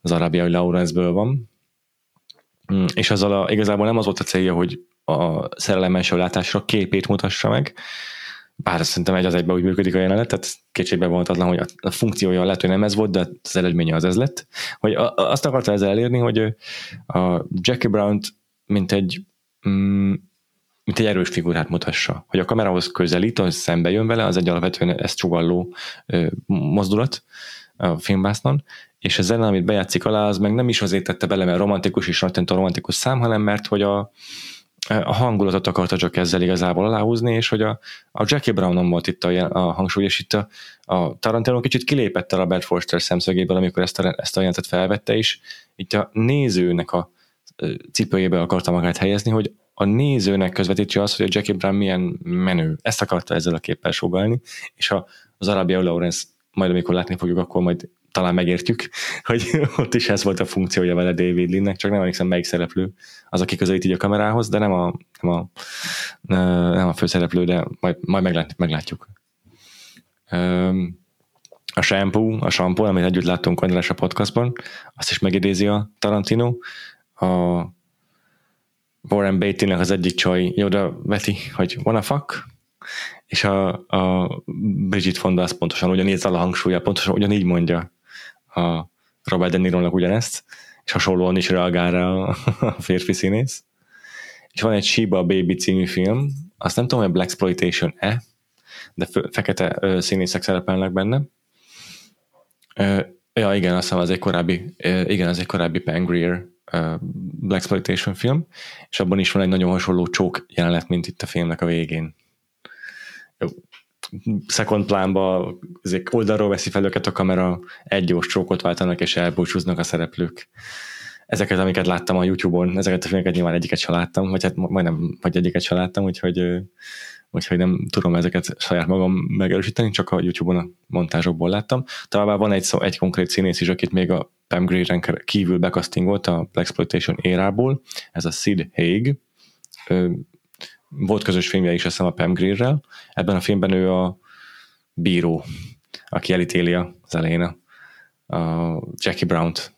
az arábiai Lawrence-ből van, mm, és azzal a, igazából nem az volt a célja, hogy a szerelem első látásra képét mutassa meg, bár szerintem egy az egyben úgy működik a jelenet, tehát kétségbe vonhatatlan, hogy a funkciója lehet, hogy nem ez volt, de az eredménye az ez lett. Hogy azt akarta ezzel elérni, hogy a Jackie Brown-t mint egy mm, mint egy erős figurát mutassa. Hogy a kamerához közelít, az szembe jön vele, az egy alapvetően ezt csugalló mozdulat a filmbásznon, és a zene, amit bejátszik alá, az meg nem is azért tette bele, mert romantikus és a romantikus szám, hanem mert hogy a, a hangulatot akarta csak ezzel igazából aláhúzni, és hogy a, a Jackie Brownon volt itt a, a hangsúly, és itt a, a Tarantino kicsit kilépett a Robert Forster szemszögéből, amikor ezt a, ezt a jelentet felvette, és itt a nézőnek a cipőjébe akarta magát helyezni, hogy a nézőnek közvetítse azt, hogy a Jackie Brown milyen menő. Ezt akarta ezzel a képpel sugalni, és a, az Arabia Lawrence majd amikor látni fogjuk, akkor majd talán megértjük, hogy ott is ez volt a funkciója vele David Linnek, csak nem emlékszem melyik szereplő az, aki közelít így a kamerához, de nem a, nem a, nem a főszereplő, de majd, majd meglát, meglátjuk. A shampoo, a shampoo, amit együtt láttunk András a podcastban, azt is megidézi a Tarantino. A Warren Beatty-nek az egyik csaj oda veti, hogy wanna fuck, és a, a Bridget Fonda az pontosan ugyanígy a hangsúlya, pontosan ugyanígy mondja a Robert De Niro-nak ugyanezt, és hasonlóan is reagál rá a, férfi színész. És van egy Shiba Baby című film, azt nem tudom, hogy Black Exploitation-e, de fekete ö, színészek szerepelnek benne. Ja, igen, azt hiszem az egy korábbi, igen, az egy korábbi Pangrier Black Exploitation film, és abban is van egy nagyon hasonló csók jelenet, mint itt a filmnek a végén second plánba ezek oldalról veszi fel őket a kamera, egy gyors csókot váltanak, és elbúcsúznak a szereplők. Ezeket, amiket láttam a YouTube-on, ezeket a filmeket nyilván egyiket sem láttam, vagy hát majdnem, vagy egyiket sem láttam, úgyhogy, úgyhogy nem tudom ezeket saját magam megerősíteni, csak a YouTube-on a montázsokból láttam. Továbbá van egy, egy konkrét színész is, akit még a Pam Grier kívül bekasztingolt a Exploitation érából, ez a Sid Haig, volt közös filmje is, azt a Pam Greerrel. Ebben a filmben ő a bíró, aki elítéli az elején a, Jackie Brown-t.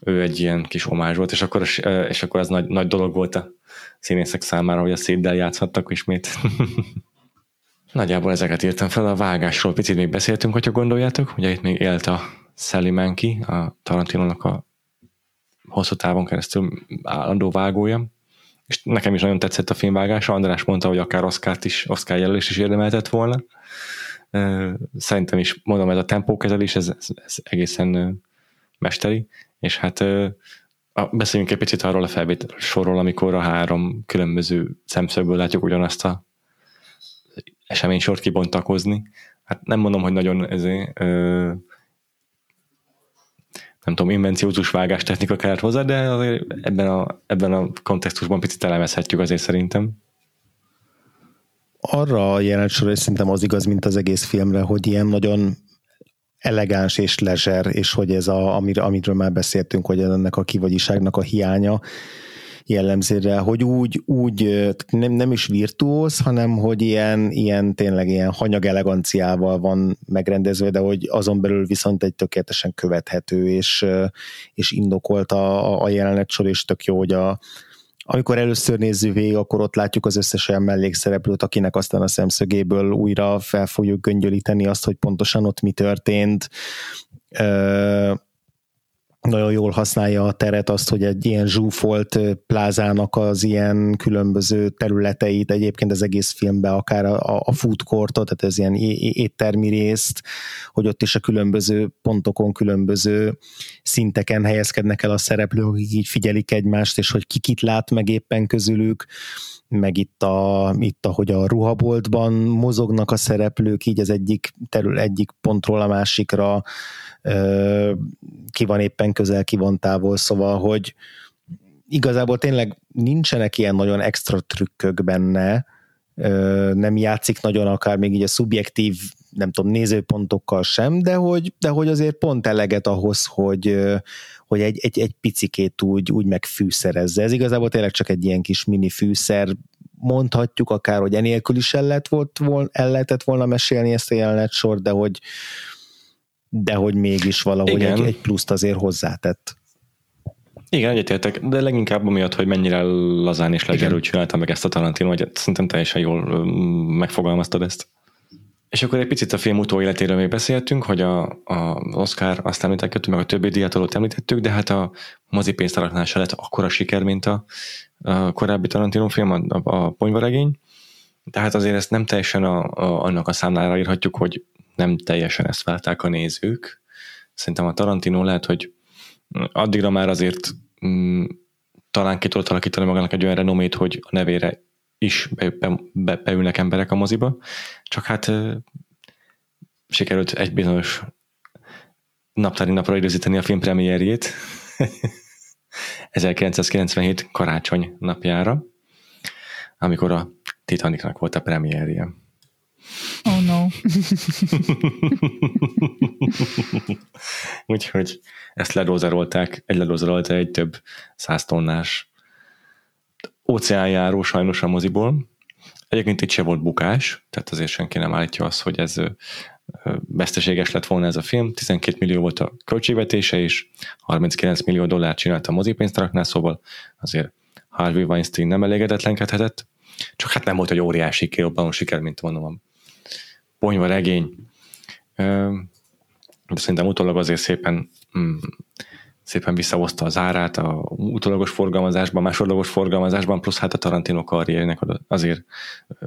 Ő egy ilyen kis omázs volt, és akkor, és akkor ez nagy, nagy dolog volt a színészek számára, hogy a széddel játszhattak ismét. Nagyjából ezeket írtam fel, a vágásról picit még beszéltünk, hogyha gondoljátok. Ugye itt még élt a Sally Menki, a Tarantinónak a hosszú távon keresztül állandó vágója és nekem is nagyon tetszett a filmvágása, András mondta, hogy akár Oscar-t is, Oscar jelölést is érdemeltett volna. Szerintem is, mondom, ez a tempókezelés, ez, ez, ez egészen mesteri, és hát beszéljünk egy picit arról a felvétel sorról, amikor a három különböző szemszögből látjuk ugyanazt a eseménysort kibontakozni. Hát nem mondom, hogy nagyon ezért, nem tudom, invenciózus vágás technika kellett hozzá, de azért ebben a, ebben a kontextusban picit elemezhetjük azért szerintem. Arra a jelent sor, szerintem az igaz, mint az egész filmre, hogy ilyen nagyon elegáns és lezser, és hogy ez a, amir, amiről már beszéltünk, hogy ennek a kivagyiságnak a hiánya jellemzére, hogy úgy, úgy nem, nem is virtuóz, hanem hogy ilyen, ilyen tényleg ilyen hanyag eleganciával van megrendezve, de hogy azon belül viszont egy tökéletesen követhető és, és indokolt a, a jelenet sor, és tök jó, hogy a, amikor először nézzük végig, akkor ott látjuk az összes olyan mellékszereplőt, akinek aztán a szemszögéből újra fel fogjuk göngyölíteni azt, hogy pontosan ott mi történt nagyon jól használja a teret, azt, hogy egy ilyen zsúfolt plázának az ilyen különböző területeit, egyébként az egész filmben akár a, a food courtot, tehát ez ilyen éttermi részt, hogy ott is a különböző pontokon, különböző szinteken helyezkednek el a szereplők, akik így figyelik egymást, és hogy ki kit lát meg éppen közülük, meg itt, a, itt ahogy a ruhaboltban mozognak a szereplők, így az egyik terül, egyik pontról a másikra ki van éppen közel, ki van távol, szóval, hogy igazából tényleg nincsenek ilyen nagyon extra trükkök benne, nem játszik nagyon akár még így a szubjektív, nem tudom, nézőpontokkal sem, de hogy, de hogy azért pont eleget ahhoz, hogy, hogy egy, egy, egy picikét úgy, úgy megfűszerezze. Ez igazából tényleg csak egy ilyen kis mini fűszer, mondhatjuk akár, hogy enélkül is el, lett volt, el lehetett volna mesélni ezt a jelenet sor, de hogy, de hogy mégis valahogy egy, egy pluszt azért hozzátett. Igen, egyetértek, de leginkább amiatt, hogy mennyire lazán és legerül csinálta meg ezt a Tarantino, hogy szerintem teljesen jól megfogalmaztad ezt. És akkor egy picit a film utóéletéről még beszéltünk, hogy a, a Oscar azt említettük, meg a többi díjatolót említettük, de hát a mozipénztaraknál se lett akkora siker, mint a, a korábbi Tarantino film, a, a ponyvaregény. Tehát azért ezt nem teljesen a, a, annak a számlára írhatjuk, hogy nem teljesen ezt várták a nézők. Szerintem a Tarantino lehet, hogy addigra már azért mm, talán ki tudott alakítani magának egy olyan renomét, hogy a nevére is be, be, be, beülnek emberek a moziba, csak hát sikerült egy bizonyos naptári napra időzíteni a film premierjét 1997 karácsony napjára, amikor a Titanicnak volt a premierje. Oh no. Úgyhogy ezt ledózerolták, egy ledózerolta egy több száz tonnás óceánjáró sajnos a moziból. Egyébként itt se volt bukás, tehát azért senki nem állítja azt, hogy ez veszteséges lett volna ez a film. 12 millió volt a költségvetése, és 39 millió dollár csinált a mozipénztaraknál, szóval azért Harvey Weinstein nem elégedetlenkedhetett. Csak hát nem volt egy óriási kirobbanó siker, mint mondom, ponyva regény, de szerintem utólag azért szépen mm, szépen visszahozta az árát a utólagos forgalmazásban, másodlagos forgalmazásban, plusz hát a Tarantino karriernek azért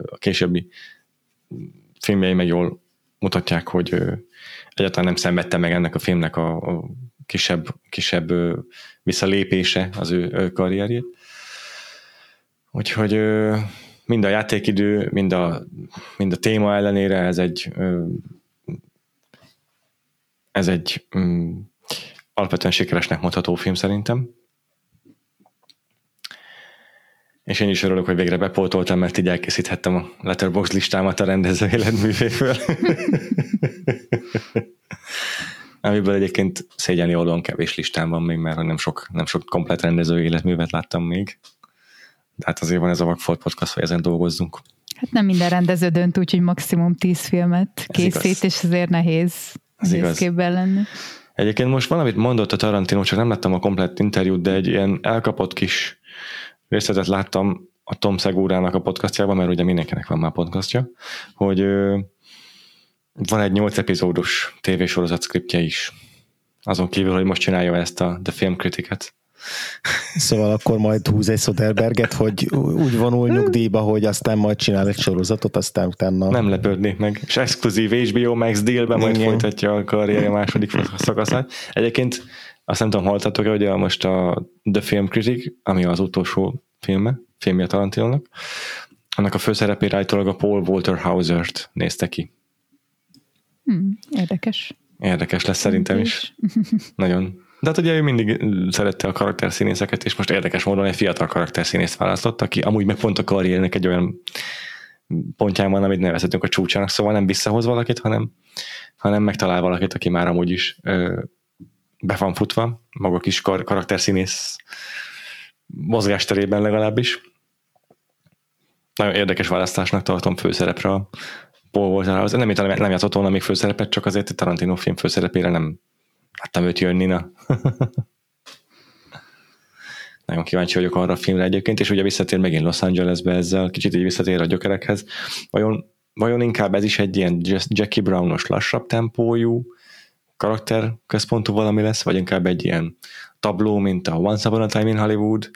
a későbbi filmjei meg jól mutatják, hogy egyáltalán nem szenvedte meg ennek a filmnek a, kisebb, kisebb visszalépése az ő karrierjét. Úgyhogy mind a játékidő, mind a, mind a téma ellenére ez egy ez egy um, alapvetően sikeresnek mondható film szerintem. És én is örülök, hogy végre bepótoltam, mert így elkészíthettem a Letterboxd listámat a rendező életművéről. Amiből egyébként szégyenli oldalon kevés listám van még, mert nem sok, nem sok komplet rendező életművet láttam még. De hát azért van ez a Vagfolt podcast, hogy ezen dolgozzunk. Hát nem minden rendező dönt úgy, hogy maximum tíz filmet készít, és azért nehéz, ez képben lenni. Egyébként most valamit mondott a Tarantino, csak nem láttam a komplett interjút, de egy ilyen elkapott kis részletet láttam a Tom Segúrának a podcastjában, mert ugye mindenkinek van már podcastja, hogy van egy nyolc epizódos tévésorozat skriptje is. Azon kívül, hogy most csinálja ezt a The Film Critic-et. Szóval akkor majd húz egy Soderberget, hogy úgy vonul nyugdíjba, hogy aztán majd csinál egy sorozatot, aztán utána... Nem lepődnék meg. És exkluzív HBO Max dealben majd Igen. folytatja a karrierje második szakaszát. Egyébként azt nem tudom, hallottatok hogy a, most a The Film Critic, ami az utolsó filme, filmje Tarantinónak, annak a főszerepére állítólag a Paul Walter Hauser-t nézte ki. Hmm, érdekes. Érdekes lesz szerintem is. Nagyon. De hát ugye ő mindig szerette a karakterszínészeket, és most érdekes módon egy fiatal karakterszínészt választott, aki amúgy meg pont a karriernek egy olyan pontján van, amit nevezhetünk a csúcsának, szóval nem visszahoz valakit, hanem, hanem megtalál valakit, aki már amúgy is ö, be van futva, maga kis kar- karakterszínész mozgásterében legalábbis. Nagyon érdekes választásnak tartom főszerepre a Paul Walter az nem, nem játszott volna még főszerepet, csak azért a Tarantino film főszerepére nem láttam őt jönni, na. Nagyon kíváncsi vagyok arra a filmre egyébként, és ugye visszatér megint Los Angelesbe ezzel, kicsit így visszatér a gyökerekhez. Vajon, vajon inkább ez is egy ilyen Jackie Brownos lassabb tempójú, karakterközpontú valami lesz, vagy inkább egy ilyen tabló, mint a Once Upon a Time in Hollywood?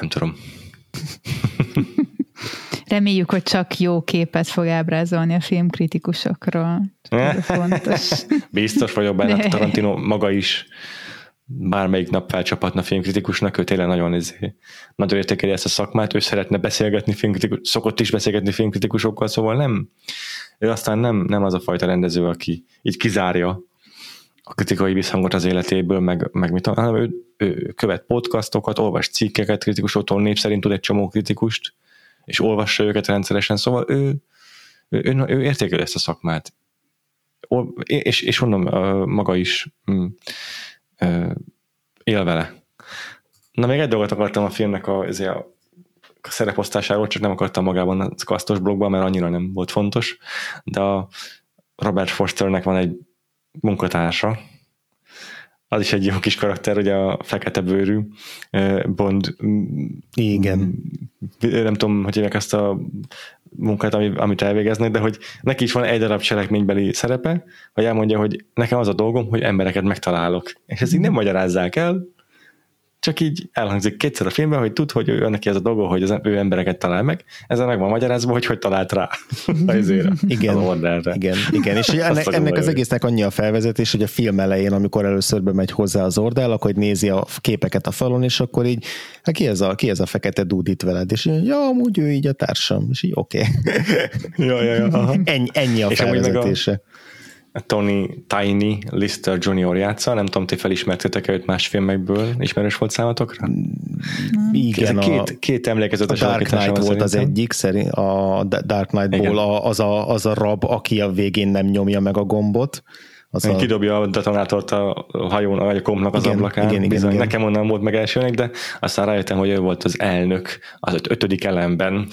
Nem tudom. Reméljük, hogy csak jó képet fog ábrázolni a filmkritikusokról. Ez fontos. Biztos vagyok benne, De... Tarantino maga is bármelyik nap felcsapatna filmkritikusnak, ő tényleg nagyon, izé, nagyon értékeli ezt a szakmát, ő szeretne beszélgetni filmkritikus, szokott is beszélgetni filmkritikusokkal, szóval nem, ő aztán nem, nem az a fajta rendező, aki így kizárja a kritikai visszhangot az életéből, meg, meg mit hanem ő, ő követ podcastokat, olvas cikkeket kritikusoktól, név szerint tud egy csomó kritikust, és olvassa őket rendszeresen, szóval ő, ő, ő, ő értékeli ezt a szakmát. És, és mondom, maga is mm, él vele. Na még egy dolgot akartam a filmnek a, a, a szereposztásáról, csak nem akartam magában a kasztos blogban, mert annyira nem volt fontos, de a Robert Fosternek van egy munkatársa, az is egy jó kis karakter, ugye a fekete bőrű Bond. Igen. Nem tudom, hogy hívják ezt a munkát, amit elvégeznek, de hogy neki is van egy darab cselekménybeli szerepe, hogy elmondja, hogy nekem az a dolgom, hogy embereket megtalálok. És ezt így nem magyarázzák el, csak így elhangzik kétszer a filmben, hogy tud, hogy ő neki ez a dolga, hogy az ő embereket talál meg. Ezzel meg van magyarázva, hogy hogy talált rá ezért, igen, az orderre. Igen, igen, és ennek, ennek az egésznek annyi a felvezetés, hogy a film elején, amikor először bemegy hozzá az ordel, akkor nézi a képeket a falon, és akkor így, hát ki ez a, ki ez a fekete dúdít veled? És így, ja, amúgy ő így a társam, és így oké. Okay. ja, ja, ja, aha. Ennyi, ennyi a és felvezetése. A Tony Tiny Lister Junior játsza, nem tudom, ti felismertétek-e őt más filmekből, ismerős volt számotokra? Igen, két, a, két emlékezetes a Dark Knight volt az egyik, szerint a Dark Knight-ból az a, az a rab, aki a végén nem nyomja meg a gombot, az a... Kidobja a detonátort a hajón, vagy a kompnak az igen, ablakán. Igen, igen, Bizony, igen. Nekem onnan volt meg elsőnek, de aztán rájöttem, hogy ő volt az elnök az öt, ötödik elemben.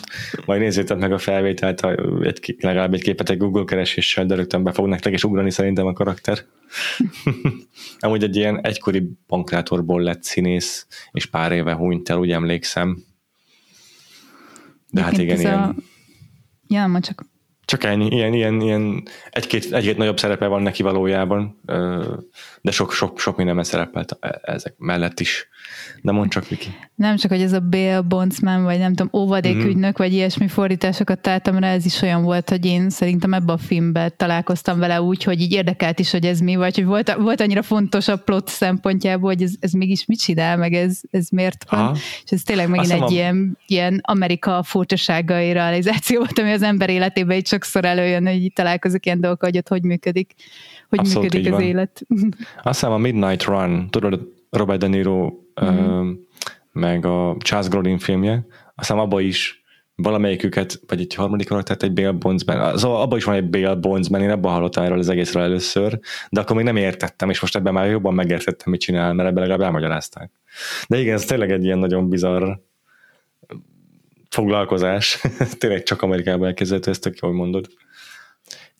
Majd nézzétek meg a felvételt, egy, legalább egy képet egy Google kereséssel, de rögtön be fog nektek is ugrani szerintem a karakter. Amúgy egy ilyen egykori bankrátorból lett színész, és pár éve hunyt el, úgy emlékszem. De hát igen, ilyen... A... Ja, csak csak ennyi, ilyen, ilyen, ilyen egy-két, egy-két nagyobb szerepe van neki valójában, de sok, sok, sok mindenben szerepelt e, ezek mellett is. De mondd csak, Viki. Nem csak, hogy ez a bail bondsman, vagy nem tudom, óvadékügynök, mm. vagy ilyesmi fordításokat találtam rá, ez is olyan volt, hogy én szerintem ebbe a filmbe találkoztam vele úgy, hogy így érdekelt is, hogy ez mi, vagy hogy volt, volt annyira fontos a plot szempontjából, hogy ez, ez mégis mit csinál, meg ez, ez miért van. Aha. És ez tényleg megint Azt egy a... ilyen, ilyen Amerika furcsaságai realizáció volt, ami az ember életében így sokszor előjön, hogy így találkozik ilyen dolgok, hogy ott hogy működik, hogy Abszolút működik az van. élet. Azt hiszem a Midnight Run, tudod, Robert De Niro mm-hmm. meg a Charles Grodin filmje, aztán abban is valamelyiküket, vagy egy harmadik karaktert egy Bale Bondsman, szóval abban is van egy Bale Bondsman, én abban hallottam erről az egészről először, de akkor még nem értettem, és most ebben már jobban megértettem, mit csinál, mert ebben legalább elmagyarázták. De igen, ez tényleg egy ilyen nagyon bizarr foglalkozás. tényleg csak Amerikában elkezdett, ezt tök jól mondod.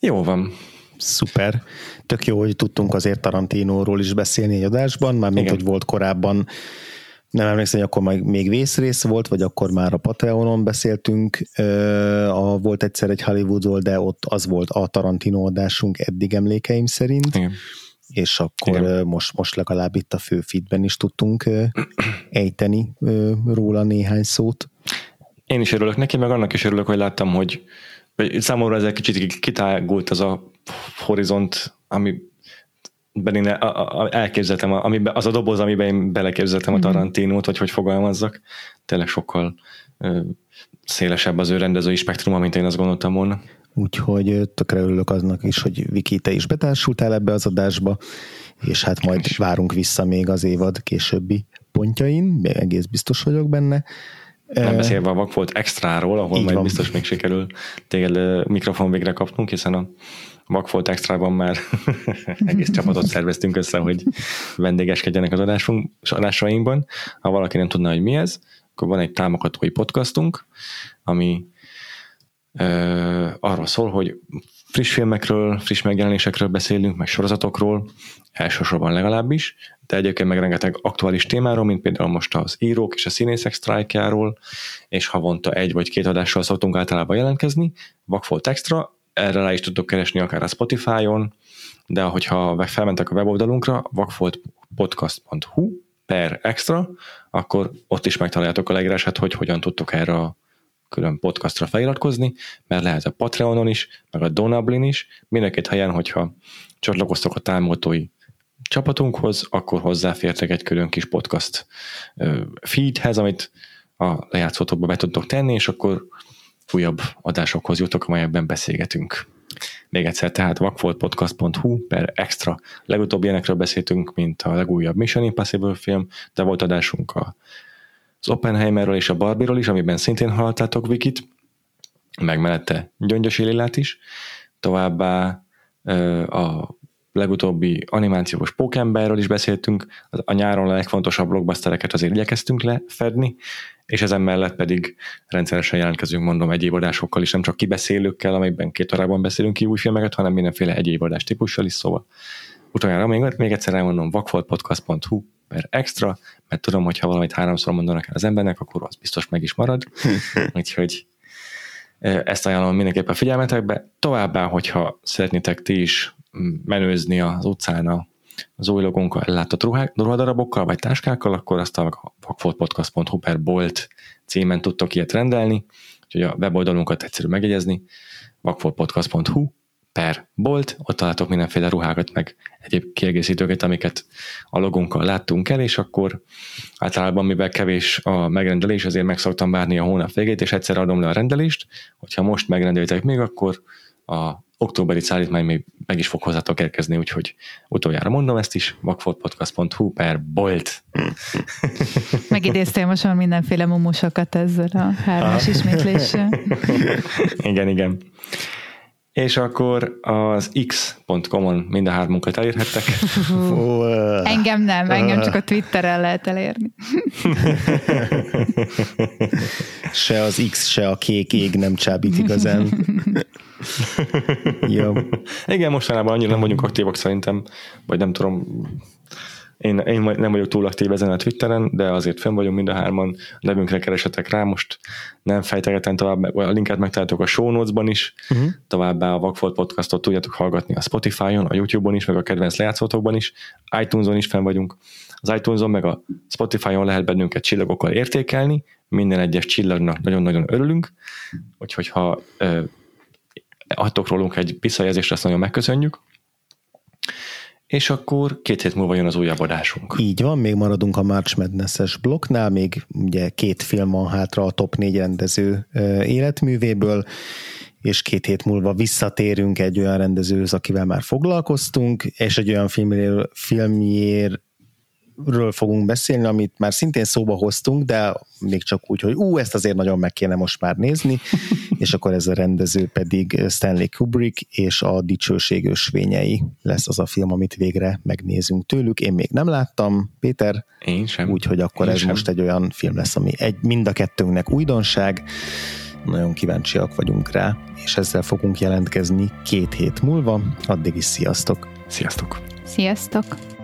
Jó van. Szuper. Tök jó, hogy tudtunk azért Tarantinóról is beszélni egy adásban, már mint hogy volt korábban nem emlékszem, hogy akkor még vészrész volt, vagy akkor már a Patreonon beszéltünk, a, volt egyszer egy Hollywoodról, de ott az volt a Tarantino adásunk eddig emlékeim szerint. Igen. És akkor Igen. most, most legalább itt a fő feedben is tudtunk ejteni róla néhány szót. Én is örülök neki, meg annak is örülök, hogy láttam, hogy számomra ez egy kicsit kitágult az a horizont, ami én elképzeltem, amiben, az a doboz, amiben én beleképzeltem a mhm. Tarantinót, vagy hogy fogalmazzak, tényleg sokkal ö, szélesebb az ő rendezői spektruma, mint én azt gondoltam volna. Úgyhogy tökre örülök aznak is, hogy Viki, te is betársultál ebbe az adásba, és hát majd várunk vissza még az évad későbbi pontjain, egész biztos vagyok benne. Nem beszélve a Vakfolt extráról, ahol majd van. biztos még sikerül téged mikrofon végre kapnunk, hiszen a Vakfolt extrában már egész csapatot szerveztünk össze, hogy vendégeskedjenek az adásunk, adásainkban. Ha valaki nem tudna, hogy mi ez, akkor van egy támogatói podcastunk, ami ö, arról szól, hogy friss filmekről, friss megjelenésekről beszélünk, meg sorozatokról, elsősorban legalábbis, de egyébként meg rengeteg aktuális témáról, mint például most az írók és a színészek sztrájkjáról, és havonta egy vagy két adással szoktunk általában jelentkezni, Vakfolt Extra, erre rá is tudtok keresni akár a Spotify-on, de hogyha felmentek a weboldalunkra, vakfoltpodcast.hu per extra, akkor ott is megtaláljátok a leírását, hogy hogyan tudtok erre a külön podcastra feliratkozni, mert lehet a Patreonon is, meg a Donablin is, mindenkit helyen, hogyha csatlakoztok a támogatói csapatunkhoz, akkor hozzáfértek egy külön kis podcast feedhez, amit a lejátszótokba be tudtok tenni, és akkor újabb adásokhoz jutok, amelyekben beszélgetünk. Még egyszer, tehát vakfoltpodcast.hu per extra. Legutóbb ilyenekről beszéltünk, mint a legújabb Mission Impossible film, de volt adásunk a az Oppenheimerről és a Barbie-ról is, amiben szintén hallottátok Vikit, meg mellette Gyöngyösi Lillát is, továbbá a legutóbbi animációs pókemberről is beszéltünk, a nyáron a legfontosabb blockbustereket azért igyekeztünk lefedni, és ezen mellett pedig rendszeresen jelentkezünk, mondom, egyéb adásokkal is, nem csak kibeszélőkkel, amelyben két órában beszélünk ki új filmeket, hanem mindenféle egyéb adás típussal is, szóval utoljára még, még egyszer elmondom, vakfoltpodcast.hu per extra, mert tudom, hogy ha valamit háromszor mondanak el az embernek, akkor az biztos meg is marad. Úgyhogy ezt ajánlom mindenképpen figyelmetekbe. Továbbá, hogyha szeretnétek ti is menőzni az utcán az új logónkkal ellátott ruhadarabokkal vagy táskákkal, akkor azt a vakfoltpodcast.hu per bolt címen tudtok ilyet rendelni, úgyhogy a weboldalunkat egyszerű megjegyezni, vakfoltpodcast.hu per bolt, ott találtok mindenféle ruhákat, meg egyéb kiegészítőket, amiket a logunkkal láttunk el, és akkor általában, mivel kevés a megrendelés, azért meg szoktam várni a hónap végét, és egyszer adom le a rendelést, hogyha most megrendelitek még, akkor a októberi szállítmány még meg is fog hozzátok érkezni, úgyhogy utoljára mondom ezt is, vakfoltpodcast.hu per bolt. Megidéztél most már mindenféle mumusokat ezzel a hármas ismétléssel. igen, igen és akkor az x.com-on mind a hármunkat elérhettek. engem nem, engem csak a Twitteren lehet elérni. se az X, se a kék ég nem csábít igazán. Jó. Igen, mostanában annyira nem vagyunk aktívak szerintem, vagy nem tudom, én, én nem vagyok túl aktív ezen a Twitteren, de azért fenn vagyunk mind a hárman, nevünkre keresetek rá, most nem fejtegetem tovább, a linket megtaláltok a show notes-ban is, uh-huh. továbbá a Vagfolt podcastot tudjátok hallgatni a Spotify-on, a YouTube-on is, meg a kedvenc lejátszótokban is, iTunes-on is fenn vagyunk. Az iTunes-on meg a Spotify-on lehet bennünket csillagokkal értékelni, minden egyes csillagnak nagyon-nagyon örülünk, úgyhogy ha ö, adtok rólunk egy visszajelzést, azt nagyon megköszönjük és akkor két hét múlva jön az újabb adásunk. Így van, még maradunk a March Madness-es blokknál, még ugye két film van hátra a top négy rendező életművéből, és két hét múlva visszatérünk egy olyan rendezőhöz, akivel már foglalkoztunk, és egy olyan filmről, filmjér, ről fogunk beszélni, amit már szintén szóba hoztunk, de még csak úgy, hogy ú, ezt azért nagyon meg kéne most már nézni, és akkor ez a rendező pedig Stanley Kubrick és a Dicsőség ösvényei lesz az a film, amit végre megnézünk tőlük. Én még nem láttam, Péter. Én sem. Úgyhogy akkor Én ez sem. most egy olyan film lesz, ami egy, mind a kettőnknek újdonság. Nagyon kíváncsiak vagyunk rá, és ezzel fogunk jelentkezni két hét múlva. Addig is sziasztok! Sziasztok! Sziasztok!